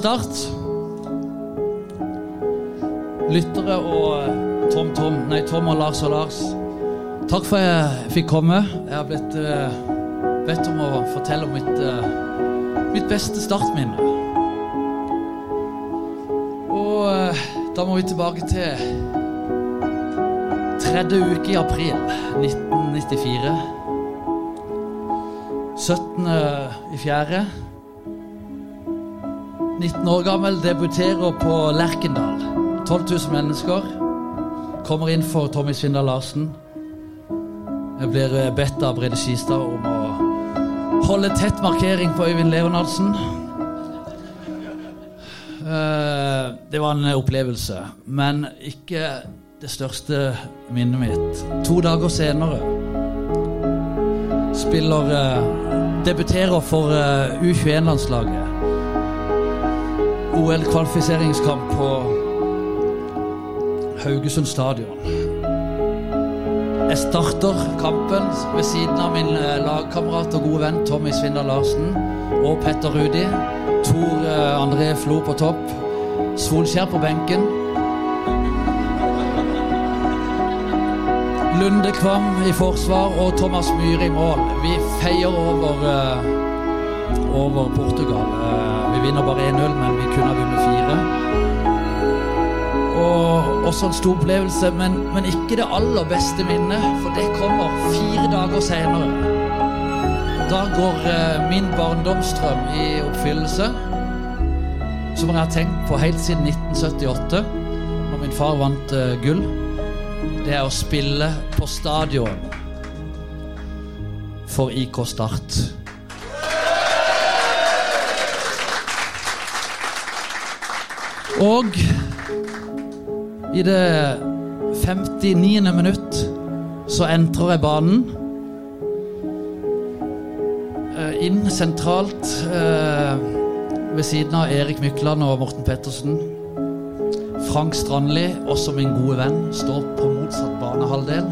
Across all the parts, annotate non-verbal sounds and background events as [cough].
Start, lyttere og eh, Tom Tom, nei Tom og Lars og Lars. Takk for at jeg fikk komme. Jeg har blitt uh, bedt om å fortelle om mitt, uh, mitt beste startminne. Og uh, da må vi tilbake til tredje uke i april 1994. 17. i fjerde. 19 år gammel, debuterer på Lerkendal. 12 000 mennesker. Kommer inn for Tommy Svindal Larsen. Jeg blir bedt av Brede Skistad om å holde tett markering på Øyvind Leonardsen. Eh, Det var en opplevelse, men ikke det største minnet mitt. To dager senere spiller eh, Debuterer for eh, U21-landslaget. OL-kvalifiseringskamp på Haugesund stadion. Jeg starter kampen ved siden av min eh, lagkamerat og gode venn Tommy Svindal Larsen og Petter Rudi. Tor eh, André Flo på topp. Solskjær på benken. Lunde Kvam i forsvar og Thomas Myhre i mål. Vi feier over, eh, over Portugal. Vi vinner bare 1-0, men vi kunne ha vunnet fire. Og også en stor opplevelse, men, men ikke det aller beste minnet, for det kommer fire dager senere. Da går eh, min barndomsdrøm i oppfyllelse, som jeg har tenkt på helt siden 1978, når min far vant eh, gull. Det er å spille på stadion for IK Start. Og i det 59. minutt så entrer jeg banen. Eh, Inn sentralt eh, ved siden av Erik Mykland og Morten Pettersen. Frank Strandli, også min gode venn, står på motsatt banehalvdel.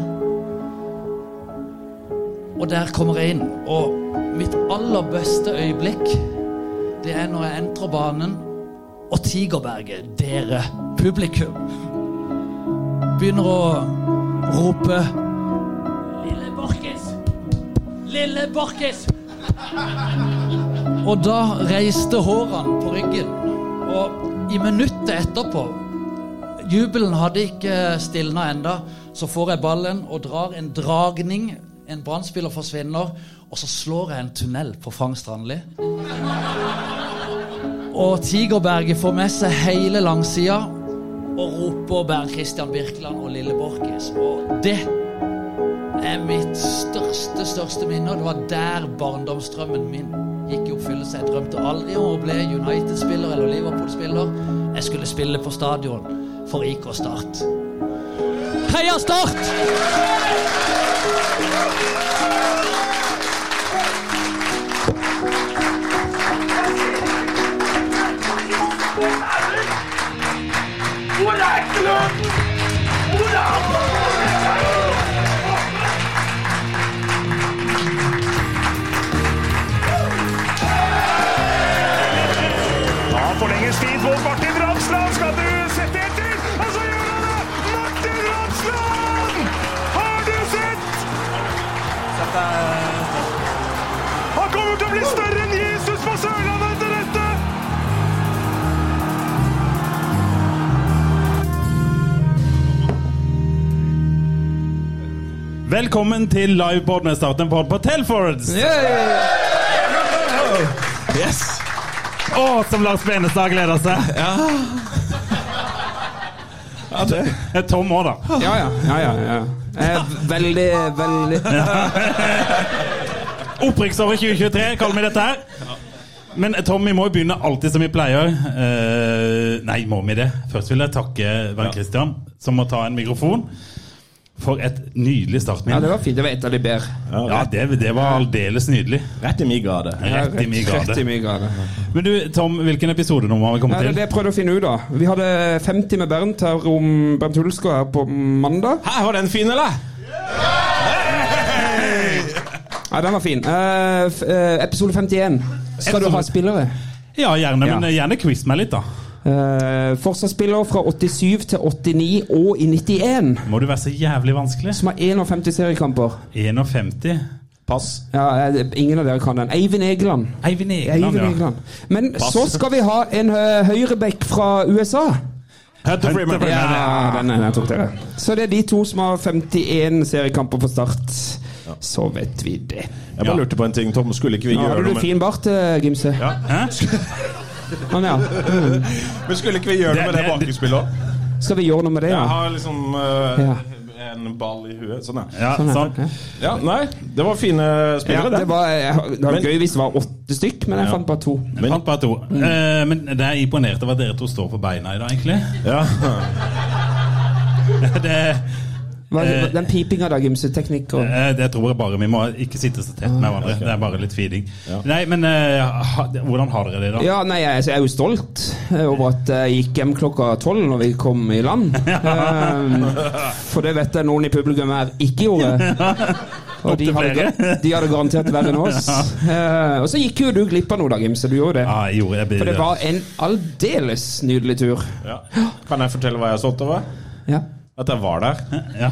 Og der kommer jeg inn. Og mitt aller beste øyeblikk, det er når jeg entrer banen, og Tigerberget, dere, publikum, begynner å rope Lille Borkis! Lille Borkis! Og da reiste hårene på ryggen. Og i minuttet etterpå Jubelen hadde ikke stilna enda, så får jeg ballen og drar en dragning. En brannspiller forsvinner, og så slår jeg en tunnel på Frank Strandli. Og Tigerberget får med seg hele langsida og roper Bernt Christian Birkeland og Lille Borkis. Og det er mitt største, største minne. Og det var der barndomsdrømmen min gikk i oppfyllelse. Jeg drømte aldri om å bli United-spiller eller Liverpool-spiller. Jeg skulle spille på stadion for IK Start. Heia Start! Er Da forlenges tid mot Martin Ramsland. Skal du sette etter? Og så gjør han det! Martin Ramsland! Har du sett? Han kommer til å bli større enn Jesus på Sørlandet Velkommen til livepod med starten på på Telfords. Yes. Å, som Lars Benestad gleder seg. Ja. det er Tom òg, da. Ja, ja. ja, ja, ja. Eh, veldig, veldig [laughs] Opprykksåret 2023 kaller vi dette her. Men Tom, vi må jo begynne alltid som vi pleier. Eh, nei, må vi det? Først vil jeg takke Vern Christian, som må ta en mikrofon. For et nydelig startminne. Ja, det var fint. Det var et av de bedre. Ja, det, det var aldeles nydelig. Rett i min gate. Rett i min Rett i min gate. Men du, Tom, hvilken episodenummer har vi Ja, kommet det er til? det jeg prøvde å finne ut av. Vi hadde 50 med Bernt her om Bernt Hulsker her på mandag. Hæ, var den fin, eller? Ja, den var fin. Uh, eh, episode 51. Skal du ha spillere? Ja, gjerne, men gjerne quiz meg litt, da. Uh, Forsvarsspiller fra 87 til 89 og i 91. Må du være så jævlig vanskelig? Som har 51 seriekamper. 51. Pass. Ja, eh, ingen av dere kan den. Eivind Egeland. Eivind Egeland, Eivind ja. Egeland. Men Pass. så skal vi ha en uh, høyreback fra USA. Hunter Freeman. Ja, den, den tok dere. Så det er de to som har 51 seriekamper på start. Så vet vi det. Jeg bare Ja. lurte på en ting, Tom. Skulle ikke vi gjøre hadde Har du med fin bart, eh, Gimse. Ja. Hæ? [laughs] Sånn, ja. [laughs] Men skulle ikke vi gjøre Det- noe med det det- bakespillet òg? Skal vi gjøre noe med det, ja? Jeg har liksom uh, Ja. en ball i huet. Sånn, ja. Ja, Sånn, sånn. Okay. ja. Nei, det var fine spillere, det det. var, det var Men- gøy hvis det var åtte stykk, men jeg Ja. fant bare to. Men, fant bare to. Eh, men det er imponert over at dere to står på beina i dag, egentlig. Ja. [laughs] Det, Hva, Eh, den pipinga da, Gymseteknikk og eh, det tror jeg bare vi må ikke sitte så tett med hverandre. Det er bare litt feeding. Nei, men eh, ha, hvordan har dere det, da? Ja, nei, jeg, jeg er jo stolt over at jeg gikk hjem klokka tolv når vi kom i land. Um, [laughs] for det vet jeg noen i publikum her ikke gjorde. [laughs] Og de hadde, de hadde garantert verre enn oss. [laughs] Uh, og så gikk jo du glipp av noe, da, Gimse. Du gjorde det. Ja, jeg gjorde det. For det var en aldeles nydelig tur. ja. Kan jeg fortelle hva jeg er stolt over? Ja. At jeg var der. ja.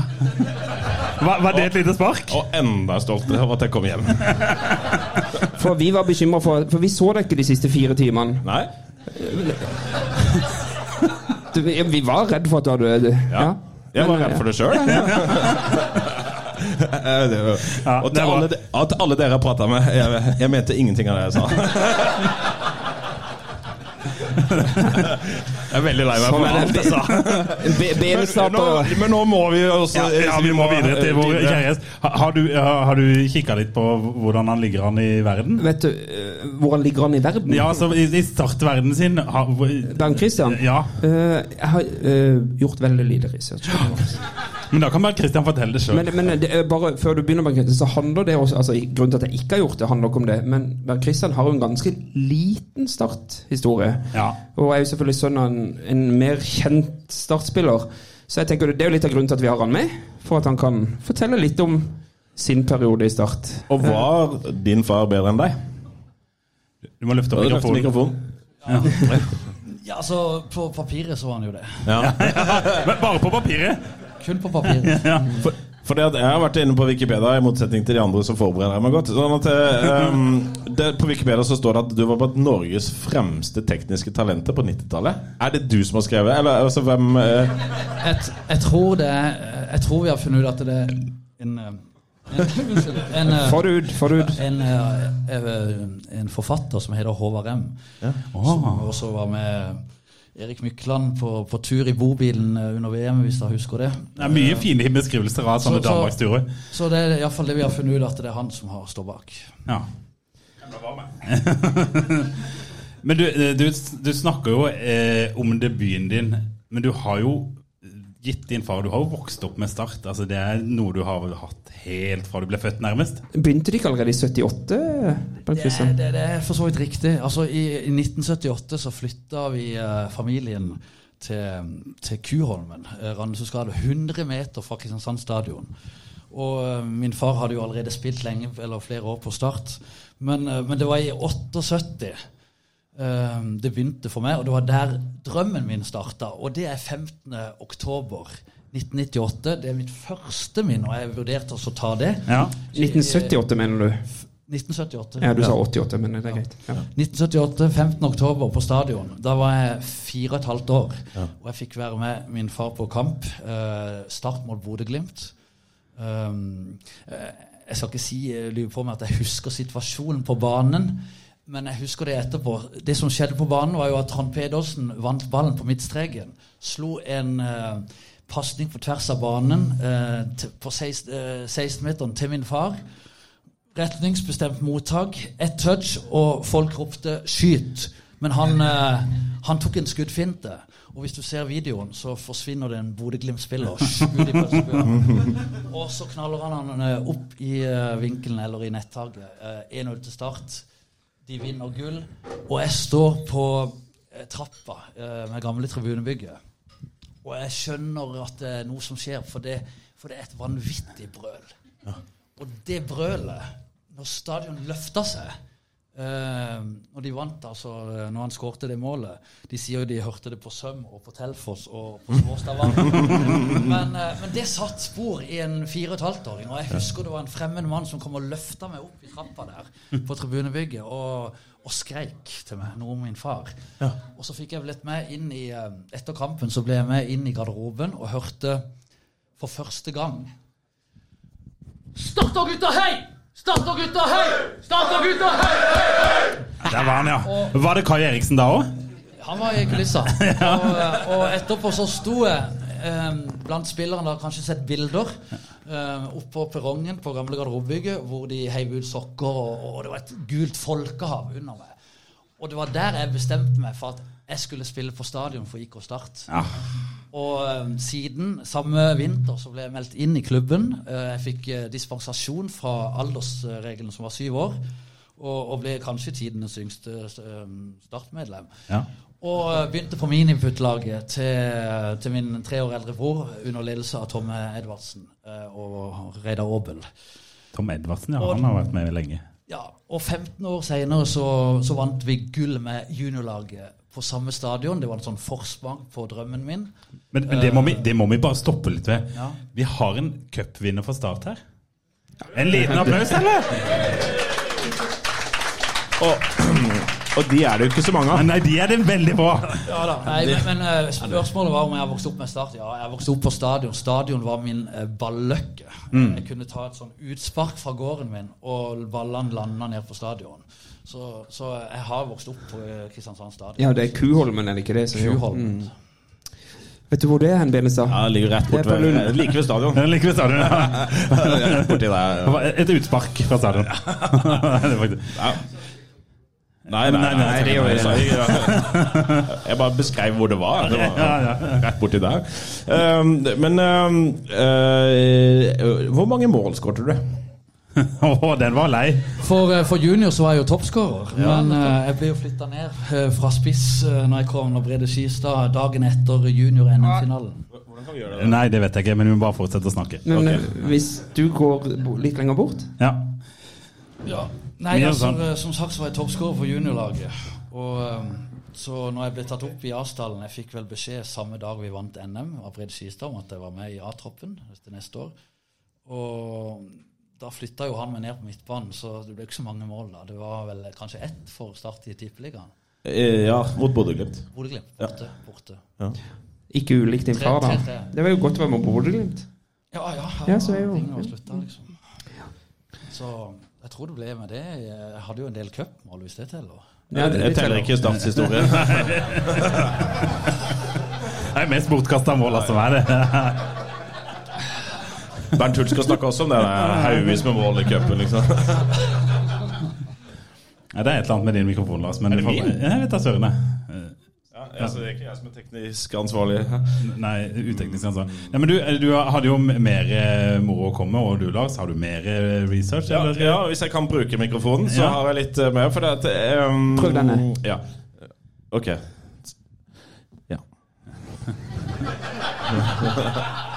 var, var det et lite spark? Og enda stoltere over at jeg kom hjem. For vi var bekymra for For vi så deg ikke de siste fire timene. Nei? Du, vi var redd for at du hadde Ja. Jeg var redd for det sjøl. [laughs] [laughs] Ja, Og til alle, de- til alle dere jeg prata med, jeg, jeg mente ingenting av det jeg sa. [laughs] Jeg er veldig lei meg Sånn for er alt jeg [laughs] sa. Be- Nå, men nå må vi også Ja, ja, vi må videre til vår kjæreste. kjære Har du, har har du kikka litt på hvordan han ligger an i verden? Vet du eh, hvordan ligger han i verden? Ja, altså i, i startverden sin har, Bernt Christian? Ja, Uh, jeg har uh, gjort veldig lite research. [gasps] [laughs] men da kan bare Kristian fortelle det sjøl. Men, men det bare før du begynner, så handler det også altså, Grunnen til at jeg ikke har gjort det, handler ikke om det. Men Kristian har jo en ganske liten starthistorie. Ja. Og er jo selvfølgelig sønn av en, en mer kjent startspiller. Så jeg tenker det er jo litt av grunnen til at vi har han med. For at han kan fortelle litt om sin periode i Start. Og var din far bedre enn deg? Du må løfte opp mikrofonen. mikrofonen. Ja. Ja, altså, På papiret så var han jo det. Ja. [laughs] Men bare på papiret! Kun på papiret. [laughs] For, fordi at Jeg har vært inne på Wikipedia, i motsetning til de andre som forbereder meg godt. Sånn at eh, [laughs] um, det, På Wikipedia så står det at du var blant Norges fremste tekniske talenter på 90-tallet. Er det du som har skrevet? Eller altså, hvem uh... Jeg, jeg, tror det jeg tror vi har funnet ut at det er en en, unnskyld, en, forud, forud. ut. en, eh, en forfatter som heter Håvard M. Som også var med Erik Mykland på, på tur i bobilen eh, under VM, hvis dere husker det. Det er mye fine beskrivelser av sånne danmarksturer. så- Så det er iallfall det vi har funnet ut, at det er han som har stått bak. Ja. Men du, eh, du, du snakker jo eh, om debuten din, men du har jo gitt din far Du har jo vokst opp med Start. Altså, det er noe du har hatt helt fra du ble født, nærmest. Begynte de ikke allerede i 78? Det, det, det er for så vidt riktig. Altså, i, I 1978 så flytta vi eh, familien til, til Kuholmen, eh, Randesøs gate, 100 meter fra Kristiansand stadion. Og eh, min far hadde jo allerede spilt lenge, eller flere år på Start. Men, eh, men det var i 78 eh, det begynte for meg, og det var der drømmen min starta. Og det er 15. oktober 1998. Det er mitt første minne, og jeg vurderte å ta det. Ja. 1978, mener du? 1978. Ja, du sa 88, men det er greit. Ja. 1978, 15. oktober på stadion. Da var jeg fire og et halvt år. Og jeg fikk være med min far på kamp. Eh, start mot Bodø-Glimt. Um, eh, jeg skal ikke si eh, lyve på meg at jeg husker situasjonen på banen. Men jeg husker det etterpå. Det som skjedde på banen, var jo at Trond Pedersen vant ballen på midtstreken. Slo en uh, pasning på tvers av banen eh, på 16, eh, 16-meteren til min far. Retningsbestemt mottak, ett touch, og folk ropte 'skyt'. Men han, eh, han tok en skuddfinte. Og hvis du ser videoen, så forsvinner det en Bodø-Glimt-spiller. Og så knaller han han eh, opp i eh, vinkelen eller i nettaket. Eh, 1-0 til start. De vinner gull. Og jeg står på eh, trappa eh, med gamle tribunebygget. Og jeg skjønner at det er noe som skjer, for det, for det er et vanvittig brøl. Og det brølet, når stadion løfter seg eh, Når de vant, altså eh, når han skårte det målet De sier jo de hørte det på Søm og på Telfoss og på Småstavanger. [laughs] men, eh, men det satt spor i en fire og et halvt åring. Og jeg husker det var en fremmed mann som kom og løfta meg opp i trappa der på tribunebygget og, og skreik til meg noe om min far. Og så fikk jeg blitt med inn i eh, Etter kampen så ble jeg med inn i garderoben og hørte for første gang Start da, gutta, hei! Start da, gutta, hei! Gutta, hei! Der var han, ja. Var det Kai Eriksen da òg? Han var i kulissa. [laughs] Og, og etterpå så sto jeg eh, blant spillerne, har kanskje sett bilder, eh, oppe på perrongen på gamle garderobebygget, hvor de heiv ut sokker, og, og det var et gult folkehav under meg. Og det var der jeg bestemte meg for at jeg skulle spille på stadion for IK Start. Og eh, siden, samme vinter, så ble jeg meldt inn i klubben. Eh, jeg fikk eh, dispensasjon fra aldersregelen som var syv år. Og, og ble kanskje tidenes yngste eh, startmedlem. Ja. Og eh, begynte på miniput-laget til, til min tre år eldre bror under ledelse av Tomme Edvardsen og Reidar Aabel. Tom Edvardsen, ja. Og- Han har vært med lenge. Ja, og 15 år senere så, så vant vi gull med juniorlaget på samme stadion. Det var en sånn forsmak på drømmen min. Men, men det, må vi, det må vi bare stoppe litt ved. Ja. Vi har en cupvinner for Start her. En liten applaus, eller? Og, og de er det jo ikke så mange av. Nei, de er det veldig bra. Ja da, Nei, men, men eh, Spørsmålet var om jeg har vokst opp med Start. Ja, jeg vokste opp på stadion. Stadion var min balløkke. balløkke. Jeg kunne ta et sånn utspark fra gården min, og ballene landa ned på stadion. Så, så jeg har vokst opp på eh, Kristiansand stadion. Ja, det er Kuholmen, er det ikke det? som- Kuholmen. Mm. Vet du hvor det er hen, Benestad? Ja, det ligger rett bort ved, like ved stadion. Den liker vi stadion. Ja. Rett. Et utspark fra stadion. [laughs] Det er Ja. Nei, nei, nei, Nei, nei, det gjør vi jeg, jeg bare beskrev hvor det var. Det var Ja, ja. rett borti der. Um, men um, uh, Hvor mange mål skåret du? [laughs] Å, den var lei. For, eh, for junior så var jeg jo toppskårer, men uh, jeg ble jo flytta ned eh, fra spiss uh, når jeg kom når Brede Skistad dagen etter junior-NM-finalen. Hvordan kan vi gjøre det? Nei, det vet jeg ikke, men vi må bare fortsette å snakke. Men Ok. eh, hvis du går litt lenger bort Ja. Ja. Nei, altså, sånn. som sagt så var jeg toppskårer for juniorlaget. Og eh, så når jeg ble tatt opp i A-stallen Jeg fikk vel beskjed samme dag vi vant NM av Brede Skistad om at jeg var med i A-troppen til neste år. Og da flytta jo han meg ned på midtbanen, så det ble ikke så mange mål da. Det var vel kanskje ett for Start i Tippeligaen. Eh, Ja, mot Bodø-Glimt. Bodø-Glimt borte. borte. Ja. Ikke ulikt din far, da. Det var jo godt å være med Bodø-Glimt. Ja, ja. Ja, så er jo- slutta, liksom. Så jeg tror det ble med det. Jeg hadde jo en del cupmål, hvis det teller. Ja, det- Jeg det teller ikke Starts historie. [laughs] Det er mest bortkasta mål som er det. Bernt skal snakke også om det. Haugvis med mål i cupen, liksom. Ja, det er et eller annet med din mikrofon, Lars. Men Er det får- min? Jeg vet da søren. Ja, altså, det er ikke jeg som er teknisk ansvarlig. Nei, uteknisk ansvarlig. Nei, men du, du hadde jo mer eh, moro å komme, og du, Lars, har du mer eh, research? Ja, ja, hvis jeg kan bruke mikrofonen, så Ja. har jeg litt eh, mer. For det at um, Prøv denne. Ja. Ok. Ja. [laughs]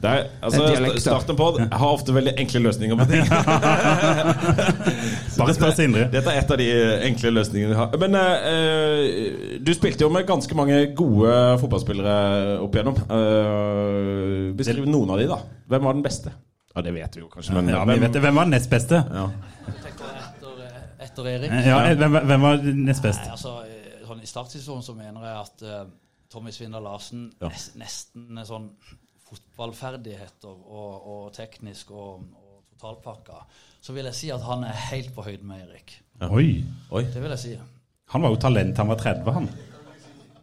Det er, altså, dialekt, starten på Jeg har ofte veldig enkle løsninger på ting. [laughs] [laughs] Bare spør Sindre. Dette er et av de enkle løsningene vi har. Men eh, eh, du spilte jo med ganske mange gode fotballspillere opp igjennom. Uh, beskriv noen av de, da. Hvem var den beste? Ja, Det vet vi jo kanskje, men Ja, hvem, vet det. Hvem var den nest beste? Ja. Etter, etter Erik. Ja, hvem, hvem var nest best? Nei, altså, eh, sånn, I startsesongen så mener jeg at uh, Tommy Svindal Larsen Ja. nes- nesten sånn fotballferdigheter og, og teknisk og, og totalpakka, så vil jeg si at han er helt på høyde med Erik. Oi. Oi. Det vil jeg si. Han var jo talent han var 30, han.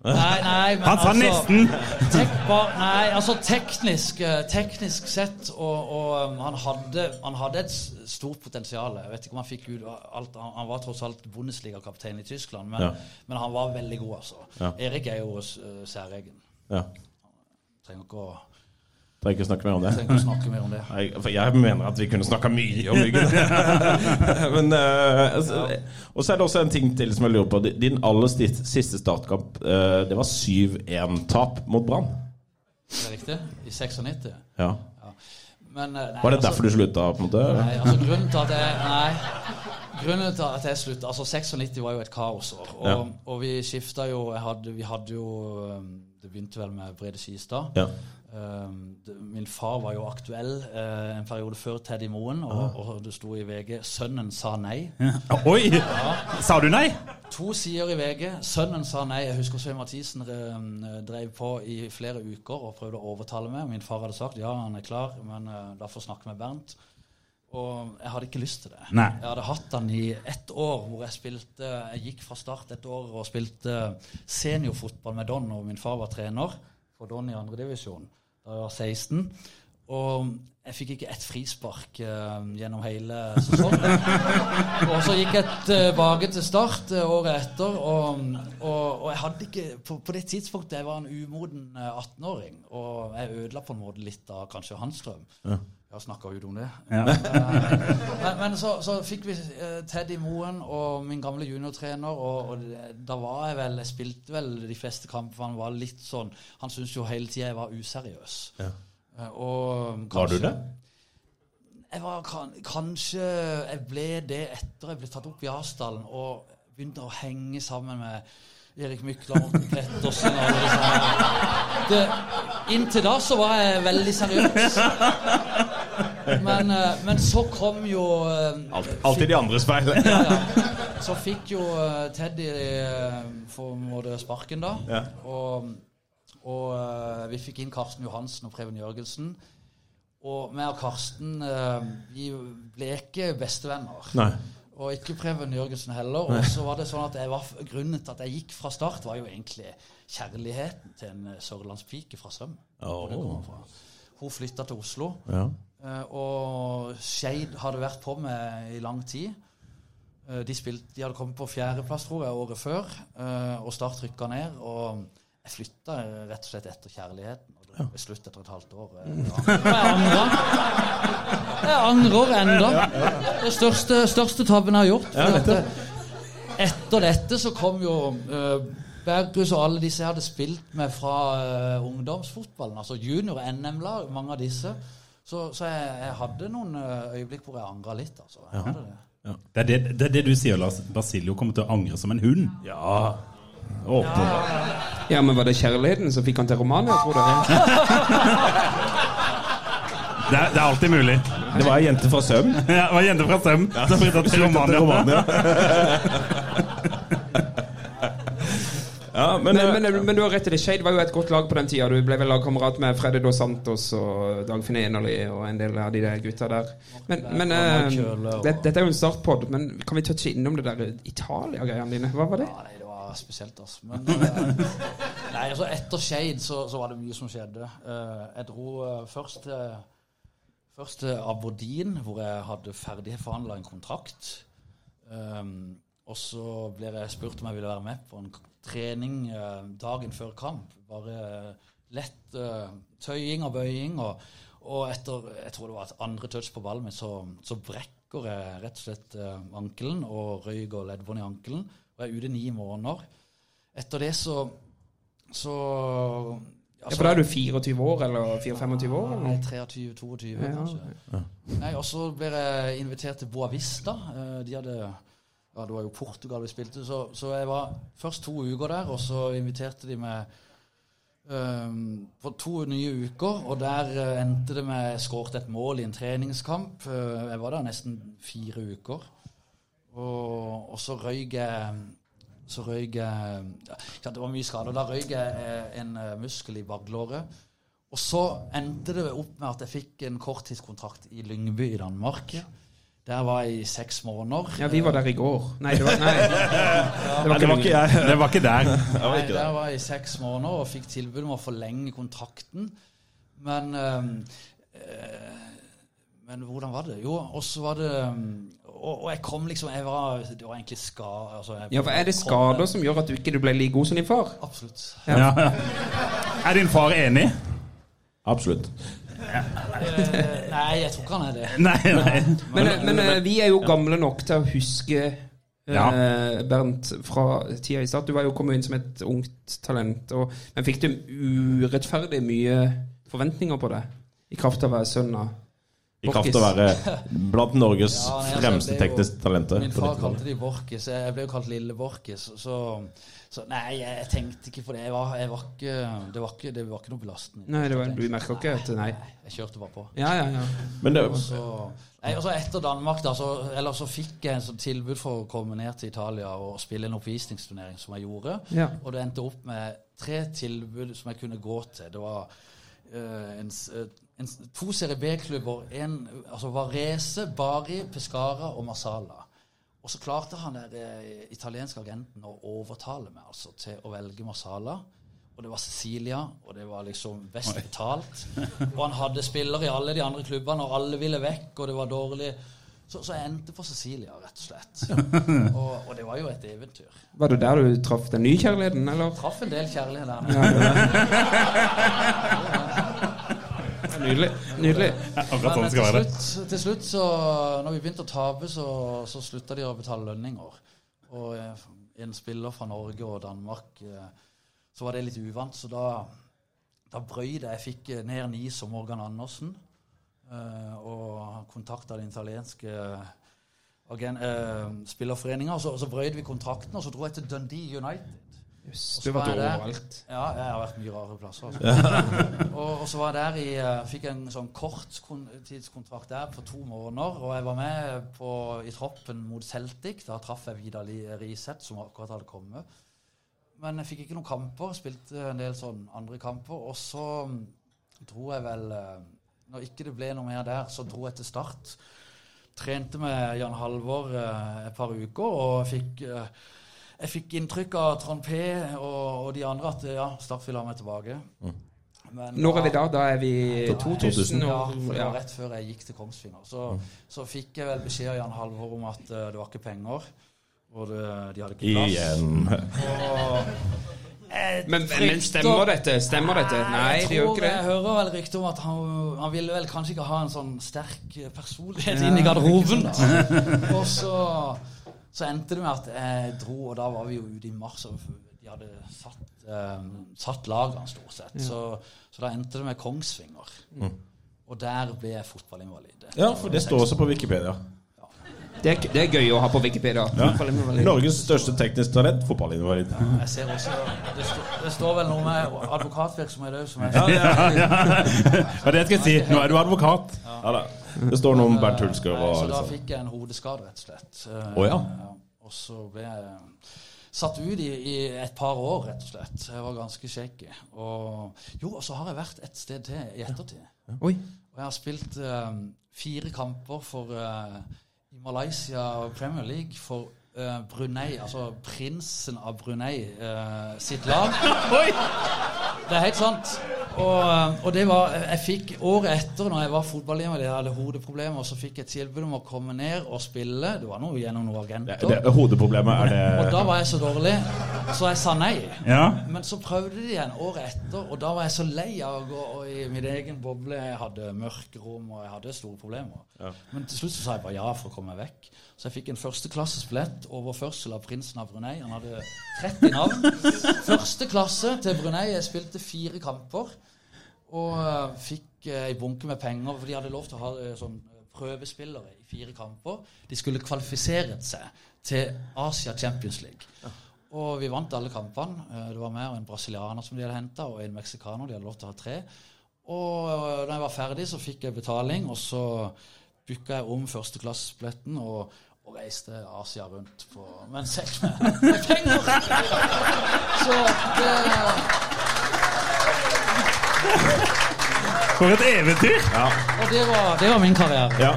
Nei, nei, men Han sa altså, nesten! Tek, ba, nei, altså teknisk, eh, teknisk sett og, og um, han, hadde, han hadde et stort potensial. Jeg vet ikke om han fikk ut alt Han, han var tross alt Bundesliga-kaptein i Tyskland, men, Ja. men han var veldig god, altså. Ja. Erik er jo uh, særegen. Ja. Trenger ikke å, Trenger ikke snakke mer om det. trenger ikke snakke mer om det. Nei, for jeg mener at vi kunne snakka mye om Myggen. [laughs] Men, altså, og så er det også en ting til som jeg lurer på. Din aller siste startkamp, uh, det var 7-1-tap mot Brann. Er det riktig? I 96? Ja. Men, eh, nei, Var det altså- derfor du slutta? på en måte? Nei, altså grunnen til at jeg Nei. Grunnen til at jeg slutta Altså 96 var jo et kaosår. Og, Ja. og vi skifta jo hadde, Vi hadde jo Det begynte vel med Brede Skistad. Ja. Det, min far var jo aktuell eh, en periode før Teddy Moen, og, og det sto i VG 'Sønnen sa nei'. [laughs] Oi! Sa du nei? To sider i VG. Sønnen sa nei. Jeg husker Svein Mathisen eh, drev på i flere uker og prøvde å overtale meg. Min far hadde sagt ja, han er klar, men eh, da får snakke med Bernt. Og jeg hadde ikke lyst til det. Nei. Jeg hadde hatt han i ett år hvor jeg spilte Jeg gikk fra start et år og spilte seniorfotball med Don, og min far var trener for Don i andredivisjon da jeg var 16. Og jeg fikk ikke ett frispark uh, gjennom hele sesongen. [laughs] og så gikk jeg tilbake til start uh, året etter, og, og, og jeg hadde ikke på, på det tidspunktet jeg var en umoden eh, 18-åring, og jeg ødela på en måte litt av kanskje hans drøm. Jeg har snakka ut om det. Ja. [laughs] Men, men så, så fikk vi eh, Teddy Moen og min gamle juniortrener, og, og da var jeg vel Jeg spilte vel de fleste kampene. Han var litt sånn Han syntes jo hele tida jeg var useriøs. Ja. Og kanskje, Var du det? Jeg var kanskje Jeg ble det etter jeg ble tatt opp i Asdalen og begynte å henge sammen med Erik Mykla, Morten Pettersen og alle disse her. Det, inntil da så var jeg veldig seriøs. [laughs] Men, eh, men så kom jo eh, Alt, alltid de andres feil. ja, ja. Så fikk jo eh, Teddy for måte sparken, da. Ja. Og, og vi fikk inn Karsten Johansen og Preben Jørgensen. Og meg og Karsten vi ble ikke bestevenner. Nei. Og ikke Preben Jørgensen heller. Og så var det sånn at var, Grunnen til at jeg gikk fra start, var jo egentlig kjærligheten til en sørlandspike fra Søm. fra. Hun flytta til Oslo. Ja. Eh, og Skeid hadde vært på med i lang tid. Eh, de, spilte, de hadde kommet på fjerdeplass, tror jeg, året før, eh, og Start rykka ned. Og jeg flytta rett og slett etter kjærligheten. Og det ble slutt etter et halvt år. ja. Jeg angrer. Enda. Det største, største tabben jeg har gjort. For at, etter dette så kom jo Berghus og alle disse jeg hadde spilt med fra ungdomsfotballen, altså junior- og NM-lag, mange av disse. Så, så jeg, jeg hadde noen eh, øyeblikk hvor jeg angra litt. altså. Jeg hadde det. Det er det, det er det du sier, Lars. Basilio kommer til å angre som en hund. Ja. Åpenbart. Ja, men var det kjærligheten som fikk han til Romania, tror dere? [laughs] Det er, det er alltid mulig. Det var ei jente fra Søm. Ja, det var jente fra Søm som flytta til Romania. Romania. [laughs] Ja, men, Men, eh, men, men du har rett i det. Skeid var jo et godt lag på den tida. Du ble vel lagkamerat med Freddy Dos Santos og Dagfinn Enerli og en del av de der gutta der. Men, men eh, det, Dette er jo en startpod, men kan vi touche innom det der Italia-greiene dine? Hva var det? Ja, nei, det var spesielt, altså. Men eh, nei, altså etter Skeid så, så var det mye som skjedde. Eh, jeg dro først til Først til Aberdeen, hvor jeg hadde ferdigforhandla en kontrakt. Um, og så ble jeg spurt om jeg ville være med på en trening eh, dagen før kamp. Bare lett eh, tøying og bøying. Og, og etter jeg tror det var et andre touch på ballen min, så, så brekker jeg rett og slett eh, ankelen og røyk og leddbånd i ankelen. Og jeg er ute ni måneder. Etter det så så Ja, for da er du 24 år, eller 24-25 år? Eller? Nei, 23-22, Ja, kanskje. Nei, og så ble jeg invitert til Boavista. Eh, De hadde ja, Det var jo Portugal vi spilte, så, så jeg var først to uker der, og så inviterte de meg um, på to nye uker, og der uh, endte det med jeg skåret et mål i en treningskamp. Uh, jeg var der nesten fire uker. Og, og så røyk jeg så røyk jeg ja, Det var mye skader. Da røyk jeg eh, en muskel i baglåret. Og så endte det opp med at jeg fikk en korttidskontrakt i Lyngby i Danmark. Der var jeg i seks måneder. Ja, vi var der i går. Nei, det var, nei. [laughs] Det var det var ikke jeg. Det var ikke der. Var Nei, ikke der var jeg i seks måneder og fikk tilbud om å forlenge kontrakten. Men eh, Men hvordan var det? Jo, og så var det ehm, og, og jeg kom liksom jeg var, Det var egentlig skade altså, Ja, for Er det skader som gjør at du ikke ble like god som din far? Absolutt. Ja. Er din far enig? Absolutt. Eh, nei, jeg tror ikke han er det. Nei, nei. Men, men eh, vi er jo gamle nok til å huske eh, Ja. Bernt fra tida i start. Du var jo kommet inn som et ungt talent. Og, men fikk du urettferdig mye forventninger på deg? I kraft av å være sønn av I kraft av å være blant Norges Ja, nei, altså, fremste jo- tekniske talenter. Min far kalte de Vorkis. Jeg ble jo kalt Lille Vorkis. Så, så nei, jeg tenkte ikke på det. Jeg var, jeg var ikke, det, var ikke, det var ikke noe belastning. Nei, det var, du merka ikke at Nei. Jeg kjørte bare på. Ja, ja, ja. Men det, også, nei, og etter Danmark da, så, eller så fikk jeg en sånn tilbud for å komme ned til Italia og spille en oppvisningsturnering, som jeg gjorde. Ja. Og det endte opp med tre tilbud som jeg kunne gå til. Det var eh, en, eh, en, to Serie B-klubber. En altså Varese, Bari, Pescara og Marsala. Og så klarte han der eh, italienske agenten å overtale meg altså, til å velge Marsala. Og det var Cecilia, og det var liksom best betalt. Og han hadde spillere i alle de andre klubbene, og alle ville vekk, og det var dårlig. Så, så jeg endte på Cecilia, rett og slett. [laughs] Og, og det var jo et eventyr. Var det der du traff den nye kjærligheten, eller? Traff en del kjærlighet der. [laughs] Nydelig. Nydelig. Akkurat sånn Men skal til være. slutt, til slutt så når vi begynte å tape, så, så slutta de å betale lønninger. Og eh, en spiller fra Norge og Danmark, eh, så var det litt uvant. Så da, da brøy det. Jeg fikk eh, ned ni som Morgan Andersen. eh, og kontakta den italienske eh, spillerforeninga. Så, så brøyde vi kontrakten, og så dro jeg til Dundee United. Og du har var vært overalt. Ja, jeg har vært mye rare plasser. Altså. [laughs] og, og så var jeg der i eh, Fikk en sånn kort tidskontrakt der på to måneder. Og jeg var med på, i troppen mot Celtic. Da traff jeg Vidar Riseth, som akkurat hadde kommet. Men jeg fikk ikke noen kamper. Spilte en del sånn andre kamper. Og så mm, dro jeg vel eh, Når ikke det ble noe mer der, så dro jeg til Start. Trente med Jan Halvor eh, et par uker og fikk eh, jeg fikk inntrykk av Trond P og, og de andre at ja, Start vil ha meg tilbake. Men Når er vi da? Da er vi 2000 Ja, for det var rett før jeg gikk til Kongsvinger. Så, så fikk jeg vel beskjed av Jan Halvor om at uh, det var ikke penger. Og det, de hadde ikke plass. igjen. Og Men, men stemmer dette? Stemmer dette? Nei, det gjør ikke det. Jeg hører vel rykter om at han, han ville vel kanskje ikke ha en sånn sterk personlighet inn i garderoben. Og så, så endte det med at jeg dro, og da var vi jo ute i mars, og de hadde satt, um, satt lagene stort sett. Så, så da endte det med Kongsvinger. Og der ble jeg fotballinvalid. Ja, for det står også på Wikipedia. Det er, det er gøy å ha på Wikipedia. Norges største teknisk talent, fotballinvalid. Jeg ser også, det, står, det står vel noe med advokatvirksomhet òg, som jeg Ja, det skal jeg si. Nå er du advokat. Ja da. Det står noe om Bernt Hulsker Nei, og Så da liksom. fikk jeg en hodeskade, rett og slett. Eh, Å, ja. Og så ble jeg satt ut i, i et par år, rett og slett. Jeg var ganske shaky. Og jo, og så har jeg vært et sted til i ettertid. Oi. Og jeg har spilt um, fire kamper for uh, i Malaysia Premier League for uh, Brunei, altså prinsen av Brunei uh, sitt lag. [laughs] Det er helt sant. Og, og det var Jeg fikk året etter, når jeg var fotballinvalid, jeg hadde hodeproblemer, så fikk jeg tilbud om å komme ned og spille. Det var noe gjennom noen Det, agenter. det, hodeproblemet er Og da var jeg så dårlig, så jeg sa nei. Ja. Men så prøvde de igjen året etter, og da var jeg så lei av å gå i min egen boble. Jeg hadde mørkerom, og jeg hadde store problemer. Men til slutt så sa jeg bare ja for å komme meg vekk. Så jeg fikk en førsteklasses billett overførsel av prinsen av Brunei. Han hadde 30 navn. Første klasse til Brunei. Jeg spilte fire kamper. Og eh, fikk uh, ei bunke med penger, for de hadde lov til å ha eh, sånn eh, prøvespillere i fire kamper. De skulle kvalifisere seg til Asia Champions League. Og vi vant alle kampene. Eh, Det var meg og en brasilianer som de hadde henta, og en meksikaner. De hadde lov til å ha tre. Og eh, da jeg var ferdig, så fikk jeg betaling, og så booka jeg om førsteklassebilletten og, og reiste Asia rundt på, Men en sekk med penger. [laughs] Så det [laughs] For et eventyr! Og det var, det var min karriere. Ja.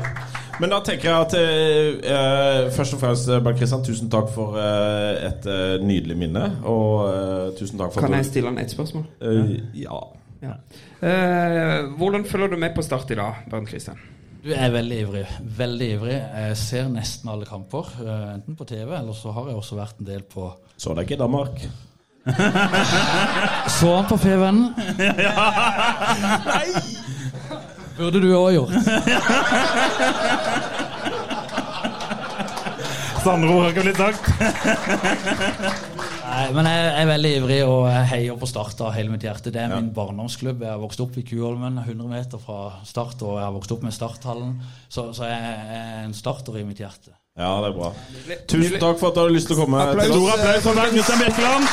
Men da tenker jeg at eh, eh, først og fremst, Bernt Kristian, tusen takk for eh, et eh, nydelig minne. Og eh, tusen takk for Kan jeg stille han et spørsmål? Eh, Ja. Ja. Eh, hvordan følger du med på Start i dag, Bernt Kristian? Du er veldig ivrig. Veldig ivrig. Jeg ser nesten alle kamper, eh, enten på TV, eller så har jeg også vært en del på Så deg ikke i Danmark? [laughs] Så han på Fevennen? Burde du òg gjort. [laughs] Sandro har ikke blitt sagt. Nei, men jeg er veldig ivrig og heier på Start av hele mitt hjerte. Det er min barndomsklubb. Jeg har vokst opp i Kuholmen, 100 meter fra Start, og jeg har vokst opp med Starthallen. Så, så jeg er en starter i mitt hjerte. Ja, det er bra. Tusen takk for at du hadde lyst til å komme. Applaus. Stor applaus for Bernt Christian Birkeland!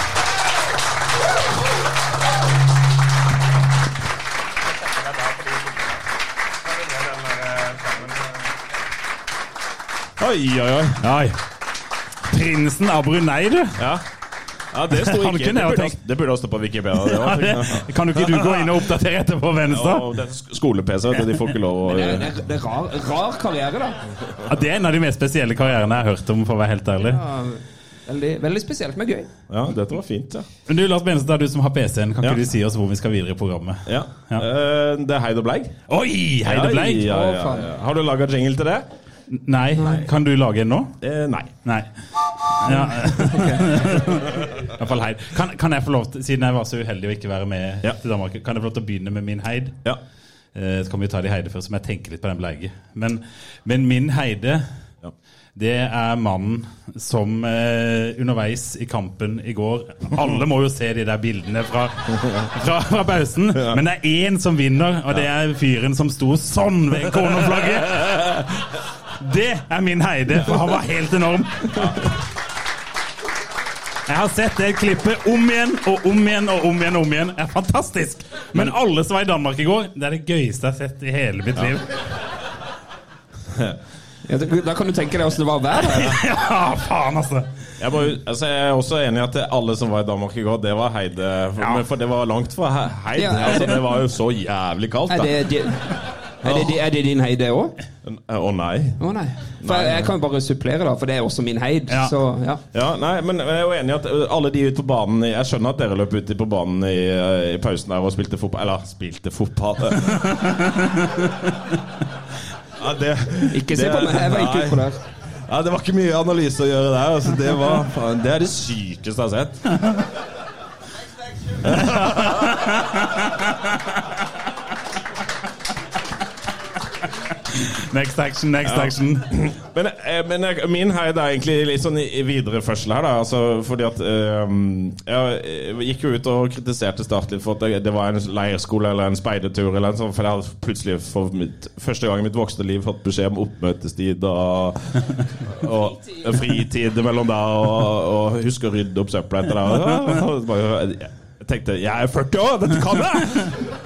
Oi, oi, oi. Oi. Prinsen av Brunei, du. Ja. Ja, det sto [laughs] ikke. Det burde, tenkt. det burde også stå på Wikipedia. Det var, Det, kan du ikke du gå inn og oppdatere etterpå, og det er skole-PC, de får ikke lov å Det er, det er, det er rar, rar karriere, da. Ja, det er en av de mest spesielle karrierene jeg har hørt om, for å være helt ærlig. Ja, veldig, veldig spesielt, men gøy. Ja, dette var fint, ja. Men du, Lars Benestad, du som har PC-en, kan Ja. ikke du si oss hvor vi skal videre i programmet? ja. Ja. Uh, det er Heid og Bleig. Oi! Ja, ja, Å, ja. Har du laga jingle til det? Nei. Kan du lage en nå? Eh, nei. Nei. Ja. [laughs] [laughs] Iallfall heid. Kan, kan jeg få lov til, siden jeg var så uheldig å ikke være med Ja. til Danmark, kan jeg få lov til å begynne med min heid? Ja. Eh, så kan vi ta de heide først, så må jeg tenke litt på den bleige. Men, men min heide, Ja. det er mannen som eh, underveis i kampen i går Alle må jo se de der bildene fra, fra, fra pausen. Men det er én som vinner, og det er fyren som sto sånn ved cornerflagget. [laughs] Det er min heide, for han var helt enorm. Jeg har sett det klippet om igjen og om igjen og om igjen. om igjen. Det er fantastisk. Men alle som var i Danmark i går, det er det gøyeste jeg har sett i hele mitt liv. Ja, da- da kan du tenke deg åssen det var å være der. [laughs] Ja, faen, altså. Jeg, bare, altså, jeg er også enig i at alle som var i Danmark i går, det var Heide. For, Ja. for det var langt fra Heide. Ja. Altså, det var jo så jævlig kaldt. Da. Ja, det, di- er det, er det din heide òg? Å nei. Å nei. For jeg, jeg kan jo bare supplere, da, for det er også min heid. Ja. Så ja. Ja, nei, men jeg er jo enig i at alle de ute på banen Jeg skjønner at dere løp ute på banen i, i pausen der og spilte fotball. Eller spilte fotball. [laughs] ja, det, Ikke se på meg, jeg var ikke Nei. utpå der. Ja, det var ikke mye analyse å gjøre der. Altså, det, var, faen, det er det sykeste jeg har sett. [laughs] Next action, next action. Men, eh, men jeg- min heid er egentlig litt sånn i, videreførsel her, da. Altså, fordi at eh, Jeg eh, gikk jo ut og kritiserte Start litt for at det, var en leirskole eller en speidertur eller en sånn, for jeg hadde plutselig for mitt, første gang i mitt voksne liv fått beskjed om oppmøtestid og, og fritid mellom der og, og husk å rydde opp søpla etter det. Jeg tenkte jeg er 40 år, dette kan jeg!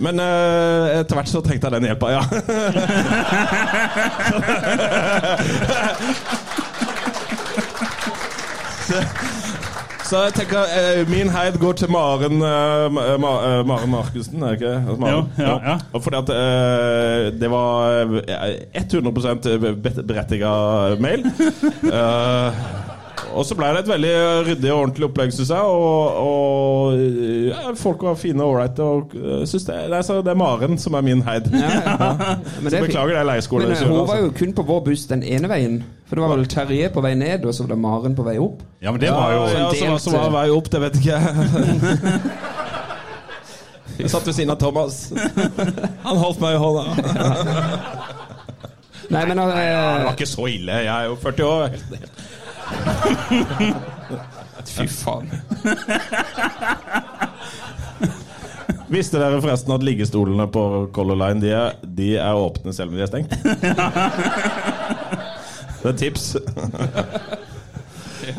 Men uh, etter hvert så trengte jeg den hjelpa, ja. Så jeg tenker eh, min heid går til Maren eh, Ma- Ma- eh, Maren Markussen, er det ikke? Altså, Maren. Jo, ja, ja. Og Fordi at eh, det var eh, 100% berettiga mail. [laughs] Eh, og så ble det et veldig ryddig og ordentlig opplegg, syns jeg. Og, og ja, folk var fine og ålreite. Og eh, det, det, er, det er Maren som er min heid. Ja, [laughs] ja. Men Så det er beklager det leirskole. Men eh, hun var jo kun på vår buss den ene veien. For det var vel Terje på vei ned, og så var det Maren på vei opp. Ja, men det var jo ja, så, Ja, så var vei opp, det vet ikke [laughs] jeg. Jeg satt ved siden av Thomas. [laughs] Han holdt meg i hånda. Nei, men Det eh, var ikke så ille. Jeg er jo 40 år. [laughs] Fy faen. [laughs] Visste dere forresten at liggestolene på Color Line de er, de er åpne selv om de er stengt? [laughs] Det er tips.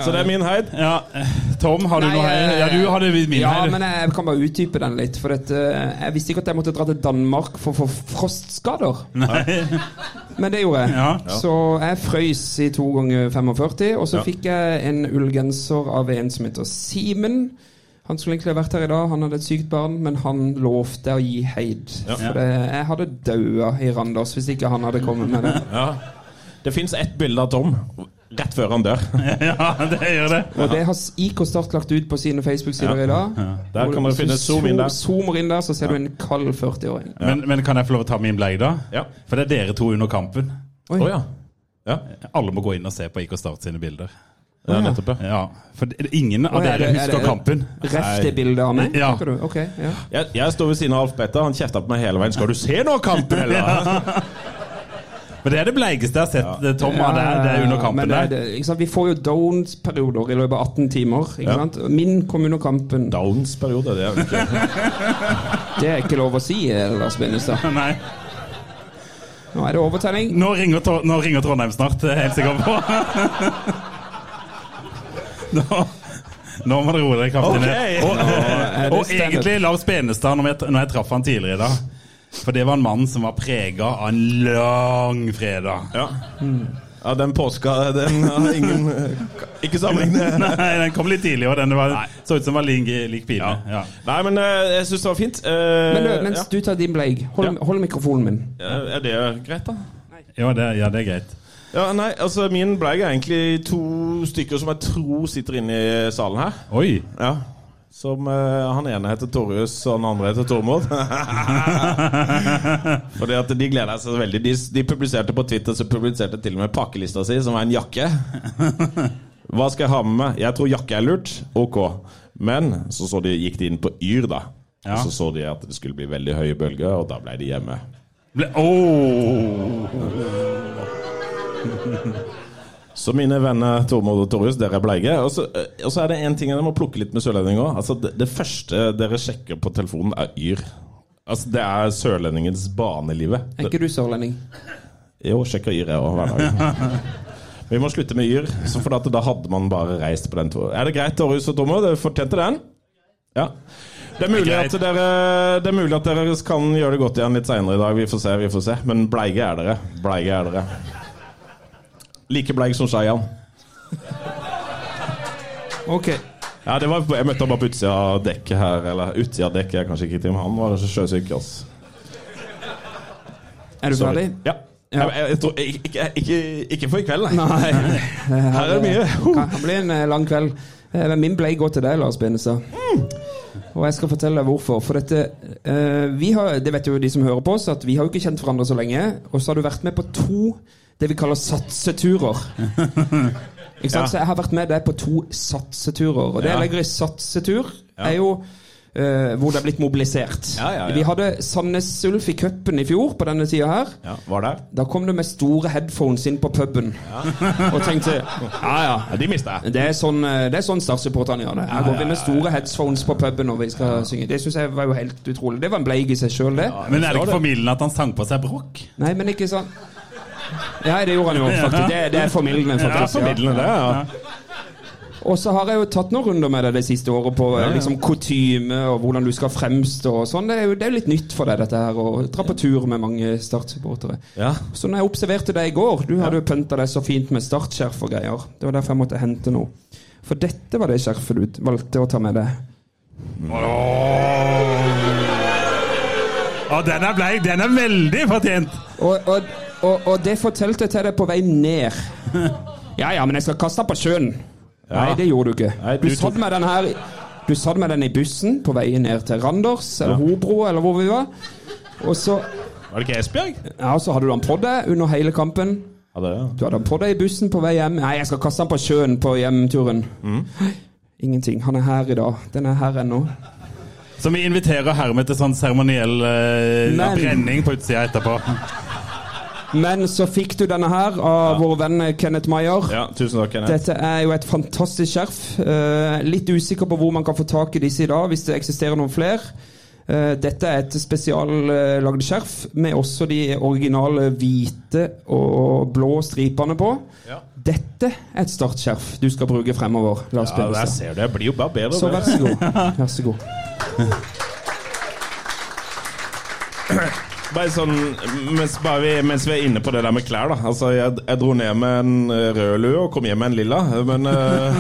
Så det er min heid. Ja, eh, Tom, har du Nei, noe heid? eh, Ja, du hadde min Ja, heid. men jeg kan bare utdype den litt. For at, uh, jeg visste ikke at jeg måtte dra til Danmark for å få frostskader. Men det gjorde jeg. Ja. Så jeg frøys i to ganger 45, og så Ja. fikk jeg en ullgenser av en som heter Simen. Han skulle egentlig ha vært her i dag, han hadde et sykt barn, men han lovte å gi heid. For det, jeg hadde daua i Randers hvis ikke han hadde kommet med det. Ja. Det fins ett bilde av Tom rett før han dør. [laughs] Ja, det gjør det. Og det har IK Start lagt ut på sine Facebook-sider i dag. Der kan dere finne zoom inn der. Zoomer inn der, så ser du en kald 40-åring. Men, men kan jeg få lov å ta min bleie, da? Ja. For det er dere to under kampen. Oi. Oh, ja. ja. Alle må gå inn og se på IK Start sine bilder. Ja, nettopp, ja. Ja, For ingen av er dere det- er husker det- kampen. Ref det bildet av meg? Ja. tenker du? Ok, ja. Jeg, jeg står ved siden av Alf Petter. Han kjefta på meg hele veien. 'Skal du se nå kampen, eller?' [laughs] Men det er det bleikeste jeg har sett ja. Tom av det, det er under kampen det, der. det. Vi får jo downs-perioder i løpet av 18 timer. Ikke Ja. sant? Min kom under kampen. Downs-periode, det er jo ikke [laughs] Det er ikke lov å si, Lars Bindestad. [laughs] Nei. Nå er det overtenning. Nå ringer, nå ringer Trondheim snart, det er jeg helt sikker på. [laughs] nå, nå må dere roe dere kraftig Ok. ned. Og, og egentlig Lars Benestad, når jeg, når jeg traff han tidligere i dag For det var en mann som var prega av en lang fredag. Ja. ja, den påska, den har ingen Ikke sammenligne. [laughs] Nei, den kom litt tidlig, og den var, så ut som var lik, lik pine. Ja. Nei, men eh, jeg syns det var fint. Eh, Men du, mens ja. du tar din bleig, hold, Ja. hold mikrofonen min. Eh, Er det greit, da? Ja, det, ja, det er greit. Ja, nei, altså Min bleig er egentlig to stykker som jeg tror sitter inne i salen her. Oi! Ja Som uh, Han ene heter Torjus, og han andre heter Tormod. [laughs] [laughs] Fordi at De gleder seg veldig. De, de publiserte på Twitter Så publiserte til og med pakkelista si, som er en jakke. [laughs] Hva skal jeg ha med meg? Jeg tror jakke er lurt. Ok. Men så, så de, gikk de inn på Yr, da. Ja. Og så så de at det skulle bli veldig høye bølger, og da ble de hjemme. Ble, oh. Så mine venner Tormod og Torjus, dere er bleike. Og så eh, og så er det en ting jeg må plukke litt med sørlendinger òg. Altså, det, det første dere sjekker på telefonen, er Yr. Altså, det er sørlendingens banelivet. Er ikke du sørlending? Jo, sjekker Yr jeg òg hver dag. [laughs] Vi må slutte med Yr, så for at da hadde man bare reist på den turen. Er det greit, Torjus og Tormod? Dere fortjente den? Ja. Det er, mulig at dere, det er mulig at dere kan gjøre det godt igjen litt seinere i dag. Vi får se, vi får se. Men bleige er dere. Bleige er dere. Like bleik som Shayan. Ok. Ja, det var, jeg møtte han bare på utsida av dekket her. Eller utsida av dekket er kanskje ikke riktig, men han var sjøsyk. Altså. Er du ferdig? Ja. Ja. Jeg, jeg, tror, ikke, ikke, ikke, for i kveld, nei. Nei. [laughs] Her er det mye. Kan kan bli en eh, lang kveld. Eh, Men min blei går til deg, Lars Benestad. Og jeg skal fortelle deg hvorfor. For dette eh, vi har, Det vet jo de som hører på oss, at vi har jo ikke kjent hverandre så lenge. Og så har du vært med på to det vi kaller satseturer. Ikke sant? Ja. Så jeg har vært med deg på to satseturer. Og det Ja. jeg legger i satsetur, er jo Uh, hvor det er blitt mobilisert. Ja, ja, ja. Vi hadde Sandnes Ulf i cupen i fjor på denne tida her. Ja, var det? Da kom du med store headphones inn på puben og tenkte ja ja, Ja, de mista jeg. det er sånn, eh, det er sånn Start-supporterne gjør det. Her går vi med store headphones på puben når vi skal synge. Det syns jeg var jo helt utrolig. Det var en bleig i seg sjøl, det. Men er det ikke formildende at han sang på seg brokk? Nei, men ikke sånn Ja, det gjorde han jo, faktisk. Det, det er formildende, Ja, faktisk. formidlende, det. ja. Og så har jeg jo tatt noen runder med deg det siste året på liksom kutyme og hvordan du skal fremstå og sånn. Det er jo det er litt nytt for deg, dette her, å dra på tur med mange Start-supportere. Ja. Så når jeg observerte deg i går Du hadde jo pynta deg så fint med startskjerf og greier. Det var derfor jeg måtte hente noe. For dette var det skjerfet du valgte å ta med deg. Å, den er bleik! Den er veldig fortjent! Og, og, og, og det fortalte jeg til deg på vei ned. [laughs] Ja ja, men jeg skal kaste den på sjøen. Nei, det gjorde du ikke. Nei, Du du satt med den her Du satt med den i bussen på vei ned til Randers eller Hobro eller hvor vi var. Og så, Var det ikke Esbjerg? ja, så hadde du den på deg under hele kampen. Ja, det, ja. Du hadde den på deg i bussen på vei hjem. Nei, jeg skal kaste den på sjøen på hjemturen. Mm. Ingenting. Han er her i dag. Den er her ennå. Så vi inviterer hermed til sånn seremoniell eh, brenning på utsida etterpå. Men så fikk du denne her av vår venn Kenneth Maier. ja, tusen takk, Kenneth. Dette er jo et fantastisk skjerf. Uh, litt usikker på hvor man kan få tak i disse i dag, hvis det eksisterer noen flere. Uh, dette er et spesiallagd skjerf med også de originale hvite og blå stripene på. Dette er et startskjerf du skal bruke fremover. Lars Ja, der ser du. Jeg blir jo bare bedre. Så vær så god. Vær så god. [laughs] Bare sånn, mens, bare vi, mens vi er inne på det der med klær, da. Altså, jeg, jeg dro ned med en eh, rød lue og kom hjem med en lilla. Men uh,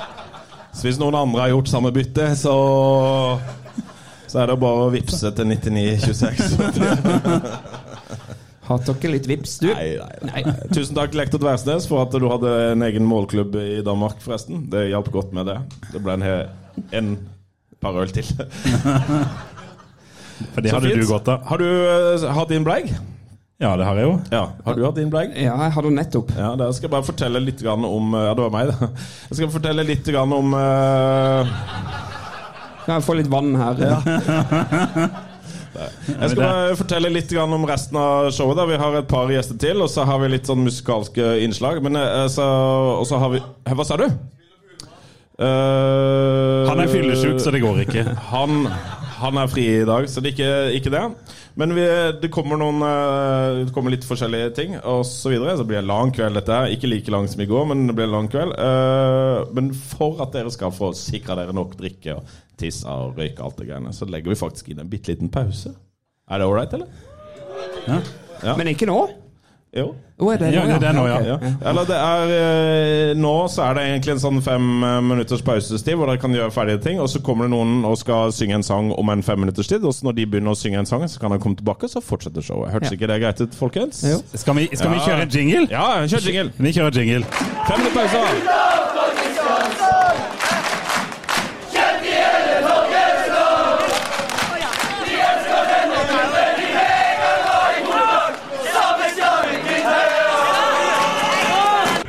[laughs] så hvis noen andre har gjort samme bytte, så Så er det bare å vippse til 9926. [laughs] Har dere litt vips, du? Nei, nei, nei. [laughs] Tusen takk, Lektor Dversnes, for at du hadde en egen målklubb i Danmark, forresten. Det hjalp godt med det. Det ble en, en par øl til. For det Så hadde fint. du godt av. Har du eh, hatt din bleig? Ja, det har jeg jo. Ja. Har du hatt din bleig? Ja, jeg hadde nettopp. Ja, da skal jeg bare fortelle litt grann om Ja, det var meg, da. Jeg skal fortelle litt grann om uh... Jeg får litt vann her? Ja. [laughs] Jeg skal bare fortelle litt om resten av showet. da Vi har et par gjester til, og så har vi litt sånn musikalske innslag. Men eh, så, Og så har vi Hva sa du? Uh, Han er fyllesyk, så det går ikke. Han, han er fri i dag, så det er ikke, ikke det. Men vi, det kommer noen eh, Det kommer litt forskjellige ting, og så videre. Så det blir en lang kveld, dette. Ikke like lang som i går, men det blir en lang kveld. Eh, men for at dere skal få sikra dere nok drikke og tisse og røyke alt det greiene, så legger vi faktisk inn en bitte liten pause. Er det ålreit, eller? Men ikke nå? Jo. Oh, er det Ja, det er nå, ja. Ja. Eller det er eh, Nå så er det egentlig en sånn fem eh, minutters pausestid hvor dere kan gjøre ferdige ting, og så kommer det noen og skal synge en sang om en fem minutters tid, og så når de begynner å synge en sang, så kan de komme tilbake, og så fortsetter showet. Hørtes Ja. ikke det greit ut, folkens? Jo. Skal vi, skal vi kjøre jingle? Ja, kjør jingle. Vi kjører jingle. Fem minutter pause.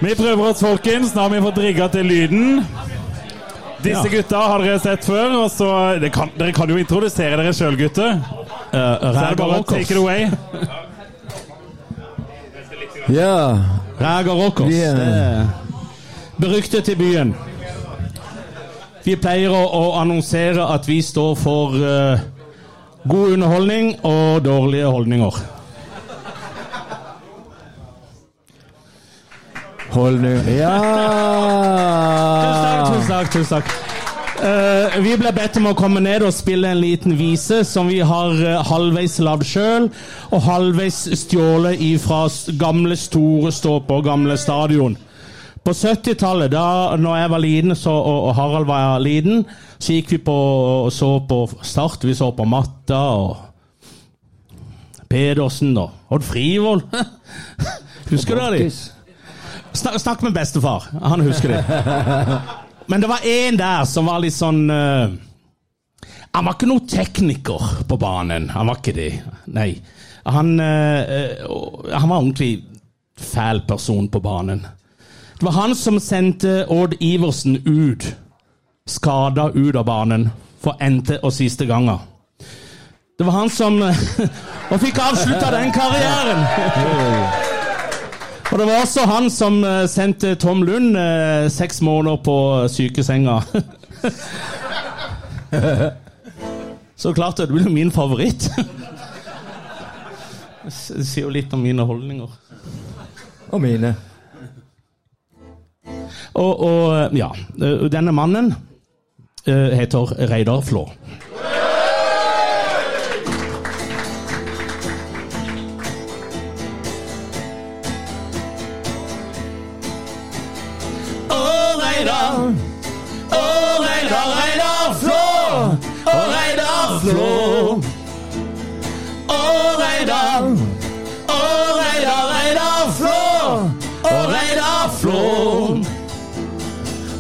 Vi prøver oss, folkens. Nå har vi fått rigga til lyden. Disse gutta har dere sett før. Og så, det kan, dere kan jo introdusere dere sjøl, gutter. Så er det bare å take it away. Ja. Raga Rockers. Vi Det er beryktet i byen. Vi pleier å, å annonsere at vi står for uh, god underholdning og dårlige holdninger. Hold nå Ja! Tusen takk, tusen takk. tusen. Eh, vi ble bedt om å komme ned og spille en liten vise som vi har uh, halvveis lagd sjøl, og halvveis stjålet fra gamle store ståper, gamle stadion. På 70-tallet, da når jeg var liten så, og, og Harald var liten, så gikk vi på og så på Start. Vi så på Matta og Pedersen og Odd Frivold. [laughs] Husker du de? Snak, snakk med bestefar. Han husker det. Men det var én der som var litt sånn uh, Han var ikke noen tekniker på banen. Han var ikke det. Nei. Han, uh, han var ordentlig fæl person på banen. Det var han som sendte Odd Iversen ut, skada ut av banen, for n-te og siste ganger. Det var han som [laughs] Og fikk avslutta den karrieren! Og det var også han som eh, sendte Tom Lund eh, seks måneder på sykesenga. [laughs] Så klart det blir min favoritt. Det sier jo litt om mine holdninger. Og mine. Og, og ja, eh, denne mannen eh, heter Reidar Flå. Reidar, å, Reidar, Reidar Flå, å, Reidar Flå.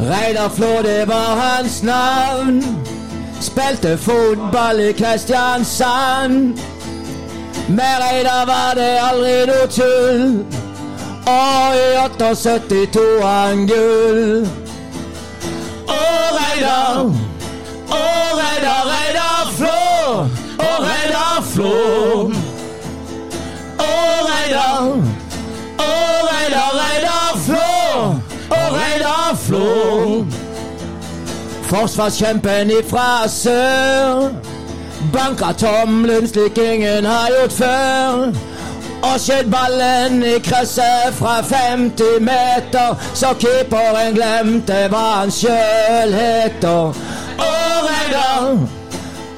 Reidar Flå, det var hans navn. Spilte fotball i Kristiansand. Med Reidar var det aldri noe tull. Og i 78 tok han gull. Å, Reidar, å, Reidar, Reidar Flå, å, Reidar Flå. Å, Reidar, å, Reidar, Flå, å, Reidar Flå. Forsvarskjempen ifra sør. Banka tomlen slik ingen har gjort før. Og skjøt ballen i krysset fra 50 meter, så keeperen glemte hva han sjøl heter. Å,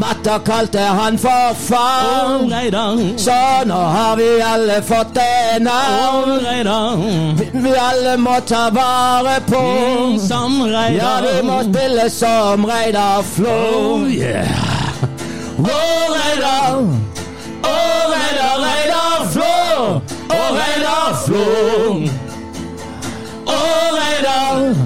Matta kalte han for far. Reidar, Så nå har vi alle fått det navn. Reidar, Vi alle må ta vare på. som Reidar. Ja, vi må spille som Reidar Flo. Oh yeah. Å, Reidar! Å, Reidar, Reidar Flå! Å, Reidar Flå! Å, Reidar!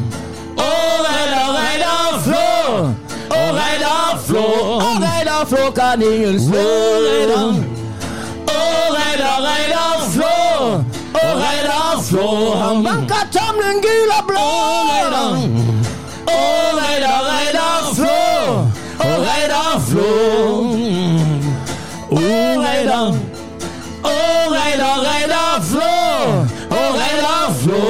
Flå kan ingen slå! Reidar! Å, Reidar, Reidar Flå! Å, Reidar Flå! Han banker tommelen gul og blå! Å, Reidar, Reidar Flå! Å, Reidar Flå! Å, Reidar! Å, Reidar, Reidar Flå! Å, Reidar Flå!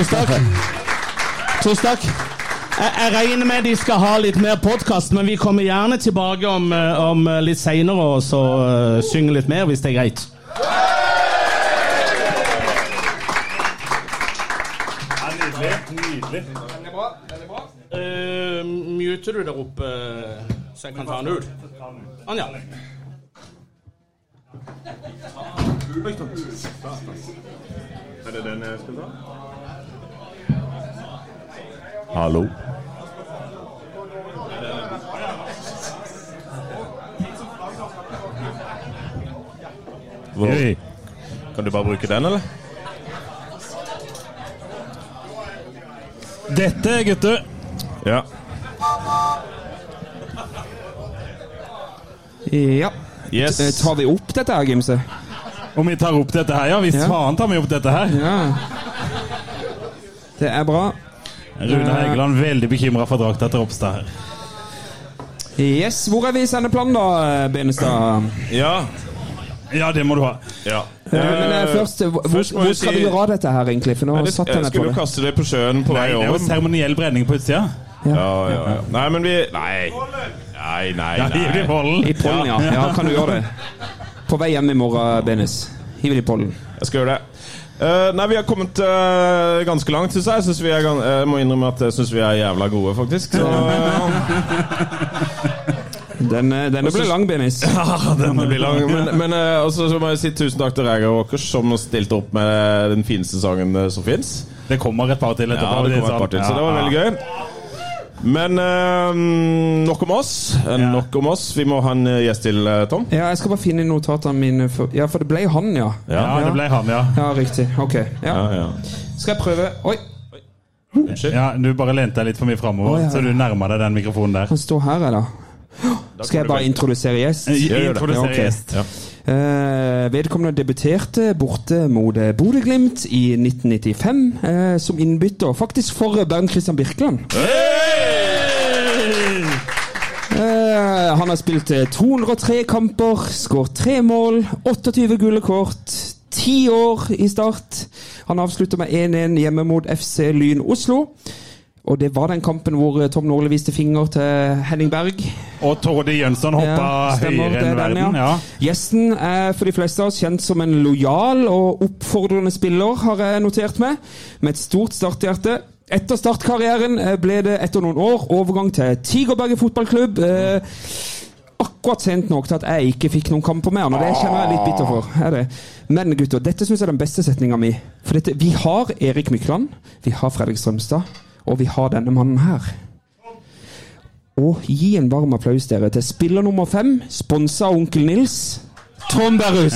Tusen takk. Tusen takk. Jeg, jeg regner med de skal ha litt mer podkast, men vi kommer gjerne tilbake om, eh, om eh, litt seinere og så uh, synge litt mer, hvis det er greit. Nydelig. Uh, muter du der oppe, så jeg kan ta den ut? Anja. Er det den jeg skal ta? Hallo? Hvor? Kan du bare bruke den, eller? Dette, gutter, Ja. Ja. Yes. Eh, Tar vi opp dette her, Gimse? om vi tar opp dette her, ja. Hvis Ja. faen tar vi opp dette her. Ja. Det er bra. Rune Heigeland veldig bekymra for drakta til Ropstad her. Yes, Hvor er vi i sendeplanen, da, Benestad? Ja. Ja, det må du ha. ja. Eh, Men eh, først, hvor, først hvor skal si- vi gjøre av dette her, egentlig? For nå Nei, det, satt jeg skulle jo kaste det på sjøen på Nei, vei det er jo over. seremoniell brenning på utsida. Ja, ja, ja. Nei, men vi Nei. Nei, nei, Ja, hiv det i pollen. I pollen, ja. ja. Kan du gjøre det? På vei hjem i morgen, Benes. Hiv det i pollen. Jeg skal gjøre det. Eh, nei, vi har kommet uh, ganske langt, syns jeg. Synes vi er, jeg må innrømme at jeg syns vi er jævla gode, faktisk. Så, Den, eh, denne ble lang, Benis. [laughs] ja, denne blir lang. Men, men uh, også så må jeg si tusen takk til Reger Walkers, som stilte opp med den fineste sangen som fins. Det kommer et par til etterpå. Ja, det kom et par til, så det var veldig gøy. Men eh, nok om oss. Eh, Ja. Nok om oss. Vi må ha en eh, gjest til, eh, Tom. Ja, jeg skal bare finne notatene mine. For, ja, for det ble han, ja. Ja, det ble han, ja. Ja, riktig. Ok. Ja. Ja, ja. Skal jeg prøve Oi, Unnskyld. ja. Du bare lente deg litt for mye framover, oh, ja. så du nærma deg den mikrofonen der. han står her, eller? da. Skal jeg bare introdusere gjest? Introdusere Ja, gjest. Ja. Eh, vedkommende debuterte borte mot eh, Bodø-Glimt i 1995 eh, som innbytter, faktisk for Bernt Christian Birkeland. Eh, han har spilt eh, 203 kamper, skåret tre mål, 28 gule kort, ti år i start. Han avslutter med 1-1 hjemme mot FC Lyn Oslo. Og det var den kampen hvor eh, Tom Norli viste finger til Henning Berg. Og Torde Jønsson hoppa Ja, stemmer, høyere enn verden. den, ja. Ja. Gjesten er for de fleste av oss kjent som en lojal og oppfordrende spiller, har jeg notert meg, med et stort starthjerte. Etter startkarrieren eh, ble det etter noen år overgang til Tigerberget fotballklubb. Eh, akkurat sent nok til at jeg ikke fikk noen kamper med han, og det kjenner jeg litt bitter for. Men gutter, dette syns jeg er den beste setninga mi. For dette, vi har Erik Mykland, vi har Fredrik Strømstad, og vi har denne mannen her. Og gi en varm applaus dere til spiller nummer fem, sponsa av onkel Nils, Trond Berrus.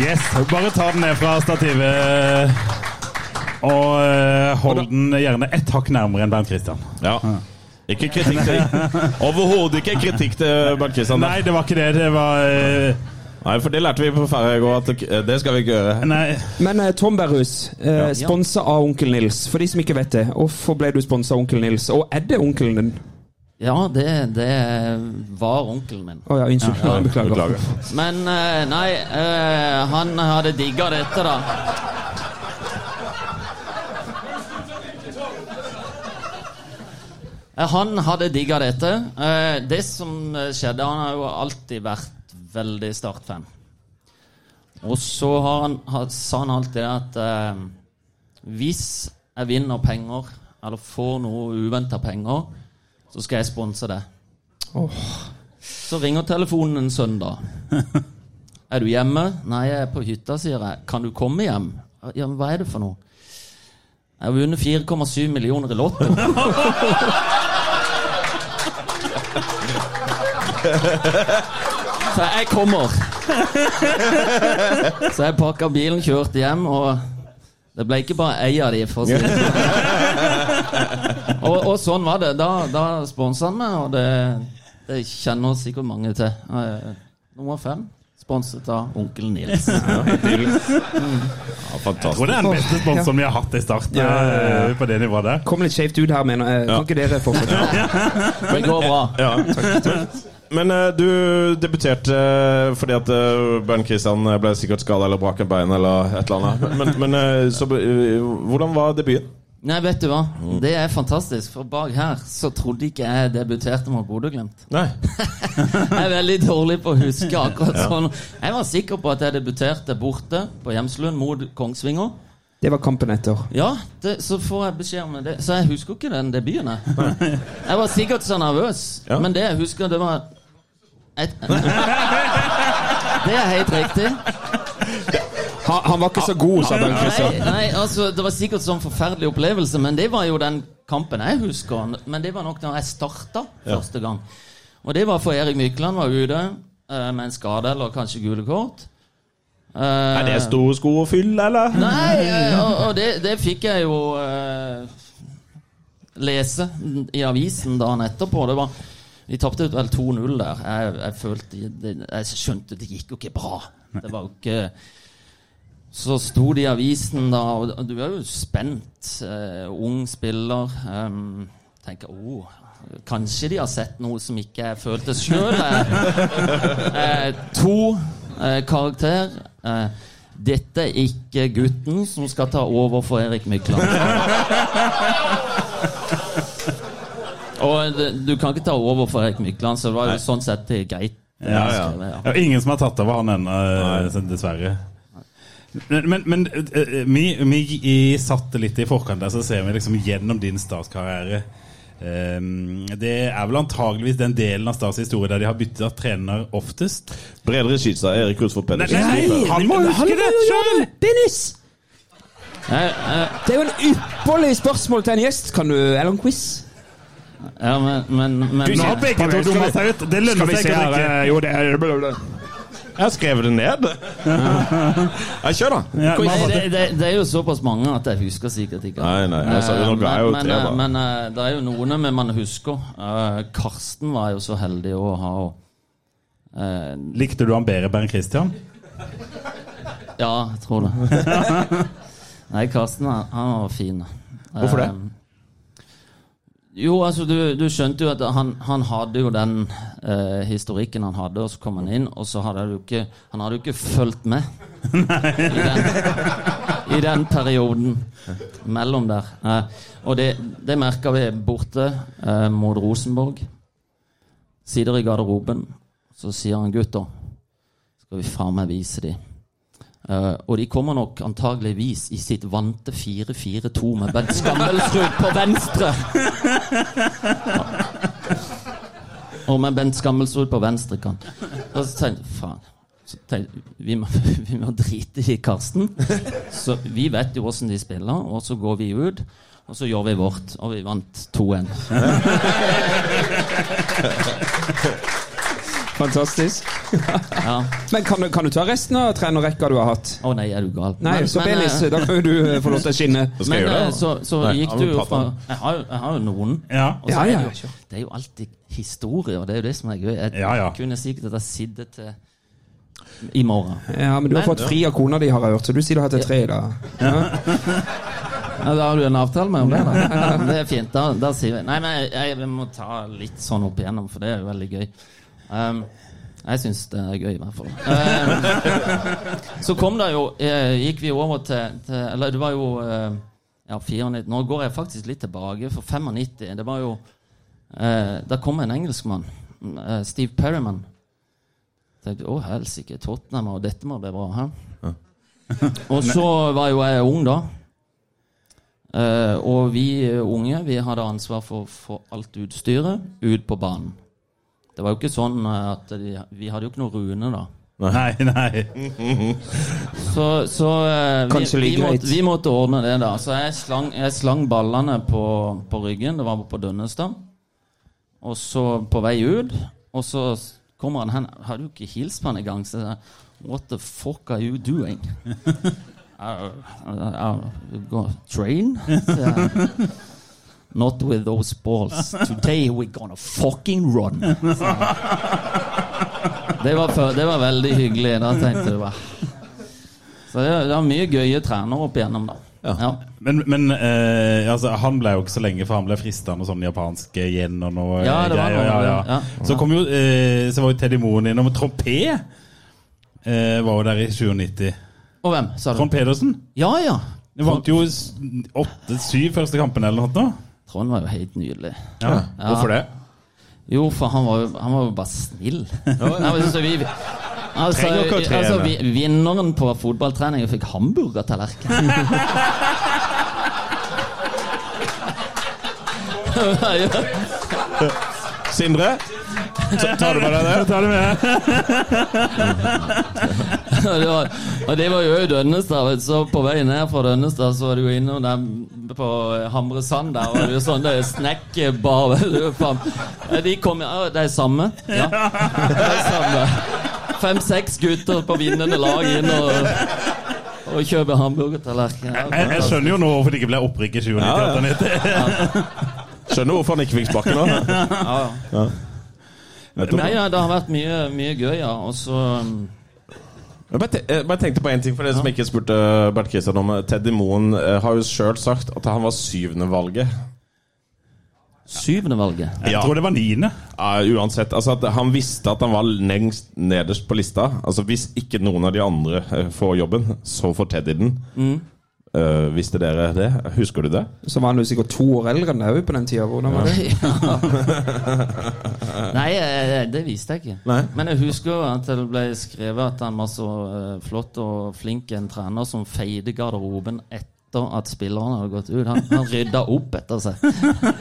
Yes, Bare ta den ned fra stativet. Og eh, hold den gjerne ett hakk nærmere enn Bernt Christian. Ja. Ikke kritikk til Overhodet ikke kritikk til Bernt Kristian. Nei, det var ikke det. Det var uh... Nei, for det lærte vi på Færøy i går, at det- skal vi ikke gjøre. Nei. Men uh, Tom Berrus, eh, sponsa av onkel Nils. For de som ikke vet det, hvorfor ble du sponsa av onkel Nils? Og er det onkelen din? Ja, det, det var onkelen min. Å ja, unnskyld. Ja, beklager. Beklager. Men eh, nei, eh, han hadde digga dette, da. Han hadde digga dette. Eh, Det som eh, skjedde Han har jo alltid vært veldig Start-fan. Og så har han, sa han alltid at eh, hvis jeg vinner penger, eller får noe uventa penger, så skal jeg sponse det. Så ringer telefonen en søndag. [laughs] Er du hjemme? Nei, jeg er på hytta, sier jeg. Kan du komme hjem? Ja, men hva er det for noe? Jeg har vunnet 4,7 millioner i Lotto. [laughs] [laughs] Så jeg kommer. Så jeg pakka bilen, kjørte hjem, og det ble ikke bare ei av de, for å si det sånn. Og, og sånn var det. Da, da sponsa han meg, og det, det kjenner sikkert mange til. Eh, Nummer fem. Sponset av onkel Nils. Ja, Jeg tror det er den beste sponsoren vi har hatt i start. Ja. På det nivået der. Kom litt skjevt ut her, mener jeg. Kan ikke dere fortsette? Det [laughs] går bra. Ja. Men uh, du debuterte uh, fordi at uh, Bernt Kristian ble sikkert skada eller brakk en bein eller et eller annet. Men, men eh, så, eh, hvordan var debuten? Nei, vet du hva? Det er fantastisk, for bak her så trodde ikke jeg debuterte med Bodø-Glimt. Nei. [laughs] Jeg er veldig dårlig på å huske akkurat sånn. Jeg var sikker på at jeg debuterte borte på Hjemslund mot Kongsvinger. Det var kampen etter. Ja, det, så får jeg beskjed om det. Så jeg husker ikke den debuten. jeg. Jeg var sikkert så nervøs, Ja. men det jeg husker, det var et, [laughs] Det er helt riktig. Han, han var ikke så god, sa Nei, Christian. nei, altså Det var sikkert sånn forferdelig opplevelse, men det var jo den kampen jeg husker. Men det var nok da jeg starta første gang. Og det var for Erik Mykland var ute eh, med en skade eller kanskje gule kort. Eh, Er det store sko å fylle, eller? Nei, eh, og, og det, det fikk jeg jo eh, lese i avisen dagen etterpå. Det var Vi tapte vel 2-0 der. Jeg, jeg følte Jeg skjønte det gikk jo ikke bra. Det var jo ikke Så sto det i avisen, da, og du er jo spent. eh, ung spiller. Um, tenker oh, Kanskje de har sett noe som ikke jeg følte sjøl. Eh, to eh, karakter. Eh, dette er ikke gutten som skal ta over for Erik Mykland. [laughs] Og det, du kan ikke ta over for Erik Mykland, så det var jo sånn sett er greit. Ja, ja. ja, ingen som har tatt over han ennå, eh, dessverre. Men, men, men eh, vi, vi i satte litt i forkant der, så ser vi liksom gjennom din Stars-karriere. Um, det er vel antageligvis den delen av Stas historie der de har bytta trener oftest. Bredere Skitstad, Erik Rutford Pedersen. han må huske det sjøl! Dennis! Eh, eh, Det er jo en ypperlig spørsmål til en gjest. Kan du, Eller en quiz. ja, men, men, men Nå har begge to dumma seg ut. Det lønner seg ikke å drikke. Jo, det er Jeg har skrevet det ned. [laughs] Jeg kjør, da. Ja, det, det, det er jo såpass mange at jeg husker sikkert ikke. Nei, nei, altså, jeg jo men, tre, men, da. eh, det er jo noen men man husker. Eh, Karsten var jo så heldig å ha eh, Likte du han bedre, Bernt Christian? Ja, jeg tror det. [laughs] Nei, Karsten han, han var fin. Hvorfor det? Jo, altså, du, du skjønte jo at han, han hadde jo den eh, historikken han hadde, og så kom han inn, og så hadde du ikke Han hadde jo ikke fulgt med i den, i den perioden mellom der. Eh, og det, det merka vi borte eh, mot Rosenborg. Sider i garderoben, så sier han gutter, skal vi faen meg vise de. Eh, og de kommer nok antageligvis i sitt vante 4-4-2 med Bent Skammelsrud på venstre. Ja. Og med Bent Skammelsrud på venstre kant. Og så tenkte jeg faen tenkte, vi, må, [laughs] vi må drite i Karsten. Så vi vet jo åssen de spiller, og så går vi ut. Og så gjør vi vårt, og vi vant 2-1. Fantastisk. [laughs] Ja. Men kan du, kan du ta resten av trenerrekka du har hatt? Å nei, er du gal? Nei, Men- så men, Benis, eh, da kan jo du eh, få lov til å skinne. Men jeg gjøre eh, det. så, så Nei, gikk du jo fra jeg har, jeg har jo noen. Ja. Og så Ja, er det, jo, det er jo alltid historie, og det er jo det som er gøy. Jeg Ja, ja. kunne sikkert at jeg sitter til i morgen. Ja, men du har Men- fått fri av kona di, har jeg hørt, så du sier du har til tre da. dag. [laughs] Ja, da har du en avtale med om det, da. Det er fint. Da, da sier vi Nei, men jeg, jeg må ta litt sånn opp igjennom, for det er jo veldig gøy. Um, jeg syns det er gøy, i hvert fall. Um, så kom det jo eh, Gikk vi over til, til Eller det var jo eh, Ja, 94 Nå går jeg faktisk litt tilbake, for 95 Det var jo eh, Da kom en engelskmann. eh, Steve Perryman. Tenkte å helsike, Tottenham, og dette må bli bra. Hæ? Og så var jo jeg ung, da. Uh, og vi unge vi hadde ansvar for få alt utstyret ut på banen. Det var jo ikke sånn eh, at de, Vi hadde jo ikke noe rune, da. Nei, nei. [laughs] Så, så eh, vi, vi, måtte, vi måtte ordne det, da. Så jeg slang, jeg slang ballene på, på ryggen. Det var på Dønnestad. Og så på vei ut, og så kommer han hen. Har du ikke hilst på han engang? Så jeg, What the fuck are you doing? Uh, uh, uh, go train? Så jeg, [laughs] Not with those balls. Today we're gonna fucking run. Så, det, var, før- det var veldig hyggelig. Da tenkte du bare Så det, det var mye gøye trenere opp igjennom, da. Ja. Men, men eh, altså, han ble jo ikke så lenge, for han ble frista av noe sånn japansk yen og noe Ja, det var greier. noe, ja, ja. ja. Så kom jo eh, Så var jo Teddy Moen innom. Trompé eh, var jo der i 97. Og hvem, sa du? Trond Pedersen. Ja, ja. Vant jo s- åtte-syv første kampen eller noe. Trond var jo helt nydelig. Ja. Ja. Hvorfor det? Jo, for han var jo, han var jo bare snill. [laughs] Nei, men så vi, altså, Trenger ikke å trene. altså, vi, vinneren på fotballtrening fikk hamburgertallerken. [laughs] Sindre? Ta- [laughs] Tar du med deg det? Ta det med. Og det var, og det var jo i Dønnestad. Så på vei ned fra Dønnestad så var det jo innom dem på Hamresand der. Og det er jo sånn det er. Ja, De kom ja, Det er samme? Ja. Er samme. Fem-seks gutter på vinnende lag inn og, og kjøper hamburgertallerken. Ja, Jeg, jeg skjønner jo nå hvorfor det ikke ble opprykk i 97. Ja, ja. Skjønner hvorfor han ikke fikk sparken nå. ja. ja. Nei, ja, det har vært mye, mye gøy, ja. Og så um, Jeg bare, jeg bare tenkte på en ting for det som ikke spurte Bert Kristian om. Teddy Moen eh, har jo sjøl sagt at han var syvende valget. Syvende valget. Jeg tror det var niende. Ja, uansett, altså at Han visste at han var lengst nederst på lista. Altså Hvis ikke noen av de andre eh, får jobben, så får Teddy den. Eh, visste dere det? Husker du det? Så var han jo sikkert to år eldre enn deg på den tida. Hvordan var det? [laughs] Nei, eh, det visste jeg ikke. Nei. Men jeg husker jo at det ble skrevet at han var så eh, flott og flink en trener som feide garderoben etter at spillerne hadde gått ut. Han, han rydda opp etter seg.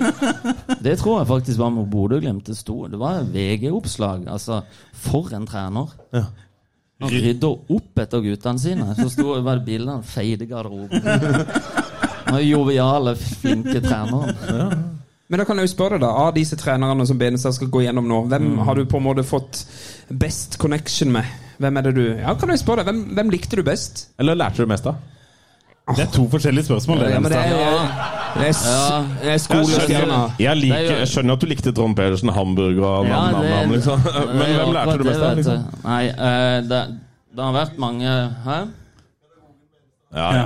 [laughs] Det tror jeg faktisk var med Bodø-Glimt det sto. Det var VG-oppslag. Altså, for en trener. Han rydda opp etter guttene sine. Så sto, var det bilde av han feide garderoben. Den joviale, flinke treneren. Men da kan jeg jo spørre deg, da, av disse trenerne som Benestad skal gå gjennom nå, hvem Mm. har du på en måte fått best connection med? Hvem er det du Ja, kan jeg spørre deg, hvem, hvem likte du best? Eller lærte du mest av? Det er to forskjellige spørsmål. Det, Ja, men det er, det er, det er skolestjerna. Jeg, liker, er jeg skjønner at du likte Trond Pedersen, hamburger og Ja, nam, nam, det- nam, liksom. [laughs] Men hvem lærte du mest av? Liksom? Nei, eh, det, det har vært mange Hæ? Ja, ja.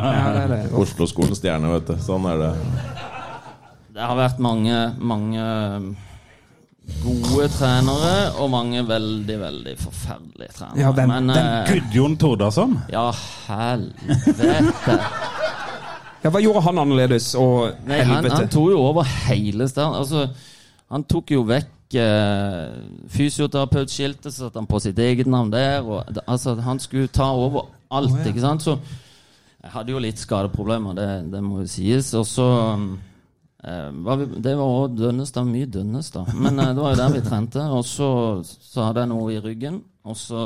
Ja. Oslo-skolens stjerne, vet du. Sånn er det. Det har vært mange, mange gode trenere og mange veldig, veldig forferdelige trenere. Ja, Den, Men eh, Gudjon Tordasson. Ja, helvete. Ja, hva gjorde han annerledes? Og Nei, han, helvete. han tok jo over hele stedet. Altså, han tok jo vekk eh, fysioterapeutskiltet, så satte han på sitt eget navn der. Og, det- altså, han skulle ta over alt, ikke sant. Så jeg hadde jo litt skadeproblemer, det, det må jo sies. Og så vi, Det var òg Dønnestad, mye Dønnestad. Men eh, det var jo der vi trente. Og så, så hadde jeg noe i ryggen. Og så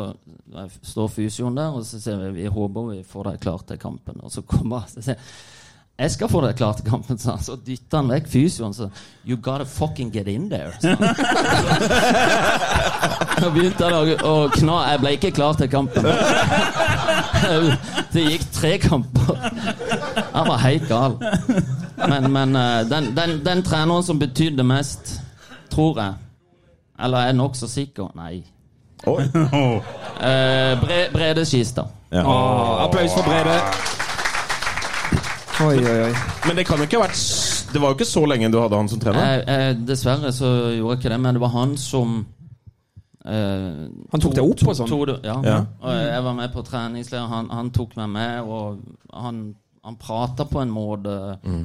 eh, står fysioen der, og så sier vi vi håper vi får deg klar til kampen. Og så kommer og sier jeg skal få deg klar til kampen, sa han. Så dytta han vekk fysioen. Så You gotta fucking get in there. [laughs] Så begynte han å, kna. Jeg ble ikke klar til kampen. [laughs] Det gikk tre kamper. Han var helt gal. Men, men eh, den, den, den treneren som betydde mest, tror jeg Eller er nokså sikker Nei. Oi. [laughs] Eh, Bre, Brede Skistad. Ja. Applaus for Brede. Oi, oi, oi. Men det kan jo ikke ha vært Det var jo ikke så lenge du hadde han som trener. Eh, eh, dessverre så gjorde jeg ikke det, men det var han som eh, Han tok det opp og sånn? To, ja. Ja. Og jeg var med på treningsleir. Han, han tok meg med, og han, han prata på en måte eh,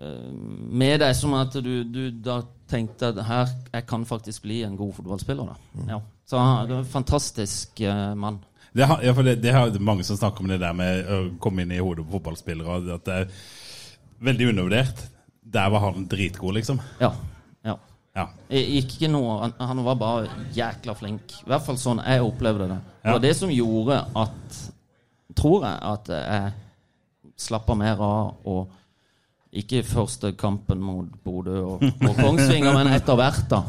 med deg som at du, du da tenkte at her, jeg kan faktisk bli en god fotballspiller. Da. Ja. Så han er var en fantastisk uh, mann. Det, har, ja, det, det har, mange som snakker om det der med å komme inn i hodet på fotballspillere. At det er veldig undervurdert. Der var han dritgod, liksom. Ja. ja. Ja. Ikke noe, han, han var bare jækla flink. I hvert fall sånn jeg opplevde det. Det var det som gjorde at Tror jeg at jeg slappa mer av og ikke første kampen mot Bodø og, og Kongsvinger, men etter hvert, da.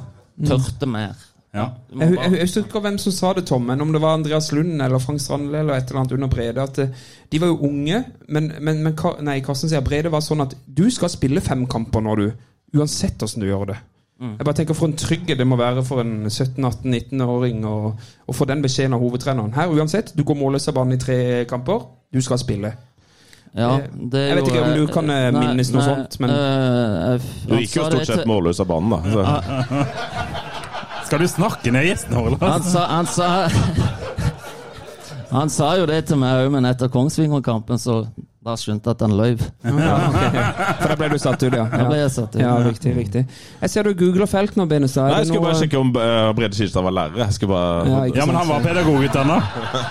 Tørte mer. Ja. Jeg, jeg, jeg husker ikke hvem som sa det, Tom, men om det var Andreas Lund eller Frank Strandle eller et eller annet under Brede. At eh, de var jo unge, men, men, men nei, Karsten sier Brede var sånn at du skal spille fem kamper når du Uansett hvordan du gjør det. Jeg bare tenker For en trygghet det må være for en 17-18-19-åring å å få den beskjeden av hovedtreneren. Her uansett, du går målløs av banen i tre kamper. Du skal spille. Ja, eh, det jeg vet ikke om du kan, eh, Nei, minnes noe nei, sånt, men- eh, Du gikk jo stort sett målløs av banen, da. Så. [laughs] Skal du snakke ned gjestene Olav? Han sa, han sa Han sa jo det til meg òg, men etter Kongsvinger-kampen så da skjønte jeg at han løy. Ja, okay. For da ble du satt ut, ja. Da ble jeg satt ut. Ja, riktig, riktig. Jeg ser du googler felt nå, Benestad. Nei, jeg skulle bare sjekke om uh, Brede Skilstad var lærer. Jeg skulle bare Ja, Ja, men han var pedagogutdanna.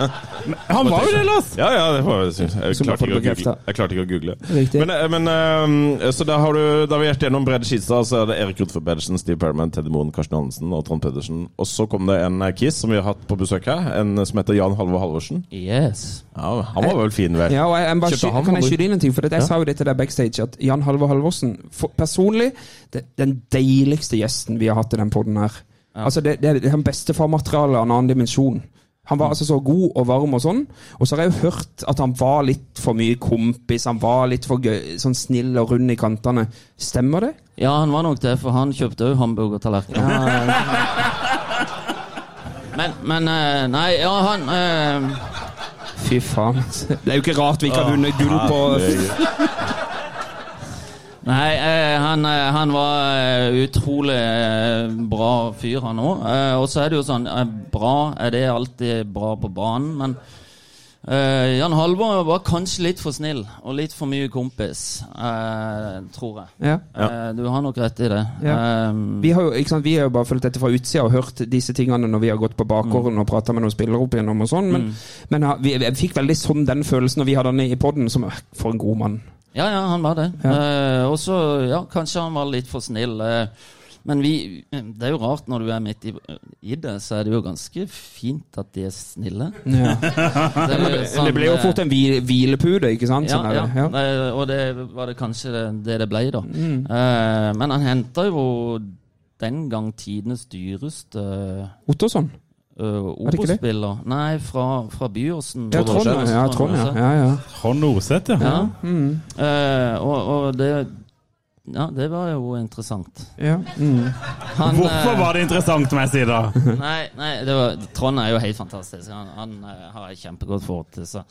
[laughs] Han var jo det, Lars! Ja, ja, det var, jeg, jeg, klarte ikke å google. jeg klarte ikke å google. Riktig. Men, eh, men eh, Så da har du Da har vi vært gjennom Brede Skistad, så er det Erik Rutfer Pedersen, Steve Perman, Teddy Moen, Karsten Hansen og Trond Pedersen. Og så kom det en eh, kiss som vi har hatt på besøk her, en som heter Jan Halvor Halvorsen. Yes. Ja, Han var vel fin, vel? Ja, og jeg, jeg bare han, kan jeg skyte inn en ting? For jeg sa jo det til deg backstage, at Jan Halvor Halvorsen for, Personlig det, den deiligste gjesten vi har hatt i den poden her. Altså det, det er det er bestefarmateriale av en annen dimensjon. Han var altså så god og varm og sånn. Og så har jeg jo hørt at han var litt for mye kompis, han var litt for gøy, sånn snill og rund i kantene. Stemmer det? Ja, han var nok det, for han kjøpte òg hamburgertallerkener. Men, men eh, Nei, ja, han eh, Fy faen. Det er jo ikke rart vi ikke har vunnet gull på Nei, eh, han, eh, han var eh, utrolig bra fyr, han òg. Eh, og så er det jo sånn eh, Bra er det alltid bra på banen, men eh, Jan Halvor var kanskje litt for snill og litt for mye kompis, eh, tror jeg. Ja. Eh, du har nok rett i det. Ja. Eh, Vi har jo ikke sant, vi har jo bare fulgt dette fra utsida og hørt disse tingene når vi har gått på bakgården og prata med noen spillere opp igjennom og sånn, men, men ja, vi, jeg fikk veldig sånn den følelsen når vi hadde han i poden, som For en god mann. Ja, ja, han var det. Ja. Eh, og så, ja, kanskje han var litt for snill. eh, men vi, det er jo rart når du er midt i, i det, så er det jo ganske fint at de er snille. Ja. [laughs] Det, er [laughs] sånn, det ble jo eh, fort en hvil, hvilepude, ikke sant? ja, Sånn ja. ja. Og det var det kanskje det det, det ble, da. Mm. Eh, men han henta jo den gang tidenes dyreste Ottosson? Uh, Obo-spiller. Nei, fra, fra Byåsen. Ja, Trond, ja. ja, Trond, ja. ja, ja. Trond Oseth, ja. Ja. Mm. Uh, og, og det Ja, det var jo interessant. ja. Mm. Han, Hvorfor eh, var det interessant, må jeg si da? [laughs] Nei, nei det var, Trond er jo helt fantastisk. Han, han eh, har jeg kjempegodt forhold til. Så.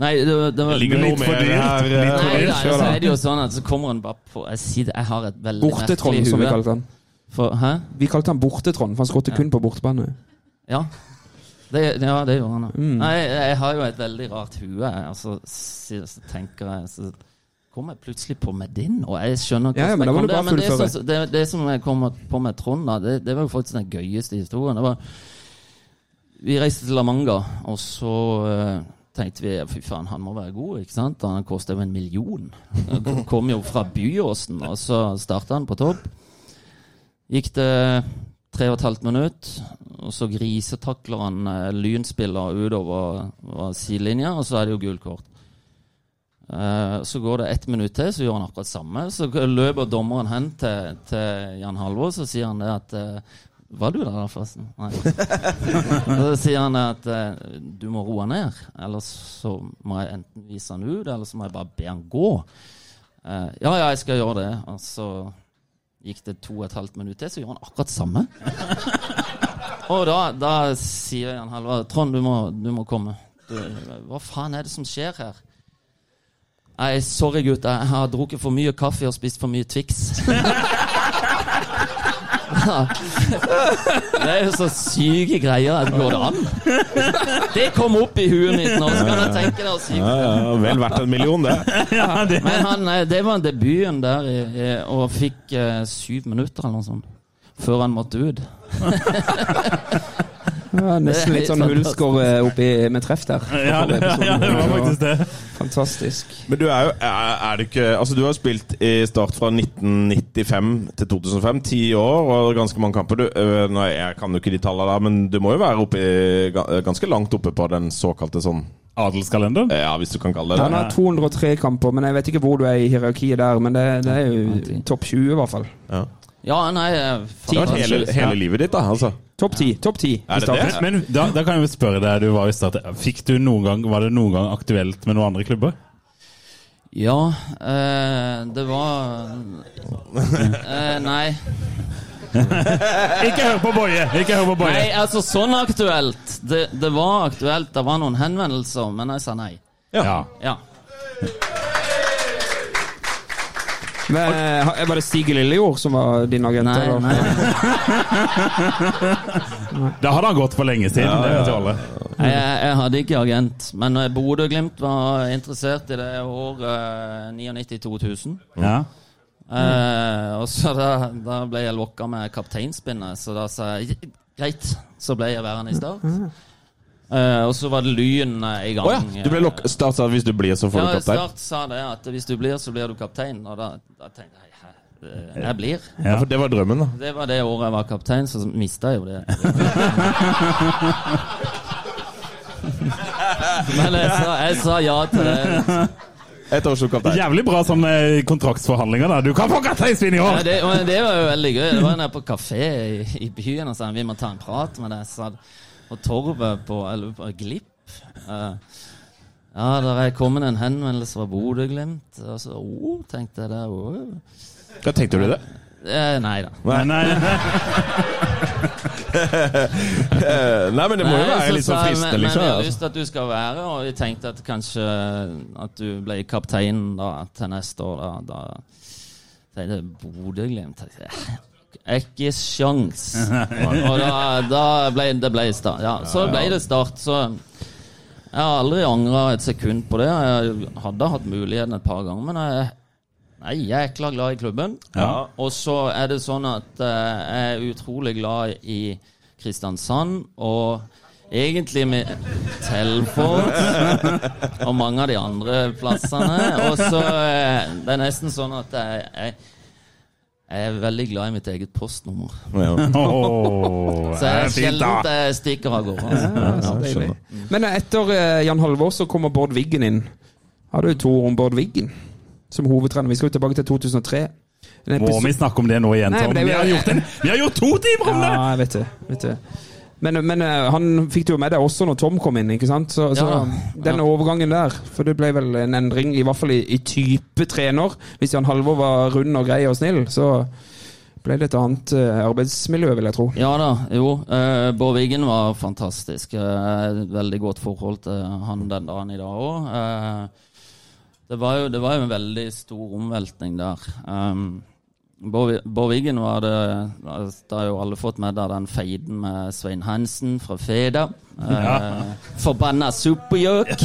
Nei, det, var- det ligger noe Litt for dyrt. her, eh, Nei, nei, så er det jo sånn at så kommer han bare på Jeg sier det, jeg har et veldig Borte-Trond, merkelig som vi hue. kalte han. For, hæ? Vi kalte han Borte-Trond, for han skrådte kun på bortebane. Ja. Det, ja, det gjorde han. Mm. Nei, jeg har jo et veldig rart hue. Altså, så, så tenker jeg Så kommer jeg plutselig på med din, og jeg skjønner ikke Ja, ja, men kom men det, som- det, det som jeg kom på med Trond, det, det var jo faktisk den gøyeste historien. Det var Vi reiste til La Manga, og så uh, tenkte vi fy faen, han må være god, ikke sant? Han koster jo en million. Han kom jo fra Byåsen, og så starta han på topp. Gikk det tre og et halvt minutt, og så grisetakler han eh, lynspiller utover sidelinja, og så er det jo gult kort. Eh, så går det ett minutt til, så gjør han akkurat samme. Så løper dommeren hen til, til Jan Halvor, så sier han det at eh, Var du der, forresten? Nei. [laughs] så sier han at eh, du må roe ned, ellers så må jeg enten vise han ut, eller så må jeg bare be han gå. Eh, ja, ja, jeg skal gjøre det. Og så gikk det to og et halvt minutt til, så gjorde han akkurat samme. [laughs] Og da, da sier Jan Halvard Trond, du må, du må komme. Du, hva faen er det som skjer her? Nei, sorry gutt, jeg har drukket for mye kaffe og spist for mye Twix. [laughs] det er jo så syke greier at går det an? Det kom opp i huet mitt nå, så kan jeg tenke deg å si. Ja, ja, vel verdt en million, det. Ja, det. Men han, eh, det var debuten der, i, og fikk eh, syv minutter eller noe sånt. Før han måtte ut. Ja, nesten litt sånn hullskår eh, oppi med treff der. Ja, det, ja, det var faktisk det. Fantastisk. Men du er jo er, er du ikke Altså, du har spilt i Start fra 1995 til 2005. Ti år og ganske mange kamper. Du, øh, nei, jeg kan jo ikke de tallene der, men du må jo være oppi, ganske langt oppe på den såkalte sånn Adelskalenderen? Ja, hvis du kan kalle det Han det. har 203 kamper, men jeg vet ikke hvor du er i hierarkiet der. Men det, det er jo topp 20, i hvert fall. Ja, nei eh, Det har vært hele, hele livet ditt, da. altså Topp 10. Topp 10 i det Start. det? Men da, da kan jeg jo spørre deg, du var i start. Fikk du noen gang, Var det noen gang aktuelt med noen andre klubber? Ja, eh, det var eh, Nei. Ikke hør på Boje! Ikke hør på Boje! Nei, altså sånn aktuelt. Det, det var aktuelt. Det var noen henvendelser, men jeg sa nei. Ja. Ja. Men, eh, var det Stig Lillejord som var din agent? Nei, eller? nei. [laughs] Da hadde han gått for lenge siden. det vet jo alle. Jeg, jeg hadde ikke agent, men eh, Bodø-Glimt var interessert i det året 99-2000. Ja. Eh, og så da, da ble jeg lokka med kapteinspinnet, så da sa jeg greit, så ble jeg værende i Start. Eh, og så var det Lyn eh, i gang. Oh, ja! Du ble lokk... Start sa hvis du blir, så får Ja, du kaptein. Ja, Start sa det at hvis du blir, så blir du kaptein. Og da, da tenkte jeg eh, jeg blir. Ja, for det var drømmen, da. Det var det året jeg var kaptein, så mista jeg jo det. [laughs] Men jeg sa, jeg sa ja til det. Et år som kaptein. Jævlig bra sånne kontraktsforhandlinger. da Du kan få kapteinsvinn i Ja, år! det, det var jo veldig gøy. Det var nede på kafé i, i byen og sa vi må ta en prat med deg. Så, og Torvet på, eller Glipp eh, Ja, der er kommet en henvendelse fra Bodø-Glimt. Og så oh, tenkte jeg det. Oh. Hva tenkte du det? Eh, nei da. Nei, nei. Nei, [laughs] men det må jo være så litt sånn jeg, fristende, men, liksom. Men vi har altså. lyst til at du skal være, og jeg tenkte at kanskje at du ble kaptein da, til neste år. Da, da jeg Bodø-Glimt jeg, Ikke sjans. [laughs] Og da, da ble det ble start. Ja, så ble det start. Så jeg har aldri angra et sekund på det. Jeg hadde hatt muligheten et par ganger, men jeg er jækla glad i klubben. Ja. Og så er det sånn at eh, jeg er utrolig glad i Kristiansand, og egentlig med Telfort [laughs] og mange av de andre plassene. Og så eh, Det er nesten sånn at jeg, jeg, jeg er veldig glad i mitt eget postnummer. Ja. [laughs] Så jeg er sjelden da. jeg stikker av gårde. Ja. Men etter eh, Jan Halvor så kommer Bård Wiggen inn. Har du to ord om Bård Wiggen som hovedtrener? Vi skal jo tilbake til 2003. Må vi snakke om det nå igjen, Nei, Tom? men det er Vi har gjort, en, vi har gjort to timer om det! Ja, jeg vet det. Vet det. Men, men eh, han fikk det jo med deg også når Tom kom inn, ikke sant? Så, så Ja. den overgangen der For det ble vel en endring, i hvert fall i, i type trener. Hvis Jan Halvor var rund og grei og snill, så ble det et annet eh, arbeidsmiljø, vil jeg tro. Ja da, jo. Uh, Bård Wiggen var fantastisk. Veldig godt forhold til han den dagen i dag òg. det, var jo- det var jo en veldig stor omveltning der. Um, Bård Wiggen var det Da har jo alle fått med deg den feiden med Svein Hansen fra Feda. [laughs] Uh, Forbanna supergjøk!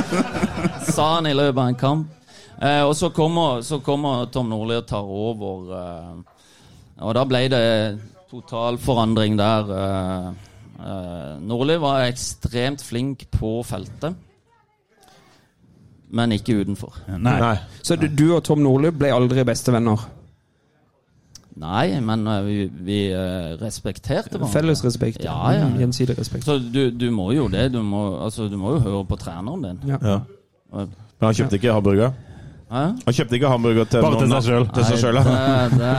[laughs] Sa han i løpet av en kamp. Eh, og så kommer, så kommer Tom Nordli og tar over. eh, og da ble det total forandring der. eh, eh, Nordli var ekstremt flink på feltet, men ikke utenfor. Nei. Nei. Så du, du og Tom Nordli ble aldri bestevenner? Nei, men eh, vi, vi eh, respekterte hverandre. Felles respekt? Ja, ja. Mm, Gjensidig respekt. Så du, du må jo det. Du må, altså, du må jo høre på treneren din. Ja. Ja. Men han kjøpte ikke hamburger? Hæ? Han kjøpte ikke hamburger til Bare noen-. Til seg ja. Det,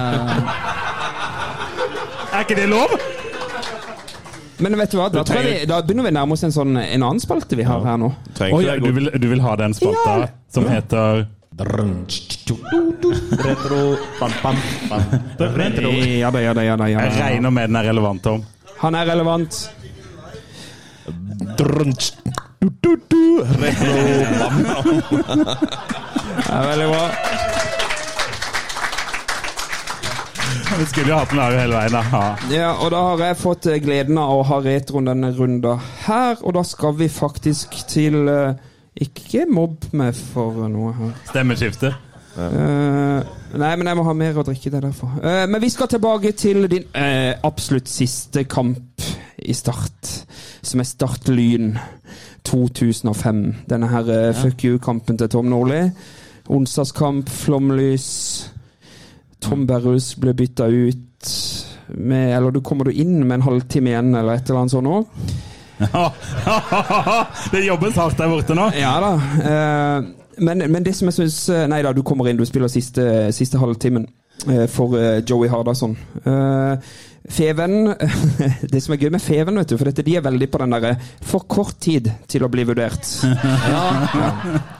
Er ikke det lov? Men vet du hva, da, tror jeg da begynner vi å nærme oss en, sånn, en annen spalte vi har her nå. Ikke du, vil, du vil ha den spalta som heter Retro bam, bam, bam. Ja da, ja da, ja da. Ja, Jeg regner med den er relevant, Tom. Han er relevant. Retro bam. Ja, veldig bra. Vi skulle jo hatt den her hele veien. da. Ja. Og da har jeg fått gleden av å ha retroen denne runden her, og da skal vi faktisk til eh, Ikke mobb meg for noe her. Stemmeskifte. Eh, nei, men jeg må ha mer å drikke. Det er derfor. uh, men vi skal tilbake til din uh, absolutt siste kamp i Start, som er Start Lyn 2005. Denne her ja. fuck you-kampen til Tom Nordli. Onsdagskamp, flomlys. Tom Berrus ble bytta ut med Eller du kommer du inn med en halvtime igjen, eller et eller annet sånt nå. [laughs] det jobbes hardt der borte nå. Ja da. Eh, men, men det som jeg syns Nei da, du kommer inn, du spiller siste, siste halvtimen eh, for eh, Joey Hardasson. Eh, Feven [laughs] Det som er gøy med Feven, vet du, for dette, de er veldig på den derre for kort tid til å bli vurdert. [laughs]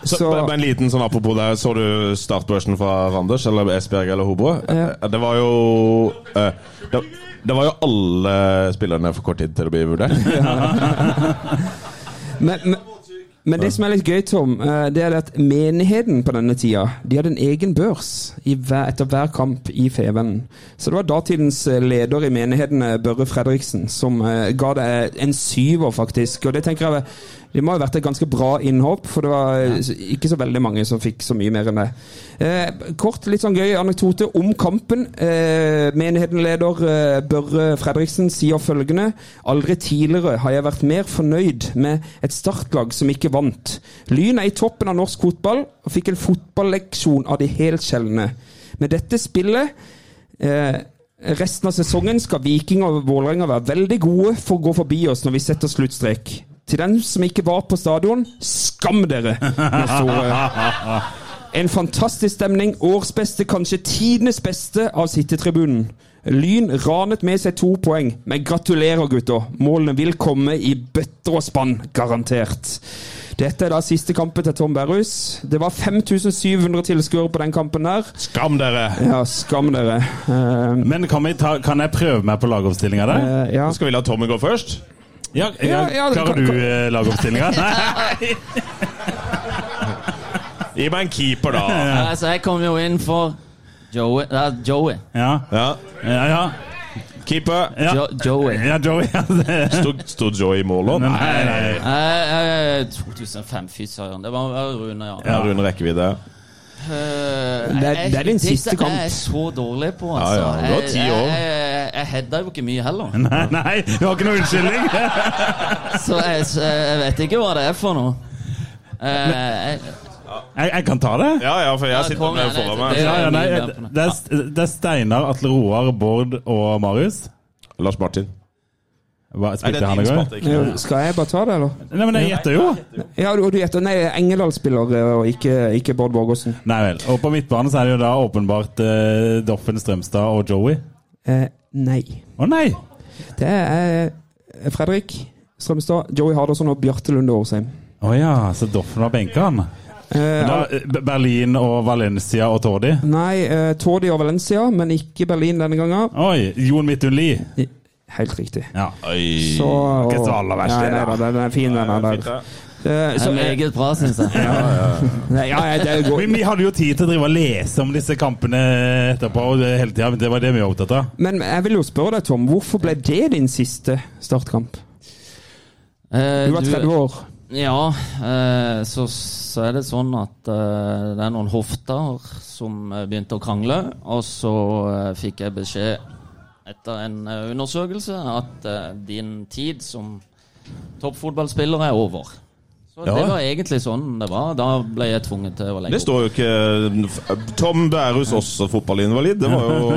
Så, Så- men en liten sånn apropos der, så du startbørsen fra Randers eller Esbjerg eller Hobro? Ja. Eh, Det var jo eh, det, det var jo alle spillerne for kort tid til å bli vurdert. [laughs] Men, men, men det som er litt gøy, Tom, eh, det er at menigheten på denne tida De hadde en egen børs i hver, etter hver kamp i Fevennen. Så det var datidens eh, leder i menigheten, eh, Børre Fredriksen, som ga det en syver, faktisk. Og det tenker jeg det må ha vært et ganske bra innhopp, for det var eh, ikke så veldig mange som fikk så mye mer enn det. Eh, kort, litt sånn gøy anekdote om kampen. Eh, menigheten-leder eh, Børre Fredriksen sier følgende Aldri tidligere har jeg vært mer fornøyd med et startlag som ikke vant. Lyn er i toppen av norsk fotball og fikk en fotballeksjon av de helt sjeldne. Med dette spillet eh, Resten av sesongen skal Viking og Vålerenga være veldig gode for å gå forbi oss når vi setter sluttstrek. Til den som ikke var på stadion, skam dere! En fantastisk stemning. Årsbeste, kanskje tidenes beste av sittetribunen. Lyn ranet med seg to poeng, men gratulerer, gutter. Målene vil komme i bøtter og spann, garantert. Dette er da siste kampen til Tom Berrhus. Det var 5700 tilskuere på den kampen der. Skam dere! Ja, skam dere. Uh, Men kan, vi ta, kan jeg prøve meg på lagoppstillinga der? Uh, ja. Skal vi la Tommy gå først? Ja, ja, Ja, ja, Klarer du eh, lagoppstillinga? [laughs] Nei. Gi meg en keeper, da. Altså, jeg kom jo inn for Joey. Ja, Joey. Ja, Ja. ja. ja. Keeper. ja. Jo, Joey. ja Joey. ja, det- [laughs] Stod, stod Joey i mål nå? Nei, nei. Eh, eh, 2005, fy søren. Det var var Rune, ja. Ja, Rune rekkevidde. Eh, Det er- jeg- det er din siste kamp. er jeg så dårlig på, altså. ja, du har ti år. Jeg, jeg, jeg heada jo ikke mye heller. [laughs] Nei, nei, du har ikke noe unnskyldning? [laughs] Så jeg, jeg vet ikke hva det er for noe. Eh, jeg, Jeg, jeg kan ta det. Ja, ja, for jeg sitter med foran meg. det- Ja, ja, nei, det, er, det er Steinar, Atle Roar, Bård og Marius. Lars Martin. Hva, Nei, det spilte er han din i går? Skal jeg bare ta det, eller? Nei, men jeg gjetter jo. Ja, du, du gjetter Nei, Engedal spiller, eh, og ikke, ikke Bård Borgersen. Nei vel. Og på midtbane så er det jo da åpenbart eh, Doffen Strømstad og Joey. Eh, nei. Å nei! Det er eh, Fredrik Strømstad, Joey Hardasson og Bjarte Lunde Årsheim. Å ja, så Doffen var benka han. Eh, Da, eh, Berlin og Valencia og Tordi. nei, eh, Tordi og Valencia, men ikke Berlin denne gangen. Oi, Jon Midtun Lie. Helt riktig. Ja. Oi. Så, Ikke så aller verst, Nei, det, nei, da. da, den er fin, den der. Fint, ja. Eh, det er meget bra, syns jeg. [laughs] Ja, ja, ja, det går. Vi, vi hadde jo tid til å drive og lese om disse kampene etterpå. og det, hele tiden, det var det vi var opptatt av. Men jeg vil jo spørre deg, Tom, hvorfor ble det din siste startkamp? Eh, Du var 30 år. Ja, eh, så, så er det sånn at eh, det er noen hofter som begynte å krangle, og så eh, fikk jeg beskjed etter en eh, undersøkelse at eh, din tid som toppfotballspiller er over. Så Ja. det var egentlig sånn det var. Da ble jeg tvunget til å legge Det står jo ikke Tom Bærus også fotballinvalid. Det var jo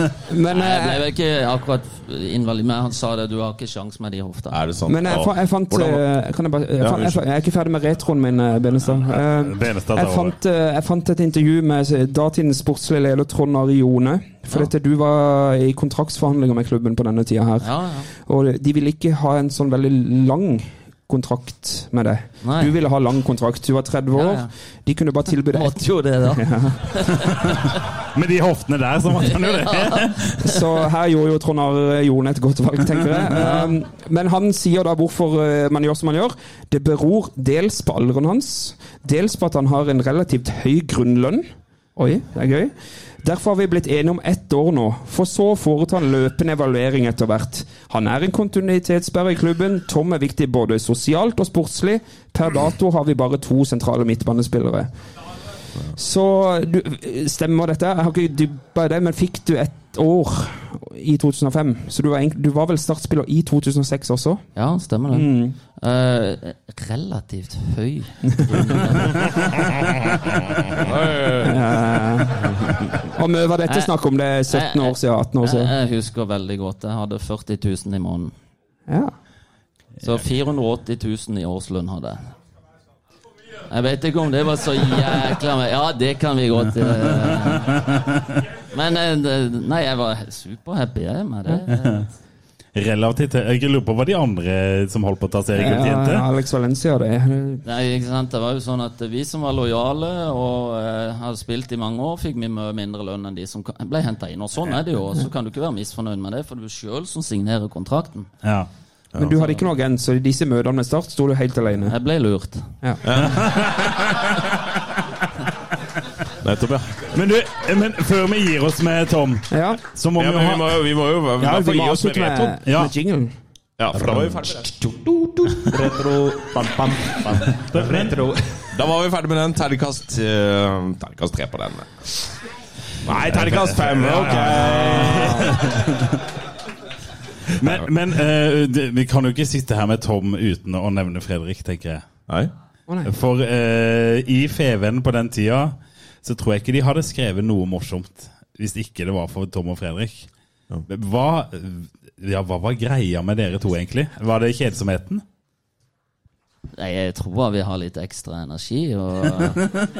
[laughs] Men, Nei, jeg ble eh, vel ikke akkurat invalid, men han sa det, du har ikke sjans med de hofta. Er det sant? men jeg, fa- jeg fant eh, kan jeg, bare, jeg, fant, jeg, fa- jeg er ikke ferdig med retroen min, eh, Benestad. Eh, Benestad Jeg fant, jeg fant et intervju med datidens sportslige leder Trond Ari Jone. For Ja. dette, du var i kontraktsforhandlinger med klubben på denne tida her. Ja, ja. Og de ville ikke ha en sånn veldig lang kontrakt med deg. Nei. Du ville ha lang kontrakt. Du var 30 år. Ja, ja. De kunne bare tilby deg Måtte jo det, da. [laughs] Med de hoftene der, så måtte han jo det. [laughs] Så her gjorde jo Trond Arne Jone et godt valg, tenker jeg. Um, Men han sier da hvorfor uh, man gjør som man gjør. Det beror dels på alderen hans, dels på at han har en relativt høy grunnlønn. Oi, det er gøy. Derfor har vi blitt enige om ett år nå, for så å foreta en løpende evaluering etter hvert. Han er en kontinuitetsbærer i klubben. Tom er viktig både sosialt og sportslig. Per dato har vi bare to sentrale midtbanespillere. Så du, stemmer dette? Jeg har ikke dybba i det, men fikk du et år i 2005? Så du var, du var vel startspiller i 2006 også? Ja, stemmer det. Mm. Uh, relativt høy. [laughs] Og mye var dette snakk om? Det er 17 år siden? 18 år Jeg, siden? jeg husker veldig godt. Jeg hadde 40 000 i måneden. Ja. Så 480 000 i årslønn hadde jeg. Jeg vet ikke om det var så jækla. Ja, det kan vi godt eh. [laughs] Men eh, nei, jeg var superhappy jeg, med det. [laughs] Relativt Jeg lurer på hva de andre som holdt på å ta seriegull, Ja. Alex Valencia, det. [laughs] Nei, ikke sant? Det var jo sånn at Vi som var lojale og eh, hadde spilt i mange år, fikk mye mindre lønn enn de som ble henta inn. Og sånn er det jo. Så kan du ikke være misfornøyd med det, for det er du sjøl som signerer kontrakten. Ja. Men du hadde ikke noen, agent, så i disse møtene med Start sto du helt alene. Jeg ble lurt. Ja. [laughs] [laughs] Nettopp, ja. Men du, men før vi gir oss med Tom, Ja, så må ja vi men jo vi må ha vi må jo i hvert vi fall må gi oss med avslutte retro. med, Ja. med jingle. Ja, for da var vi ferdig. Retro, bam, bam, bam. Retro. Da var vi ferdig med den. Terningkast uh, Terningkast tre på den. Nei, terningkast fem. Ok. [laughs] Men, men eh, det, vi kan jo ikke sitte her med Tom uten å nevne Fredrik, tenker jeg. Nei. For eh, i Feven på den tida så tror jeg ikke de hadde skrevet noe morsomt hvis ikke det var for Tom og Fredrik. Hva, ja, hva var greia med dere to, egentlig? Var det kjedsomheten? Nei, jeg tror vi har litt ekstra energi. Og,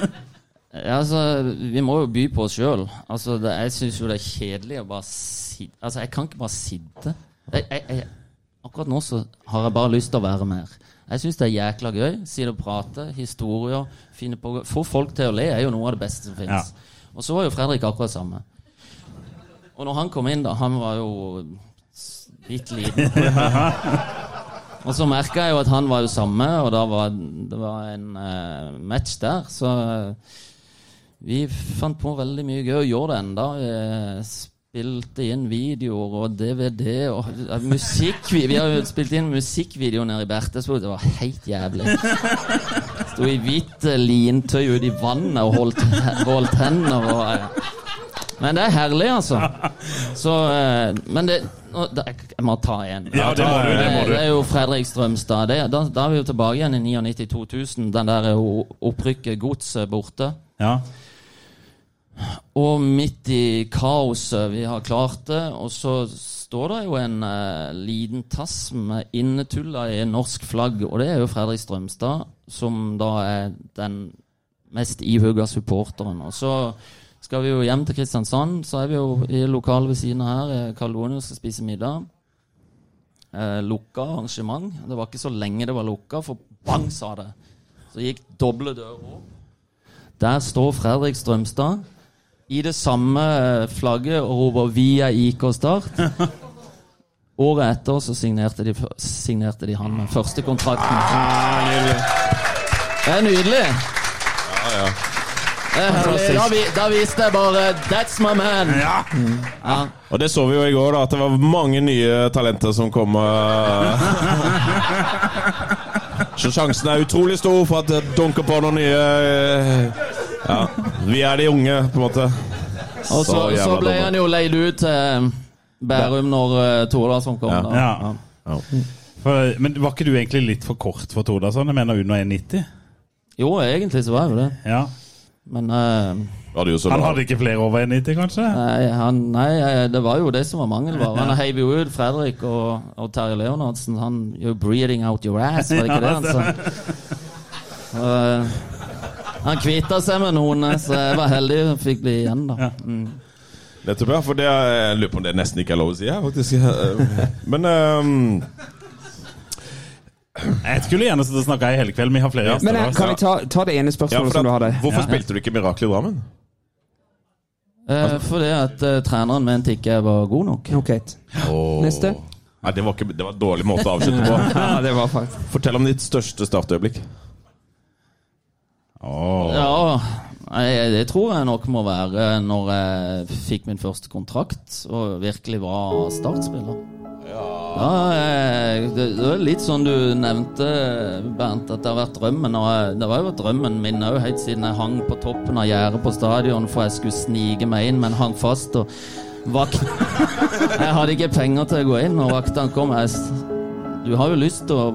[laughs] ja, altså, vi må jo by på oss sjøl. Altså, det- jeg syns jo det er kjedelig å bare sitte Altså, jeg kan ikke bare sitte. Jeg, jeg, jeg, akkurat nå så har jeg bare lyst til å være mer. Jeg syns det er jækla gøy. Sitte og prate, historier, finne på Få folk til å le er jo noe av det beste som fins. Og så var jo Fredrik akkurat samme. Og når han kom inn, da Han var jo litt liten. [laughs] Og så merka jeg jo at han var jo samme, og da var det var en uh, match der. Så uh, vi fant på veldig mye gøy og gjør det enda. Vi spilte inn videoer og DVD og eh, musikk. Vi, har jo spilt inn musikkvideo nede i Bertesbo. Det var helt jævlig. Sto i hvitt eh, lintøy ute i vannet og holdt, holdt hender og ja. Men det er herlig, altså. Så eh, Men det nå, da, Jeg må ta en. Ja, det må du, det må du. Det er jo Fredrik Strømstad. Det, da, da er vi jo tilbake igjen i 99-2000. Den der er opprykket godset borte. Ja. Og midt i kaoset vi har klart det, og så står det jo en eh, liten tass med innetulla i norsk flagg, og det er jo Fredrik Strømstad, som da er den mest ihuga supporteren. Og så skal vi jo hjem til Kristiansand, så er vi jo i lokalet ved siden av her, i Lone skal spise middag. Eh, lukka arrangement. Det var ikke så lenge det var lukka, for bang, sa det. Så gikk doble dører opp. Der står Fredrik Strømstad i det samme eh, flagget og roper 'Vi er IK Start'. [laughs] Året etter så signerte de, signerte de han med første kontrakten. Det er nydelig. Det er herlig. Da, vi, da viste jeg bare 'That's my man'. Ja. Og det så vi jo i går, da, at det var mange nye talenter som kom. eh. [laughs] Så sjansen er utrolig stor for at det dunker på noen nye eh, Ja, vi er de unge, på en måte. Og så, så, så ble dumme. han jo leid ut til Bærum når uh, Tordalsson kom. Ja. Da. Ja. Ja. For, men var ikke du egentlig litt for kort for Tordasson? Jeg mener under 1,90? Jo, egentlig så var jeg jo det. Ja. Men uh, jo så Han hadde ikke flere over 1,90, kanskje? Nei, han, nei, eh, det var jo det som var mangelvare. [laughs] Han heiv jo ut Fredrik og, og Terje Leonardsen. Han You're breathing out your ass, var det ikke det [laughs] han sa? Og, eh, han kvitta seg med noen, så jeg var heldig og fikk bli igjen, da. Mm. Nettopp, ja. For det er, jeg lurer på om det nesten ikke er lov å si her, faktisk. Eh, Men um Jeg skulle gjerne sittet og snakka i hele kveld. Vi har flere gjester. Men eh, kan vi ta, ta det ene Ja, spørsmålet som du hadde? hvorfor spilte du ikke Mirakel i Drammen? Eh, fordi at uh, treneren mente ikke jeg var god nok. Ok. Neste. Nei, det var, ikke, det var en dårlig måte å avslutte på. [laughs] Ja, det var faktisk Fortell om ditt største startøyeblikk. Åh. Ja, jeg, det tror jeg nok må være når jeg fikk min første kontrakt og virkelig var startspiller. Ja, jeg, det, det er litt sånn du nevnte, Bernt, at det har vært drømmen. Og det var jo drømmen min òg, helt siden jeg hang på toppen av gjerdet på stadion for jeg skulle snike meg inn, men hang fast. og vakt... [laughs] Jeg hadde ikke penger til å gå inn, og vaktene kom. Jeg, du har jo lyst til å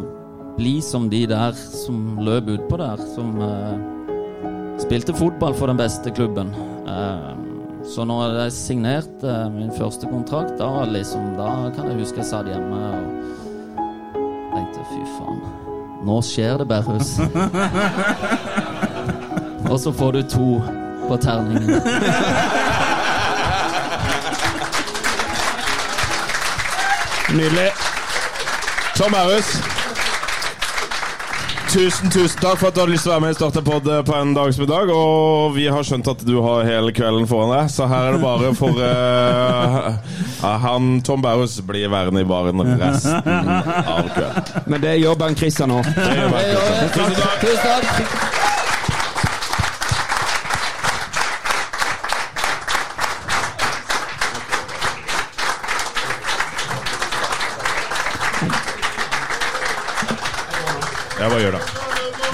bli som de der som løp utpå der, som eh, spilte fotball for den beste klubben. Eh, så når jeg signerte min første kontrakt, da, liksom, da kan jeg huske jeg satt hjemme og tenkte fy faen, nå skjer det, Berhus. [laughs] og så får du to på terningen. Nydelig. Tom Aarhus. Tusen, tusen takk for at du hadde lyst til å være med i Starterpod på en dag som i dag. Og vi har skjønt at du har hele kvelden foran deg, så her er det bare for [laughs] uh, Han Tom Baus blir værende i baren resten av kvelden. Men det gjør Bernt Christian nå. Tusen takk. Tusen takk.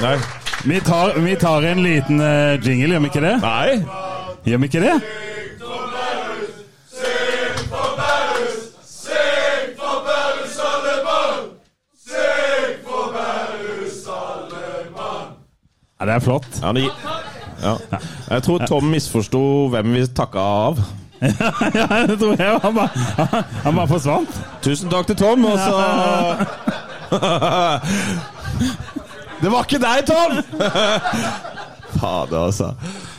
Nei. Vi tar, vi tar en liten eh, jingle, gjør vi ikke det? Nei? Gjør vi ikke det? Ja, det er flott. Ja, det, ja. Jeg tror Tom misforsto hvem vi takka av. [laughs] ja, det tror jeg. Han bare, han, bare forsvant. Tusen takk til Tom, og så [laughs] [laughs] Det var ikke deg, Tom! [laughs] Fader, altså.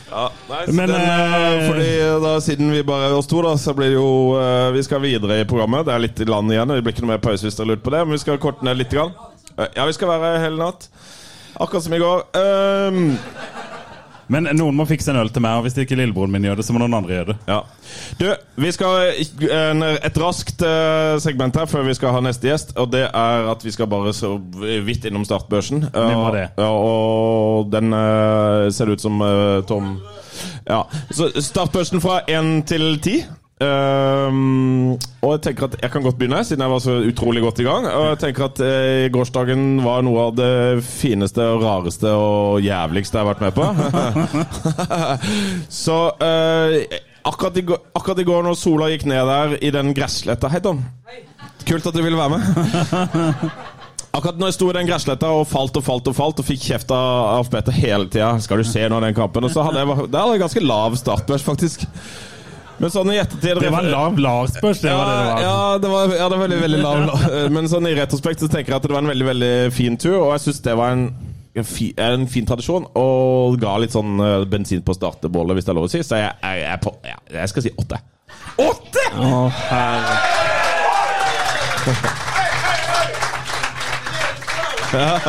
Ja, nei, så Men, den, eh, eh, fordi da, Siden vi bare er oss to, da, så blir det jo eh, Vi skal videre i programmet. Det er litt i land igjen. Det blir ikke noe mer pause hvis dere lurer på det. Men vi skal korte ned litt. Grann. Eh, Ja, vi skal være her hele natt. Akkurat som i går. Um, Men noen må fikse en øl til meg, og hvis ikke lillebroren min gjør det, så må noen andre gjøre det. Ja. Du, vi skal ha et raskt eh, segment her før vi skal ha neste gjest. Og det er at vi skal bare så vidt innom startbørsen. Må det. Ja, og den eh, ser ut som eh, Tom Ja. Så startbørsen fra én til ti. Ehm, og jeg tenker at jeg kan godt begynne, siden jeg var så utrolig godt i gang. Og jeg tenker at eh, gårsdagen var noe av det fineste og rareste og jævligste jeg har vært med på. [laughs] så eh, akkurat, i akkurat i går når sola gikk ned der i den gressletta Hei, Tom. Kult at du ville være med. [laughs] Akkurat når jeg sto i den gressletta og falt og falt og falt og fikk kjeft av Peter hele tida Skal du se nå den kampen? Og så hadde jeg, det hadde jeg ganske lav startbørs, faktisk. Men sånn i ettertid Det var lav Lars-børs, det var det det var. ja, det var, ja, det var veldig, veldig lav. [laughs] Men sånn i retrospekt så tenker jeg at det var en veldig veldig fin tur, og jeg syns det var en, en, fi, en fin tradisjon. Og ga litt sånn eh, bensin på startebollet, hvis det er lov å si. Så jeg, jeg, jeg, på, ja, jeg skal si åtte. Åtte?! Å, herre. [laughs] Ja,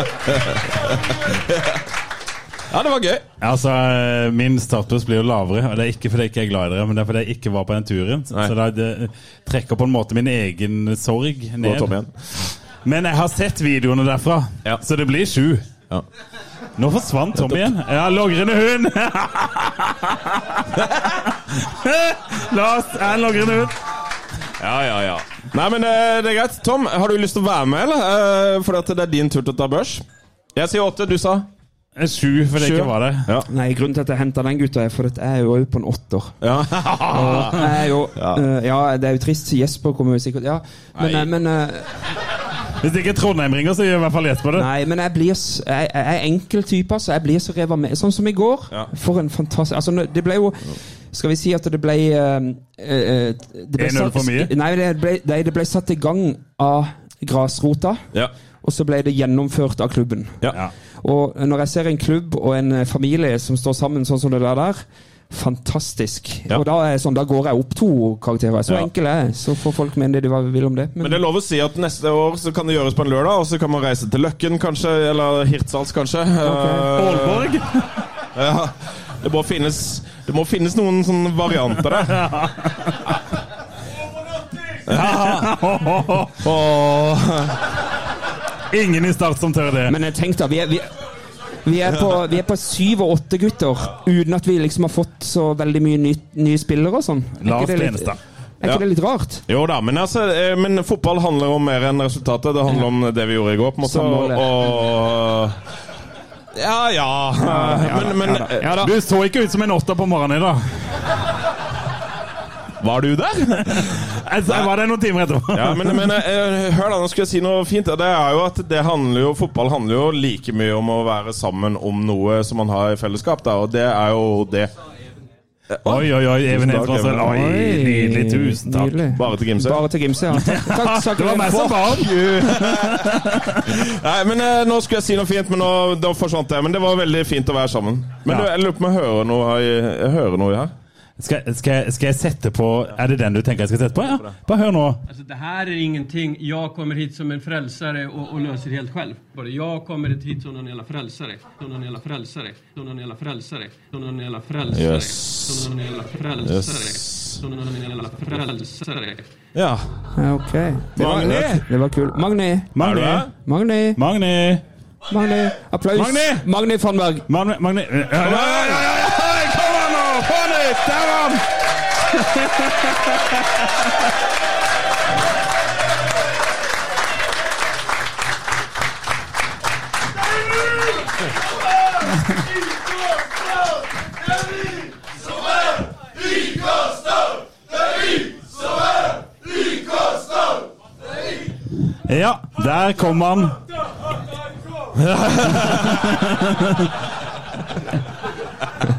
det var gøy. Altså, eh, Min status blir jo lavere. og Det er ikke fordi jeg ikke er glad i dere, men det er fordi jeg ikke var på den turen. Nei. Så det, trekker på en måte min egen sorg ned. Godt ned. igjen. Men jeg har sett videoene derfra, Ja. så det blir sju. Ja. Nå forsvant Tom igjen. Ja, logrende hund! [laughs] Lars er en logrende hund. Ja, ja, ja. Nei, men eh, det er greit. Tom, har du lyst til å være med, eller? Eh, at det er din tur til å ta børs. Jeg sier åtte, du sa? Eh, Sju for det Sju. ikke var det. Ja. Nei, grunnen til at jeg henta den gutta, er for at jeg er jo på en åtter. ja. Jeg er jo, Ja. Uh, ja, det er jo trist. Jesper kommer jo sikkert Ja, men, Nei. eh, men uh, Hvis ikke Trondheim ringer, så gjør i hvert fall Jesper det. Nei, men jeg blir Jeg, jeg er enkel type, altså. Jeg blir så revet med. Sånn som i går. Ja. For en fantastisk Altså, det ble jo Skal vi si at det ble uh, det ble 1-0 satt- for mye? Nei det, ble, det ble satt i gang av grasrota, ja. Og så ble det gjennomført av klubben. Ja. Ja. Og når jeg ser en klubb og en eh, familie som står sammen sånn som det der der, fantastisk. Ja. Og da, er sånn, da går jeg opp to karakterer. Så Ja. enkel er jeg. Så får folk mene det de vil om det. Men det er lov å si at neste år så kan det gjøres på en lørdag, og så kan man reise til Løkken kanskje, eller Hirtshals kanskje. Ålborg. Okay. Uh, [laughs] Ja, det må finnes, det må finnes noen sånne varianter der. Og, [laughs] [laughs] Ingen i Start som tør det. Men jeg tenkte, vi er, vi, vi, er på, vi er på syv og åtte gutter, uten at vi liksom har fått så veldig mye ny, nye spillere og sånn. Lars Tjenestad. Er ikke Ja. det litt rart? jo da, men, altså, eh, men fotball handler om mer enn resultatet. Det handler om det vi gjorde i går, på en måte. Og, Ja, ja. Men, men Ja da. Du så ikke ut som en åtter på morgenen i dag. Var du der? Jeg, jeg var der noen timer etterpå. Ja, men, men eh, hør da, nå skal jeg si noe fint. Det er jo at det handler jo, Fotball handler jo like mye om å være sammen om noe som man har i fellesskap. da, Og det er jo det. Oi, oi, oi. Even Oi, nydelig. Tusen takk. Nydelig. Bare til Gimse. Bare til Gimse, ja. Takk, takk, takk. Det var meg som ba om. [laughs] Nei, men eh, Nå skulle jeg si noe fint, men nå, da forsvant det. Men det var veldig fint å være sammen. Men Ja. du, jeg lurer på om jeg hører noe, her- jeg hører noe her. Skal, skal, skal jeg sette på Er det den du tenker jeg skal sette på? Ja. Bare hør nå. Altså, det her er ingenting, Jeg kommer hit som en frelser og, og løser helt selv. Bare jeg kommer hit som en jävla frälsare, som en jävla frälsare, som en jävla frälsare, som en jävla frälsare, Yes. som någon jävla frälsare, Yes. som någon jävla frälsare. Ja. Ok. Det var, Magni. det var kult. Magni. Er Magni. Magni. Magni. Magni. Applaus. Magni. Magni Fannberg. Magni. Magni. Ja, ja, ja, ja, ja. Kom an nå! Få den ut! Han! Ja, der kom han. [laughs] [laughs] [laughs] [laughs]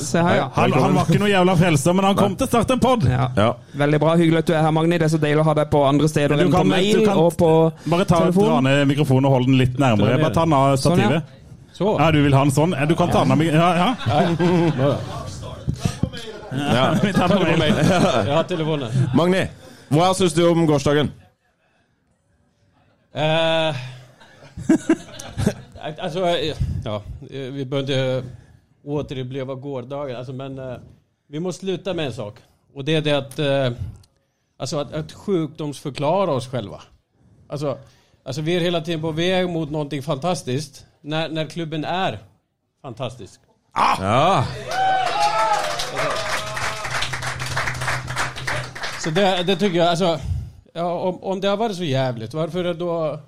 Se her, ja. Han, han var ikke noe jævla frelser, men han kom til å starte en pod. ja. ja. Veldig bra. Hyggelig at du er her, Magni. Det er så deilig å ha deg på andre steder enn på mail kan- og på Bare ta, dra ned mikrofonen og hold den litt nærmere. Bare ta den av Sånn, ja. stativet. Så. Ja, du vil ha den sånn? Du kan ta den av Ja, ja. ja. [laughs] Vi tar den på mail. [laughs] Jeg har telefonen. Magni, hva syns du om gårsdagen? Eh, alltså, eh, ja, eh, vi behöver inte återuppleva gårdagen, alltså, men eh, vi måste sluta med en sak. Och det är det att, eh, alltså, att, att sjukdomsförklara oss själva. Alltså, alltså, vi är hela tiden på väg mot någonting fantastiskt när, när klubben är fantastisk. Ja. Så det, det tycker jag, alltså, ja, om, om det har varit så jävligt, varför är det då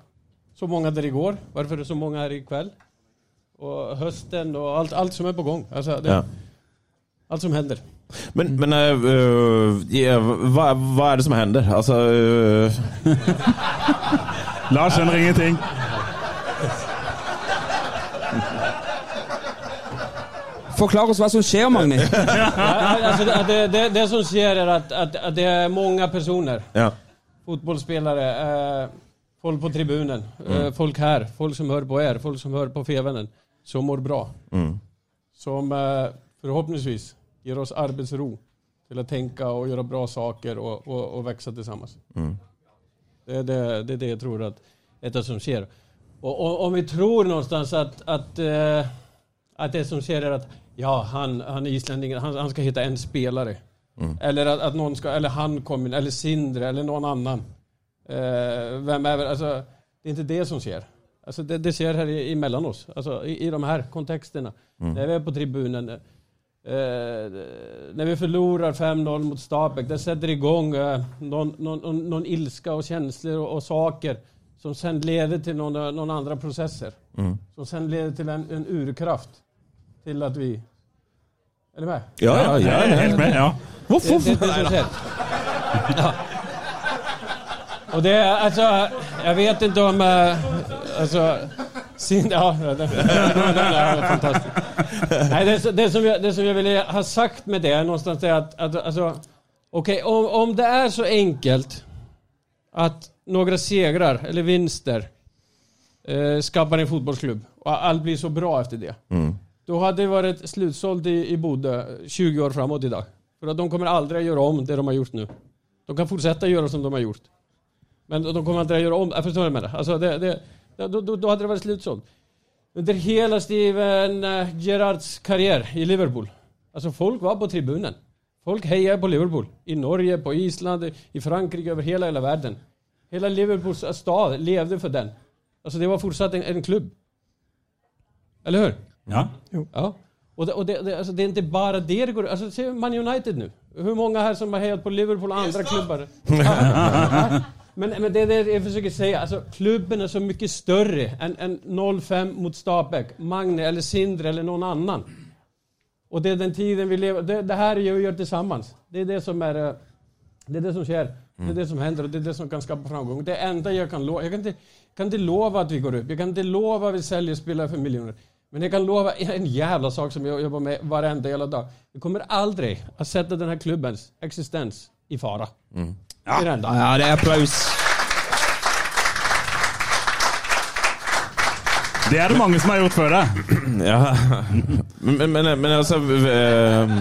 så många där igår? Varför är det så många här ikväll? Och hösten och allt, allt som är på gång. Alltså, det, ja. Allt som händer. Men, men uh, øh, ja, hva, hva er det som hender? Altså uh... [laughs] Lars skjønner ingenting. Forklar oss hva som skjer, Magni. [laughs] Ja, altså, det, det, det, det som skjer, er at, at, at det er mange personer, Ja. Fotballspillere. eh, folk på tribunen, eh, folk her, folk som hører på er, folk som hører på Fevennen, som mår bra. Som eh, gir ger oss arbeidsro til å tenke og gjøre bra saker og, og, och sammen. tillsammans. Det, det, det er det jeg tror at är det som sker. Og, och om vi tror någonstans at, att, at, det som sker er at ja, han, han islendingen, han, han skal hitta en spelare. Eller at, at någon ska, eller han kommer inn, eller Sindre, eller noen annan. Eh, vem är, alltså, det är inte det som sker. Alltså det, det sker här i- emellan oss, alltså i, i de här kontexterna. När vi är på tribunen, eh, när vi förlorar 5-0 mot Stabæk, det sätter igång eh, någon, någon, någon, ilska och känslor och, och saker som sen leder till någon, någon andra processer. Som sen leder till en, en urkraft. Till att vi... Är du med? Ja, ja, ja, Jeg er helt med, ja. Det, det, det som sker. [laughs] Ja. Och det alltså, jag vet inte om, eh, alltså, sin, ja, det, är fantastiskt. Nej, det, det, som jag, det som jag ville ha sagt med det någonstans är att, att alltså, okej, om, om det är så enkelt att några segrar eller vinster eh, skapar en fotbollsklubb och allt blir så bra efter det. Då hade det varit slutsåld i, i Bodø 20 år framåt idag. För att de kommer aldrig att göra om det de har gjort nu. De kan fortsätta göra som de har gjort. Men de kommer aldrig att göra om Jag förstår vad jag menar? Alltså det, det, då, då, då hade det varit slutsålt. Under hela Steven Gerards Gerrards karriär i Liverpool. Alltså folk var på tribunen. Folk hejade på Liverpool. I Norge, på Island, i Frankrike, över hela, hela världen. Hela Liverpools stad levde för den. Alltså det var fortsatt en, en klubb. Eller hur? Ja. Ja. Och, det, och det, det, alltså det är inte bara det det går Alltså se Man United nu. Hur många här som har hejat på Liverpool och andra klubbar? [laughs] Men, men det det jag försöker säga. Alltså, klubben är så mycket större än, än 05 mot Stabæk, Magne eller Sindre eller någon annan. Och det är den tiden vi lever Det, det här gör vi gör tillsammans. Det är det som är eh, Det är det som sker. Det är det som händer och det är det som kan skapa framgång. Det enda jag kan lova, jag kan inte, kan inte lova att vi går upp. Jag kan inte lova att vi säljer spelare för miljoner. Men jag kan lova en jävla sak som jag jobbar med varenda jävla dag. Vi kommer aldrig att sätta den här klubbens existens i fara. Det det. Ja, det er applaus. Det er det mange som har gjort før deg. [clears throat] Ja. Men, men, men altså eh,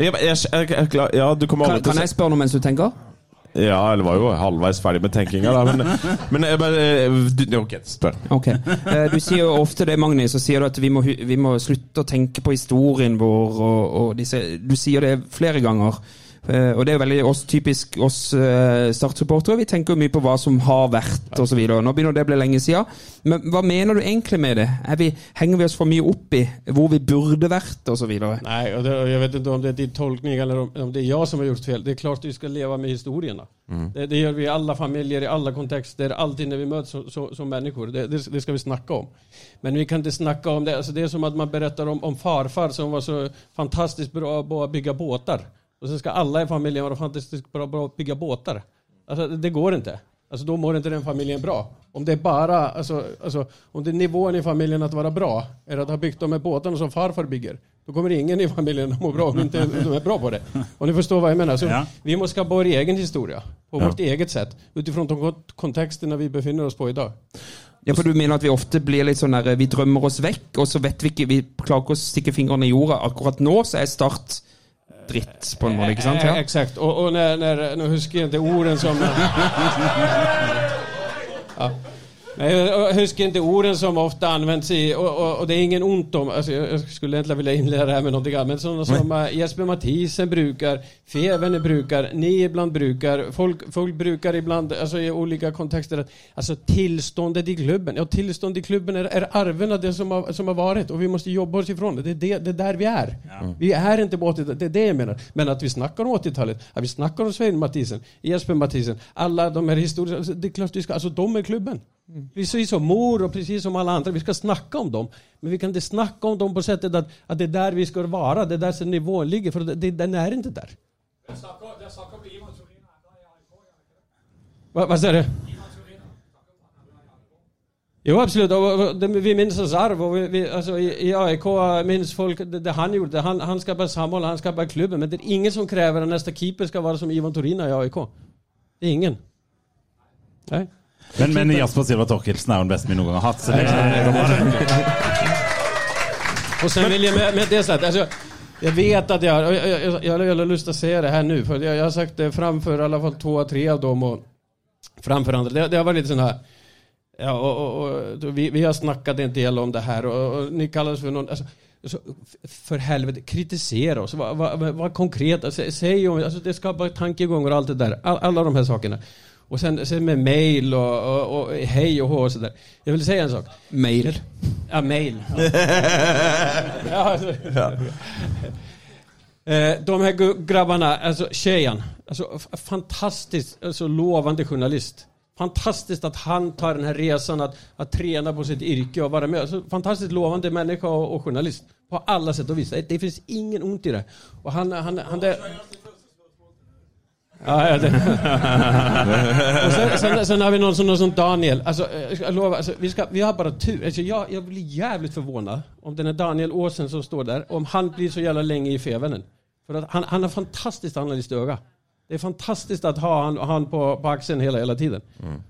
jeg, jeg, jeg, jeg, Ja, du kommer aldri til kan jeg spørre noe mens du tenker? Ja, eller var jo halvveis ferdig med tenkinga, da. Men, men jeg bare du, Ok, spør. Ok. Eh, Du sier jo ofte det, Magni, så sier du at vi må, vi må slutte å tenke på historien vår. Og, og disse, du sier det flere ganger. Eh, Og det er jo veldig oss, typisk oss eh, Start-supportere. Vi tenker mye på hva som har vært osv. Nå begynner det å bli lenge siden. Men hva mener du egentlig med det? Er vi, henger vi oss for mye opp i hvor vi burde vært osv.? Nei, og det, jeg vet ikke om det er din tolkning eller om, det er jeg som har gjort fel. Det er klart vi skal leve med historierna. Det, det gjør vi i alle familier, i alle kontekster, alltid når vi møtes som, som, som människor. Det, det, det skal vi snakke om. Men vi kan ikke snakke om det. Altså, det er som at man beretter om, om farfar som var så fantastisk bra på å bygge båtar. Och så ska alla i familjen vara fantastiskt bra på att bygga båtar. Alltså det, går inte. Alltså då mår inte den familjen bra. Om det är bara, alltså, alltså, om det är nivån i familjen att vara bra, är att ha byggt de här båtarna som farfar bygger, då kommer ingen i familjen att må bra om inte [laughs] de är bra på det. Och ni förstår vad jag menar. Så Ja. Vi måste skapa vår egen historia, på vårt eget sätt, utifrån de kont- kontexterna vi befinner oss på idag. Ja, for du mener at vi ofte blir litt sånn der Vi drømmer oss vekk, og så vet vi ikke Vi klarer ikke å stikke fingrene i jorda. Akkurat nå så er Start dritt, på en måte. ikke sant? Eh, Ja. Exakt. Och, och när, när, nu huskar jag inte orden som... [laughs] ja. Nej, jag ikke inte orden som ofta används i, och, och, och det är ingen ont om, alltså jag, skulle egentligen vilja inleda det här med någonting annat, men sådana som eh, Jesper Mathisen brukar, Fevene brukar, ni ibland brukar, folk, folk brukar ibland, alltså i olika kontexter, att, alltså tillståndet i klubben, ja tillstånd i klubben är, är arven av det som har, som har varit och vi måste jobba oss ifrån det, det är, det, det är där vi är. Vi är inte på 80-talet, det är det jag menar. Men att vi snackar om 80-talet, att vi snackar om Svein Mathisen, Jesper Mathisen, alla de här historierna, alltså, det är klart vi ska, alltså de är klubben. Precis som mor och precis som alla andra, vi ska snacka om dem. Men vi kan inte snacka om dem på sättet att, att det är där vi ska vara, det är där som nivån ligger, för det, den är inte där. Hva vad säger du? Jo, absolutt. Og vi minns hans arv. og vi, vi, altså, i, AIK minns folk det, det han gjorde. Han, han skapade samhold, han skapade klubben. Men det er ingen som krever at neste keeper skal være som Ivan Torina i AIK. Det er ingen. Nej. Men, men Jasper Silva Torkelsen er jo den beste vi noen gang har hatt. Så det, Och sen [laughs] vil jeg med, med det sagt, altså, jeg vet at jeg jeg jag, jag har til å säga det her nu, for jeg, jag har sagt det framfor i alle fall to av tre av dem og framfor andre. Det, det har vært litt sånn her ja, og, og, og, vi, vi har snakket en del om det her, og, och ni kallar oss for noen alltså, så, f- helvete, kritisere oss. Hva konkret, Altså, si om, altså, det skaper tankeganger og alt det der. All, alle de her sakerna. Och sen, sen med mail och, och, och hej och hå och sådär. Jag vill säga en sak. Mail. Ja, mail. [laughs] ja, alltså. Eh, De här gu- grabbarna, alltså tjejen, alltså fantastiskt alltså, lovande journalist. Fantastiskt att han tar den här resan att, att träna på sitt yrke och vara med. Alltså, fantastiskt lovande människa och, och journalist. På alla sätt och vis. Det, det finns ingen ont i det. Och han, han, han det, Ja, det. [laughs] og sen, sen, sen har vi någon som, någon som Daniel. Alltså, eh, jag ska lova, alltså, vi, ska, vi har bara tur. Alltså, jag, jag blir jävligt förvånad om den här Daniel Åsen som står där, om han blir så jävla länge i Fevenen. För att han, han har fantastiskt analysöga. Det är fantastiskt att ha han, han på, på axeln hela, hela tiden.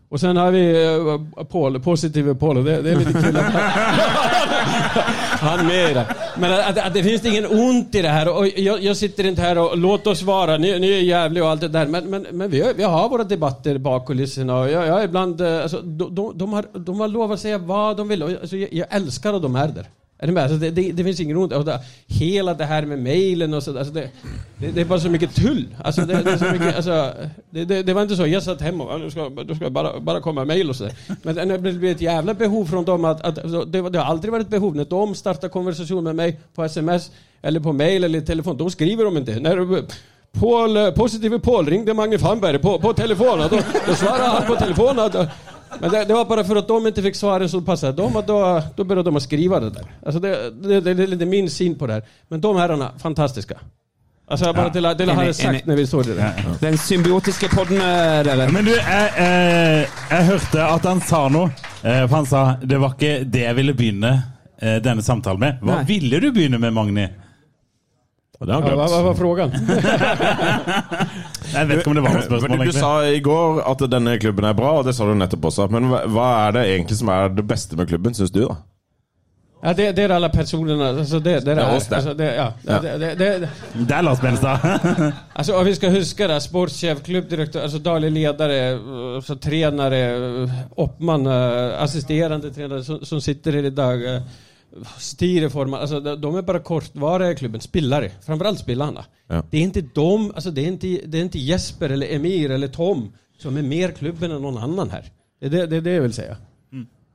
Och sen har vi uh, Paul, positive Paul. Det, det är lite kul att [laughs] han med i det. Men att, att det finns ingen ont i det här. Och jag, jag sitter inte här och låt oss vara, ni, ni är jävliga och allt det där. Men, men, men vi, har- vi har våra debatter bak kulisserna. Och jag, jag är ibland, eh, alltså, de, de, har, de har lov att säga vad de vill. Alltså, jag, jag älskar att de är där. Är det, det, det finns ingen ont. Och hela det här med mejlen och så, alltså, det, det, är bara så mycket tull. Alltså, mycket, det, var inte så, jag satt hemma och nu ska, du ska bara, bara komma mejl och sådär. Men det blev ett jävla behov från dem att, att det, har aldrig varit ett behov när de startar konversation med mig på sms eller på mejl eller telefon. De skriver de inte. När, Paul, positive Paul ringde Magne Famberg på, på telefonen. då, då svarade han på telefon. Men det, det var bara för att de inte fick svaren som passade dem, att då, då började de att skriva det där. Alltså det, det, det, det är lite min syn på det här. Men de herrarna, fantastiska. Altså, bara till, till att ha det sagt när vi står där. Den symbiotiske podden, eh, dere. Men du, jeg, eh, jeg hørte at han sa noe. Eh, for han sa det var ikke det jeg ville begynne eh, denne samtalen med. Hva Nei. ville du begynne med, Magni? Og det har Ja, han vad var frågan? [laughs] Jeg vet ikke om det var noe spørsmål. du, du egentlig. sa i går at denne klubben er bra, og det sa du nettopp også. Men hva, hva er det egentlig som er det beste med klubben, syns du? da? Ja, det, det er alle personene altså det, det, Ja, är, oss där. alltså det, ja, Ja. Det, det, det, Det er Lars Benstad. [laughs] altså, om vi skal huske det, Sportssjef, klubbdirektør, altså daglig leder, eh, så eh, oppmann, assisterende trener som, som sitter her i eh, styrelseformar, alltså de de är bara kortvariga i klubben, spelare, framförallt spelarna. Ja. Det är inte de, alltså det är inte, det är inte Jesper eller Emir eller Tom som är mer klubben än någon annan här. Det är det, det, är det jag vill säga.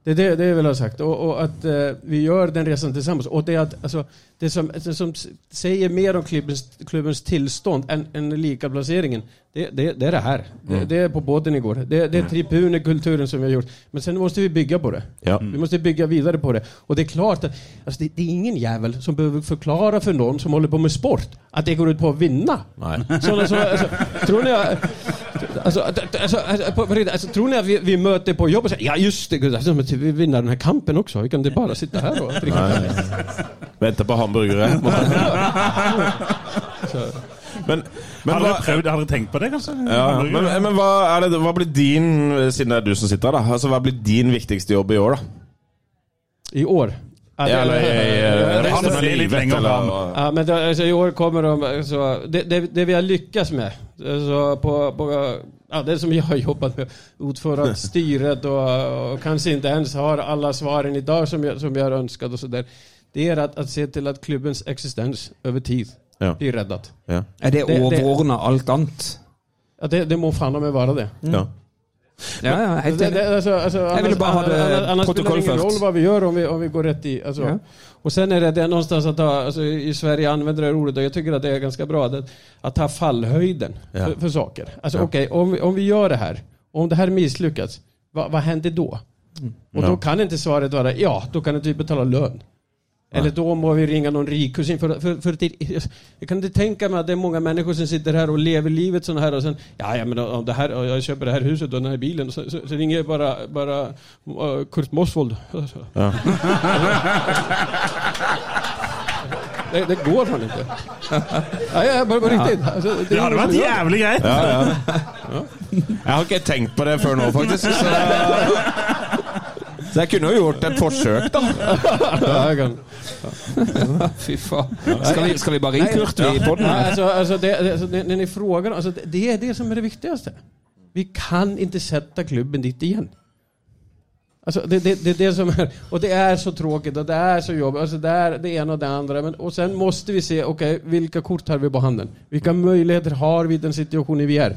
Det er det, det jag vill ha sagt. Och, och att eh, vi gör den resan tillsammans. Och det, att, alltså, det, som, det som säger mer om klubbens, klubbens tillstånd än, än likaplaceringen, det, det, det är det här. Det, det är på båten igår. Det, det är tribunekulturen som vi har gjort. Men sen måste vi bygga på det. Ja. Vi måste bygga vidare på det. Och det är klart att alltså det, det är ingen jävel som behöver förklara för någon som håller på med sport att det går ut på att vinna. Nej. Sådana, så, alltså, tror ni att, alltså, alltså, alltså, på, alltså, tror ni att vi, vi möter på jobbet och säger ja just det, gud, alltså, vi vinner den här kampen också. Vi kan inte bara sitta här och dricka Nej. Venter på hamburgere. Men, men Har hva, prøvd, har dere tenkt på det, kanskje? ja, men, men hva, er det, hva blir din, siden det er du som sitter her, da, altså, hva blir din viktigste jobb i år, da? I år. Ja, Ja, eller i eh, resten av livet? lenger Eller, fram. Ja, men det, alltså, I år kommer de... Alltså, det, det, det vi har lyckats med, så på, på, ja, det som jag har jobbat med, utföra styret och, och kanske inte ens har alla svaren idag som jag, som jag har önskat och sådär. Det är att, att se till att klubbens existens över tid Ja. blir räddat. ja. Er det Det- det- overordna alt annet? Ja, det, det må fan meg vara det. ja. Ja, ja, helt enig. alltså, alltså, Jag ville annars, bara ha det annars, annars protokollfört. roll vad vi gör om vi, om vi går rätt i. Alltså. Ja. Och sen är det, det är någonstans att ha, alltså, i Sverige använder det ordet och jag tycker att det är ganska bra att, att ta fallhöjden Ja. för, för saker. Alltså Ja. okej, om, vi, om vi gör det här, om det här misslyckas, vad, vad händer då? Och Ja. då kan inte svaret vara ja, då kan inte vi betala lön. Eller då må vi ringa någon rik kusin. För, för, för det, jag kan inte tänka mig att det är många människor som sitter här och lever livet sånn här och sen, ja, ja men om det här, jag köper det här huset och den här bilen, så, så, så ringer jag bara, bara uh, Kurt Mosvold. Ja. [laughs] Det, det går fan ikke. Ja, ja, bara på riktig. Altså, det, Det hadde vært jævlig greit. Ja, ja. Jeg har ikke tenkt på det før nå, faktisk. Så, [laughs] så jeg kunne jo gjort et forsøk, da. Ja. Fy faen. Skal vi, skal vi bare ringe Kurt i poden? Nej, her? alltså, alltså, det, det- alltså, när, när ni frågar, alltså, det, som er det viktigste. Vi kan ikke sette klubben dit igjen. Alltså, det, det, det det som är, och det är så tråkigt och det är så jobbigt. Alltså, det är det ena och det andra. Men, och sen måste vi se, okej, vilka kort har vi på handen? Vilka möjligheter har vi i den situationen vi är?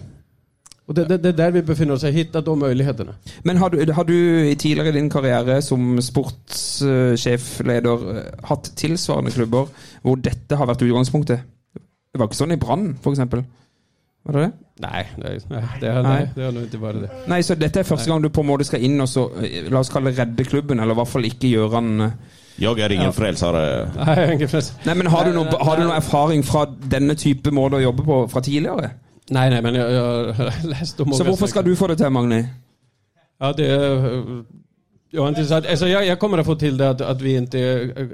Och det, det, det er der vi befinner oss, Jeg hitta de mulighetene. Men har du, har du tidligere i din karriere som sportssjefleder eh, hatt tilsvarende klubber hvor dette har vært utgangspunktet? Det var ikke sånn i Brann, f.eks. Var det det? Nei, nej, nei, det, har, nei, nej, det har nog inte varit det. Nei, så dette er første gang du på en måte skal inn og så, eh, la oss kalle det redde klubben, eller i hvert fall ikke gjøre den eh. Jeg er ingen ja. frelser. Nei, ingen frelser. Nei, men har du, noe, har du noe erfaring fra denne type måte å jobbe på fra tidligere? Nej, nei, men jeg, jeg har lest om Så hvorfor skal du få det til, Magni? Ja, det är, Ja, alltså jag, jag kommer att få till det att, at vi ikke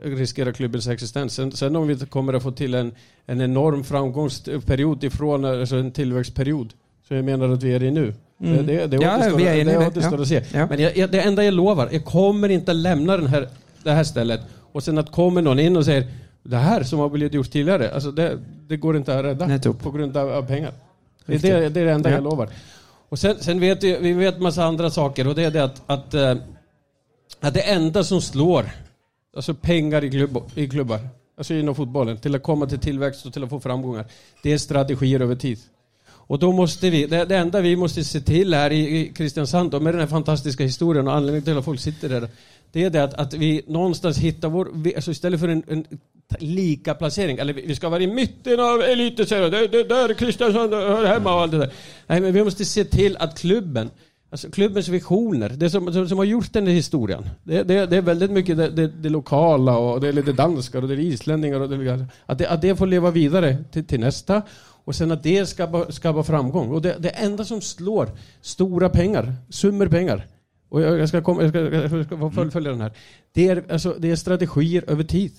riskerer klubbens existens. Sen, sen om vi kommer å få til en, en enorm framgångsperiod ifrån alltså en tillväxtperiod, så jeg mener at vi er i nu. Mm. Det, det, det Ja, återstår, vi är inne det det, att se. Ja. Men jag, jag, det enda jeg lovar, jeg kommer ikke lämna den här, det här stället och sen att kommer någon in och säger det här som har blivit gjort tidligere, alltså det, det går ikke å rädda på grund av, av pengar. Det det, det är det enda Ja. jag lovar. Och sen, sen vet vi, vi vet massa andra saker och det är det att, att, eh, att det enda som slår alltså pengar i, klubb, i klubbar, alltså inom fotbollen, till att komma till tillväxt och till att få framgångar, det är strategier över tid. Och då måste vi, det, det enda vi måste se till här i, i Kristiansand, och med den här fantastiska historien och anledningen till att folk sitter där, det är det att, att vi någonstans hittar vår, alltså istället för en, en lika placering, eller vi skal ska vara i mitten av elitserien, det, det där Kristiansand hör hemma och allt det där. Nej, men vi måste se till att klubben, Alltså klubbens visioner, det som, som, som har gjort den historien. Det, det, det är väldigt mycket det, det, det lokala och det är lite danskar och det är islänningar. Och det, att, det, att det får leva vidare till, till nästa. Och sen att det skapar, skapar framgång. Och det, det enda som slår stora pengar, summor pengar. Och jag, jag, ska, komma, jag, ska, jag ska fullfölja den här. Det är, alltså, det är strategier över tid.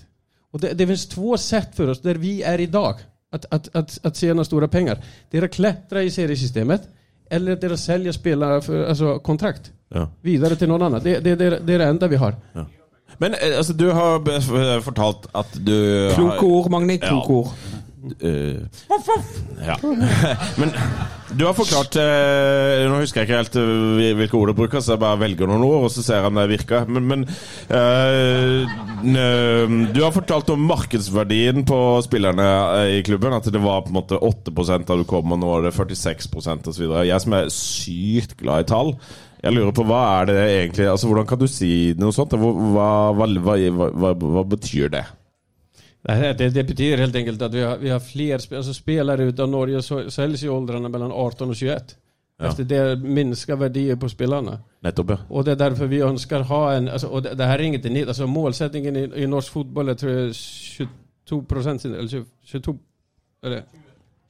Och det, det finns två sätt för oss där vi är idag att, att, att, att tjäna stora pengar. Det är att klättra i seriesystemet eller det är att sälja spelare för alltså, kontrakt Ja. vidare till någon annan. Det, det, det, det är det enda vi har. Men eh, altså, du har fortalt at du Kloke ord, Magni. Kloke Ja. Eh, ja. [laughs] Men du har forklart uh, Nå husker jeg ikke helt uh, hvilke ord du bruker, så jeg bare velger noen ord, og så ser jeg om det virker. Men, men du har fortalt om markedsverdien på spillerne i klubben. At det var på en måte 8 da du kom, og nå er det 46 osv. Jeg som er sykt glad i tall. Jeg lurer på hva er det egentlig Altså Hvordan kan du si noe sånt? Hva, hva, hva, hva betyr det? Det, det, det betyder helt enkelt att vi har, vi har fler sp alltså spelare utav Norge så, säljs i åldrarna mellan 18 och 21. Ja. Efter det minskar verdier på spelarna. Nettopp, ja. Och det är därför vi önskar ha en, alltså, och det, det här är inget nytt, alltså målsättningen i, i norsk fotboll är tror jag 22 procent, eller 20, 22, eller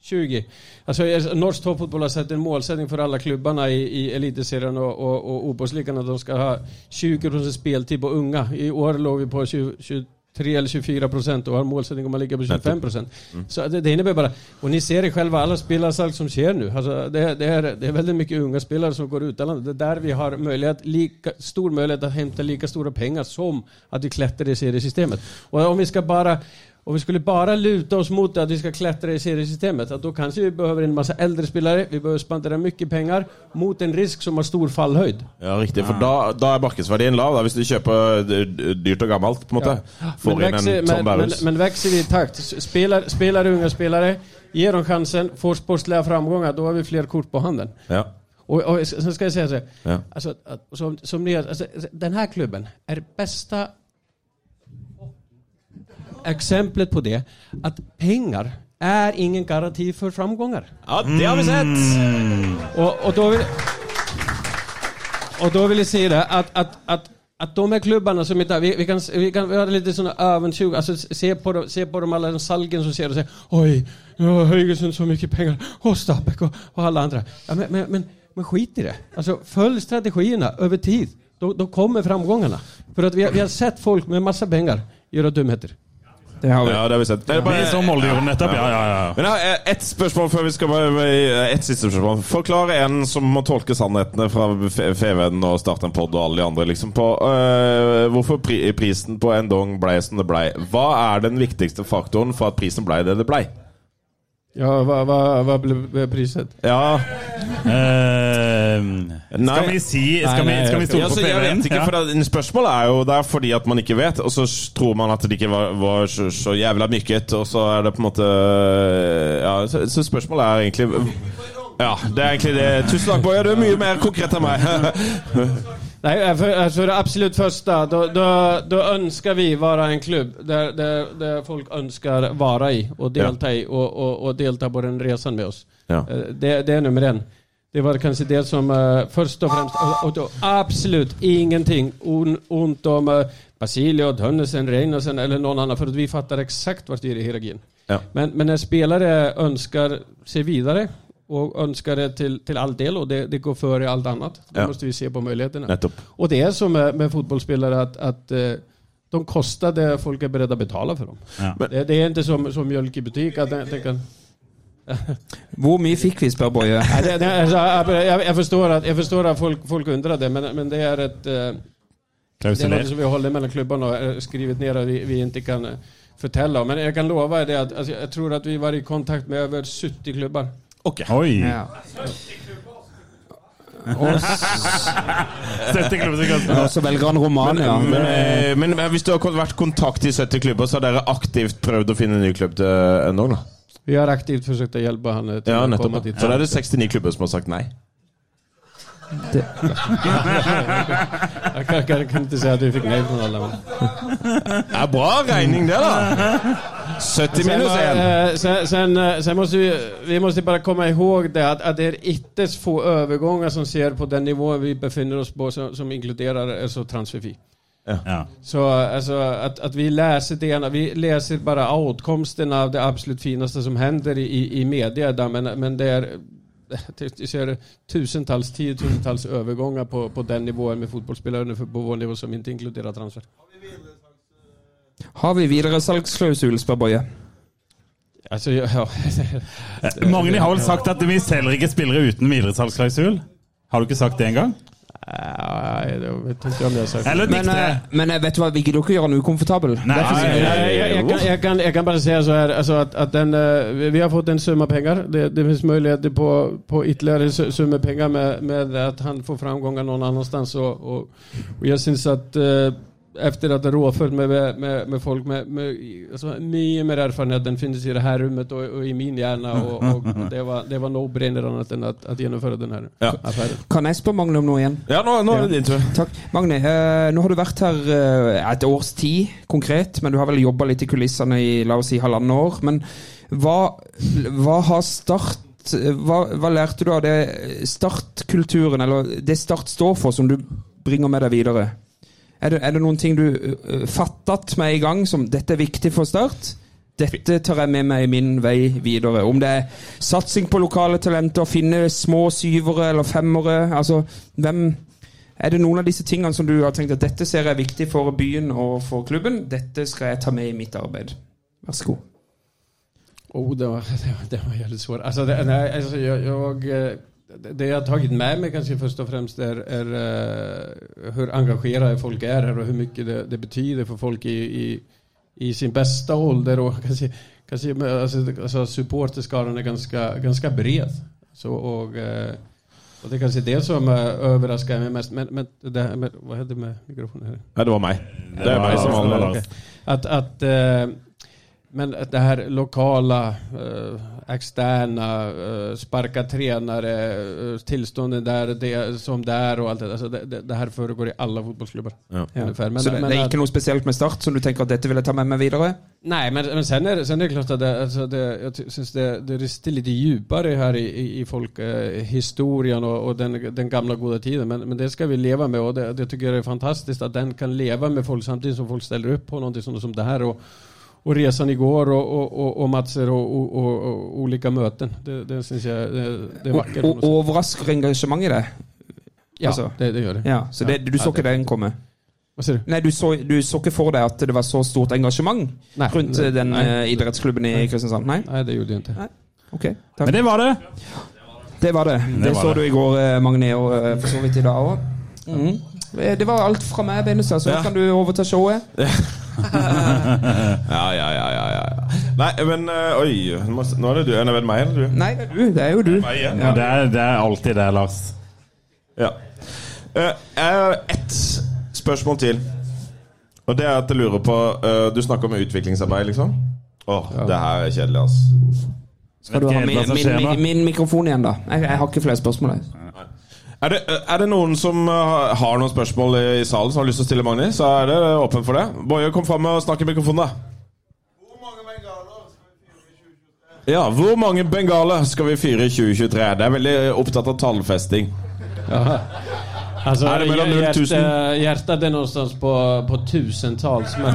20. Alltså norsk toppfotboll har sett en målsättning för alla klubbarna i, i elitserien och, och, och att de ska ha 20 procent speltid på unga. I år låg vi på 20, 23 eller 24 procent og har målsetting om å ligge på 25 procent. Så det, det innebär bara, och ni ser det själva, alla spelarsalg som sker nu. Alltså det, det, är, det är väldigt mycket unga spelare som går utomlands. Det är där vi har möjlighet, lika, stor möjlighet att hämta lika stora pengar som att vi klättrar i seriesystemet. Och om vi ska bara om vi skulle bara luta oss mot att vi ska klättra i seriesystemet, att då kanske vi behöver en massa äldre spelare, vi behöver spendera mycket pengar mot en risk som har stor fallhøyd. Ja, riktig. For da, da er markedsverdien lav, da, hvis du kjøper dyrt og gammelt. på en måte Men vekser, en men, men, men vekser vi i takt, spelar, spelar unga spelare, ger dem chansen, får sportsliga framgångar, då har vi fler kort på handen. Ja. Och, och sen ska jag säga så här, Ja. alltså, som, som ni, alltså, den här klubben är bästa exemplet på det, att pengar är ingen garanti för framgångar. ja, det har vi sett! Och, och, då vill, och då vill jag säga det att, att, att, att de här klubbarna som inte... Vi, vi, kan, vi, kan, vi hade lite sådana avundsjuka, alltså se på, dem, se på dem alla den salgen som ser och säger Oj, nu har Höjgesund så mycket pengar, och Stabæk och, och alla andra. Ja, men, men, men, men skit i det. Alltså följ strategierna över tid. Då, då kommer framgångarna. För att vi, har- vi har sett folk med massa pengar göra dumheter. Det har vi. Ja, det har vi sett. Det er bare, som Molde gjorde nettopp. Ja, ja, ja. Men jeg har ett spørsmål før vi skal bare Et siste spørsmål. Forklar en som må tolke sannhetene fra FVN og starte en pod og alle de andre, liksom, på uh, hvorfor pri prisen på en dong blei som det blei. Hva er den viktigste faktoren for at prisen blei det det blei? Ja, hva, hva, hva ble priset? Ja uh, skal vi si Skal vi, skal vi stole Ja, på så jeg PVN? vet ikke, for det, Spørsmålet er jo der fordi at man ikke vet, og så tror man at det ikke var, var så, så jævla mykket, og så er det på en måte Ja, så, så spørsmålet er egentlig Ja, det er egentlig det. Tusen takk, Boje. Du er mye mer konkret enn meg. [laughs] Nej, för, alltså det absolut första, då, då, då önskar vi vara en klubb där, där, där folk önskar vara i och delta i och, och, och delta på den resan med oss. Ja. Eh, Det, det är nummer en. Det var kanske det som uh, först och främst, och, då absolut ingenting on, ont om uh, Basilio, Tönnesen, Reinesen eller någon annan för att vi fattar exakt vart det är i hierarkin. Ja. Men, men när spelare önskar sig vidare och ønsker det til, til all del og det, det går før alt annet. Da Ja. må vi se på mulighetene. Nettopp. Og det er som med, med fotballspillere at, att eh, de kostar det folk er beredt å betale for dem. Ja. Det, det er ikke som, som mjølk i butikk. at den, den kan, [laughs] Hvor mye fikk vi, spør Boje? jeg, jeg, forstår at, jeg forstår jag förstår att, jag förstår att folk, folk undrer det, men, men det er et Eh, det er noe som vi holder mellom klubbene og har skrivit ned att vi, vi ikke kan fortelle om. Men jeg kan love det at altså, jeg tror at vi var i kontakt med over 70 klubbar. Oi! Ja. 70 klubber som koster. Og så velger han Romania. Men, Det- eh, men, men hvis du har vært kontakt i 70 klubber, så har dere aktivt prøvd å finne en ny klubb til NO? da? Vi har aktivt forsøkt å hjelpe han til Ja, å komme dit. Så da er det 69 klubber som har sagt nei? [laughs] Jag kan, kan, si at du fikk nej på alla. Det er bra regning, det, da! 70 minus 1. eh, sen, sen, eh, sen måste vi, vi måste bara komma ihåg det att, att det är ytterst få övergångar som ser på den nivå vi befinner oss på som, som inkluderar alltså transferfi. Ja. Så alltså, att, att vi läser det ena, vi läser bara outkomsten av det absolut finaste som händer i, i media där, men, men det är [laughs] du ser tusentals, tiotusentals övergångar på, på den nivån med fotbollsspelare på vår nivå som inte inkluderar transfer. Har vi videresalgsklausul, spør Boje. Altså, ja, ja. [laughs] Mange har vel sagt at vi selger ikke spillere uten videresalgsklausul? Har du ikke sagt det engang? Sagt. Eller Men, dikte? eh, men eh, vet du hva, vi gidder ikke gjøre han ukomfortabel. Nei, jeg- kan, bare kan, jag kan bara säga så her, alltså att, att den, eh, vi har fått en sum av penger. Det, det finnes muligheter på, på ytterligere sum pengar med, med at han får framgångar noen annanstans. sted. Og, og, jeg syns at eh, efter att ha rådfört med, med, med folk med, med alltså, mycket mer erfarenhet den finns i det här rummet och, och i min hjärna. Och, [laughs] och det var, det var no-brainer annet enn att, att genomföra den här Ja. affæren. Kan jeg spørre Magne om noe igjen? Ja, nå, nå er det din tur. Takk. Magne, eh, nå har du vært her eh, et års tid konkret, men du har vel jobba litt i kulissene i la oss si halvannet år. Men hva, hva har Start hva, hva lærte du av det startkulturen, eller det Start står for, som du bringer med deg videre? Er det, er det noen ting du uh, fattet med i gang som dette er viktig for Start? Dette tar jeg med meg i min vei videre. Om det er satsing på lokale talenter, finne små syvere eller femmere altså, hvem Er det noen av disse tingene som du har tenkt at dette ser jeg er viktig for byen og for klubben? Dette skal jeg ta med i mitt arbeid. Vær så god. Oh, [laughs] det var, det var, det var jävligt svårt. Alltså, det, nej, alltså jag, jag, det- jeg jag har tagit med mig kanske först och främst är, är uh, hur engagerade folk är här och hur mycket det, det betyder för folk i, i, i sin bästa ålder. Och kanske, kanske, alltså, alltså supporterskaran är ganska, ganska bred. Så, och, uh, og det er kanskje det som overrasker meg mest. Men, men det här hva heter det med mikrofonen? her? Nei, det var meg. Det er meg som handler. At, var Okej. Men det här lokala, eh, externa, eh, sparka tränare, eh, tillstånden där, det, som där och allt det, alltså det, det, det her foregår i alle fotballklubber. Ja. Men, Så det, men det er ikke noe spesielt med Start som du tenker at dette vil jeg ta med meg videre? Nei, men, men sen, er, det, sen er det klart at det, altså det, jeg syns det, det rister litt dypere her i, i, i folk, eh, historien och, och den, den gamle, gode tiden. Men, men det skal vi leve med og det, det tycker jeg er fantastisk at den kan leve med folk samtidig som folk stiller opp på noe som, som det her. Och, och resan igår och, och, och, och matcher och, och, och, och olika möten. Det, det syns jeg det, det er Og, vackert. på og sätt. overrasker i det? Ja, altså- det, det gör det. Ja, Så det, du så ikke den komme? Vad säger du? Nei, du så, du så ikke for deg at det var så stort engasjement Nei. rundt det, den Nei. eh, idrettsklubben i Kristiansand? Nei? Nej, det gjorde jag inte. Ok, takk. Men det var det. Det var det. Det, var så du i går, eh, Magne, og eh, for så vidt i dag òg. Eh, Det var alt fra meg, Benestad, så Ja. kan du overta showet. [laughs] Ja, ja, ja, ja, ja. Nei, men uh, Oi, nå er det du. Er det meg eller du? Nei, det er du. Det er jo du. Meg? Ja, det, er, det er alltid det, Lars. Ja. Uh, jeg har ett spørsmål til. Og det er at jeg lurer på uh, Du snakker om utviklingsarbeid, liksom? Åh, det her er kjedelig, altså. Skal du ha min, min, min, min mikrofon igjen, da? Jeg, jeg har ikke flere spørsmål. jeg. Er det, eh, er det noen som eh, har noen spørsmål i salen som har lyst til å stille Magni? Så er det åpen for det. Boje, kom fram og snakk i mikrofonen, da. Ja, hvor mange bengaler skal vi fyre i 2023? Det er veldig opptatt av tallfesting. Ja. Altså, er det mellan noll hjärt, tusen? hjertet er noe på, på tusentals. [laughs] Men,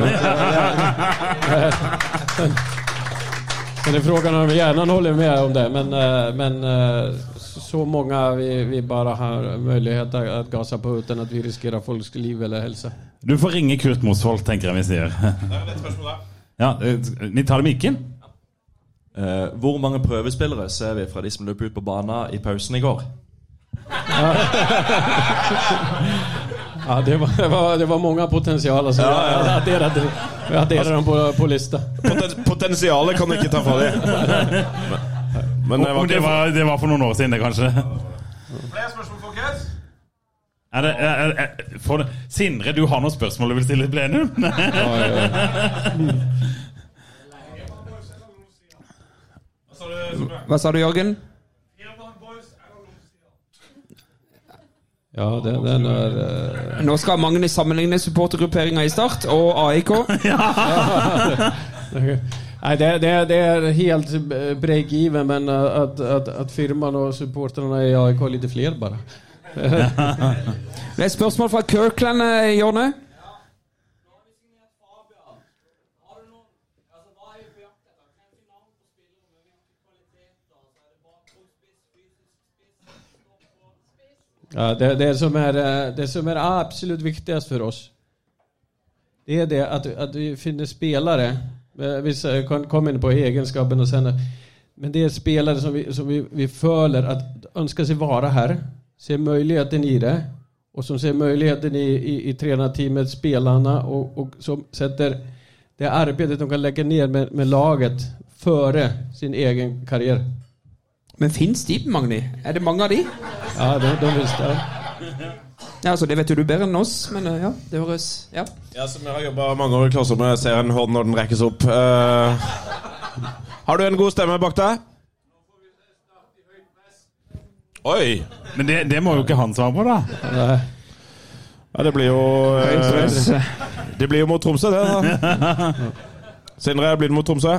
med om det. Men, eh, men eh, så många vi, vi bare har mulighet til å gasse på uten at vi riskerer folks liv eller helse. Du får ringe Kurt Mosvold, tenker jeg vi sier. Ja, vi Ni tar det med mikken? Uh, hvor mange prøvespillere ser vi fra de som løp ut på banen i pausen i går? [laughs] Ja, det, var, det, var, det var mange potentialer, så Ja, ja. jag adderade dem på, på lista. Poten potensialet kan du ikke ta fra dem. [laughs] Men det var det var, det var for noen år siden, det, kanskje? Flere spørsmål, folkens? Er det, er, er, for, Sindre, du har noen spørsmål du vil stille i plenum? [laughs] Hva sa du, Jørgen? Ja, det, den er uh... Nå skal Magne sammenligne supportergrupperinga i Start og AIK. [laughs] [laughs] Nej, det, det, det är helt break-even, men at att, att, att firman och supportrarna i AIK har lite fler bara. [laughs] Det er spørsmål fra Kirkland, Jonne. Jonny. Ja, det, det, som är, eh, det som er absolut viktigast for oss det er det at, at vi finner spelare. Eh, Vi kan komme inn på egenskapen och sen. Men det er spelare som vi, som vi, vi føler at ønsker seg være her, Ser muligheten i det. og som ser muligheten i, i, i trenerteamet, spillerne, og, og, som sätter det arbeidet de kan legge ned med, med laget føre sin egen karriere. Men fins de, Magni? Er det mange av de? Ja, de, de visste det. Ja, altså, Det vet jo du bedre enn oss, men eh, ja, det høres Ja. Ja, som jeg har jobba mange år i klasserommet, ser en hånd når den rekkes opp. Uh, har du en god stemme bak deg? Oi! Men det, det må jo ikke han svare på, da. Ja, det blir jo eh. Det blir jo mot Tromsø, det. da Sindre, blir det mot Tromsø?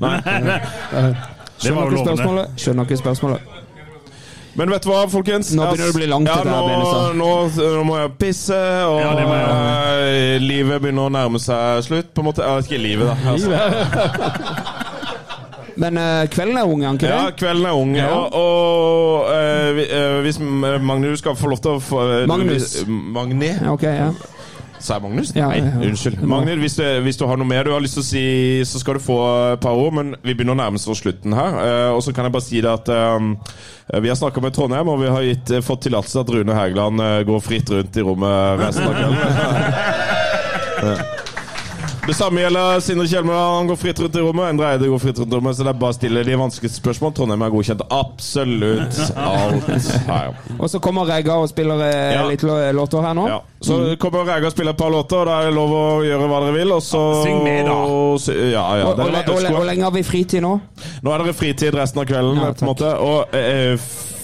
Nei. Det var jo Skjønner ikke lovende. spørsmålet. Skjønner ikke spørsmålet. Men vet du hva, folkens? Nå begynner det å bli langt, ja, nå, nå, nå må jeg pisse, og Ja, jeg. eh, livet begynner å nærme seg slutt. På en måte. Ja, ikke livet, da. Altså. [laughs] Men uh, kvelden er ung, ikke det? Ja, kvelden er ung. Ja. Og, og uh, eh, hvis Magnus skal få lov til å få Magnus. Magni? Okay, ok, ja. Sa jeg Magnus? Ja, Nei, unnskyld. Magnus, hvis du, hvis du har noe mer du har lyst til å si, så skal du få et par ord. Men vi begynner å nærme oss slutten her. Eh, og så kan jeg bare si det at eh, vi har snakka med Trondheim, og vi har gitt, eh, fått tillatelse til at Rune Hægeland går fritt rundt i rommet resten av kvelden. [laughs] Det samme gjelder Sindre Kjelmer. Han går fritt rundt i rommet. Endre Eide går fritt rundt i rommet Så det er bare å stille de vanskeligste spørsmål. Trondheim er godkjent absolutt alt. Ja. Og så kommer Rega og spiller eh, Ja. litt låter her nå. Ja. Så kommer Rega og spiller et par låter, og da er det lov å gjøre hva dere vil. Og så Syng med, da. Ja, ja. Hvor lenge har vi fritid nå? Nå er dere fritid resten av kvelden. Ja, på en måte. Og eh,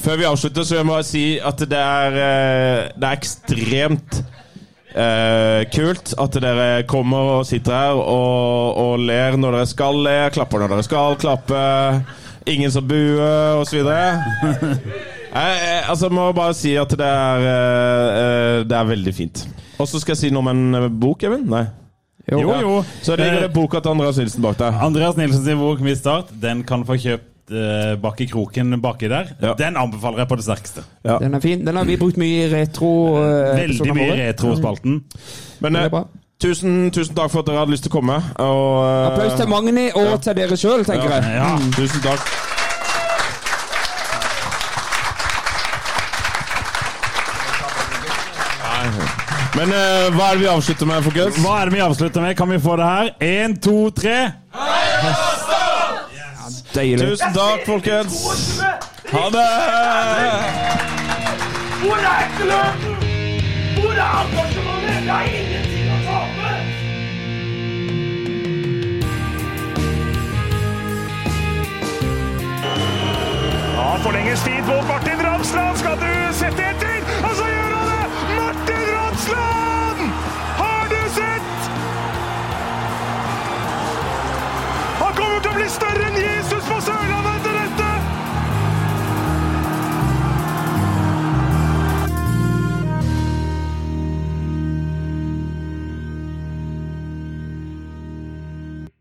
før vi avslutter, så vil jeg bare si at det er, eh, det er ekstremt eh, kult at dere kommer og sitter her og, og ler når dere skal le, klapper når dere skal klappe. Ingen som buer, osv. Jeg, jeg, altså, må bare si at det er, eh, eh, det er veldig fint. Og så skal jeg si noe om en eh, bok, Even? Nei? Jo, jo. Så ligger det Eh, boka til Andreas Nilsen bak der. Andreas Nilsen sin bok Mitt Start, den kan få kjøpt eh, bak i kroken baki der. Ja. Den anbefaler jeg på det sterkeste. Ja. Den er fin. Den har vi brukt mye i retro. Uh, Veldig mye i retrospalten. Men eh, er bra. tusen, tusen takk for at dere hadde lyst til å komme. Og, uh, Applaus til Magni og ja. til dere sjøl, tenker Ja. jeg. Ja. Tusen takk. Men uh, hva er det vi avslutter med, folkens? Hva er det vi avslutter med? Kan vi få det her? Én, to, tre. Deilig. Tusen takk, folkens. Ha det! Hvor er ekkeløten? Hvor er engasjementet? Det er ingenting å tape! Ja, forlenges tid på Martin Ramsland. Skal du sette etter? Og så gjør han det! Martin Ramsland! Har du sett? Han kommer til å bli større enn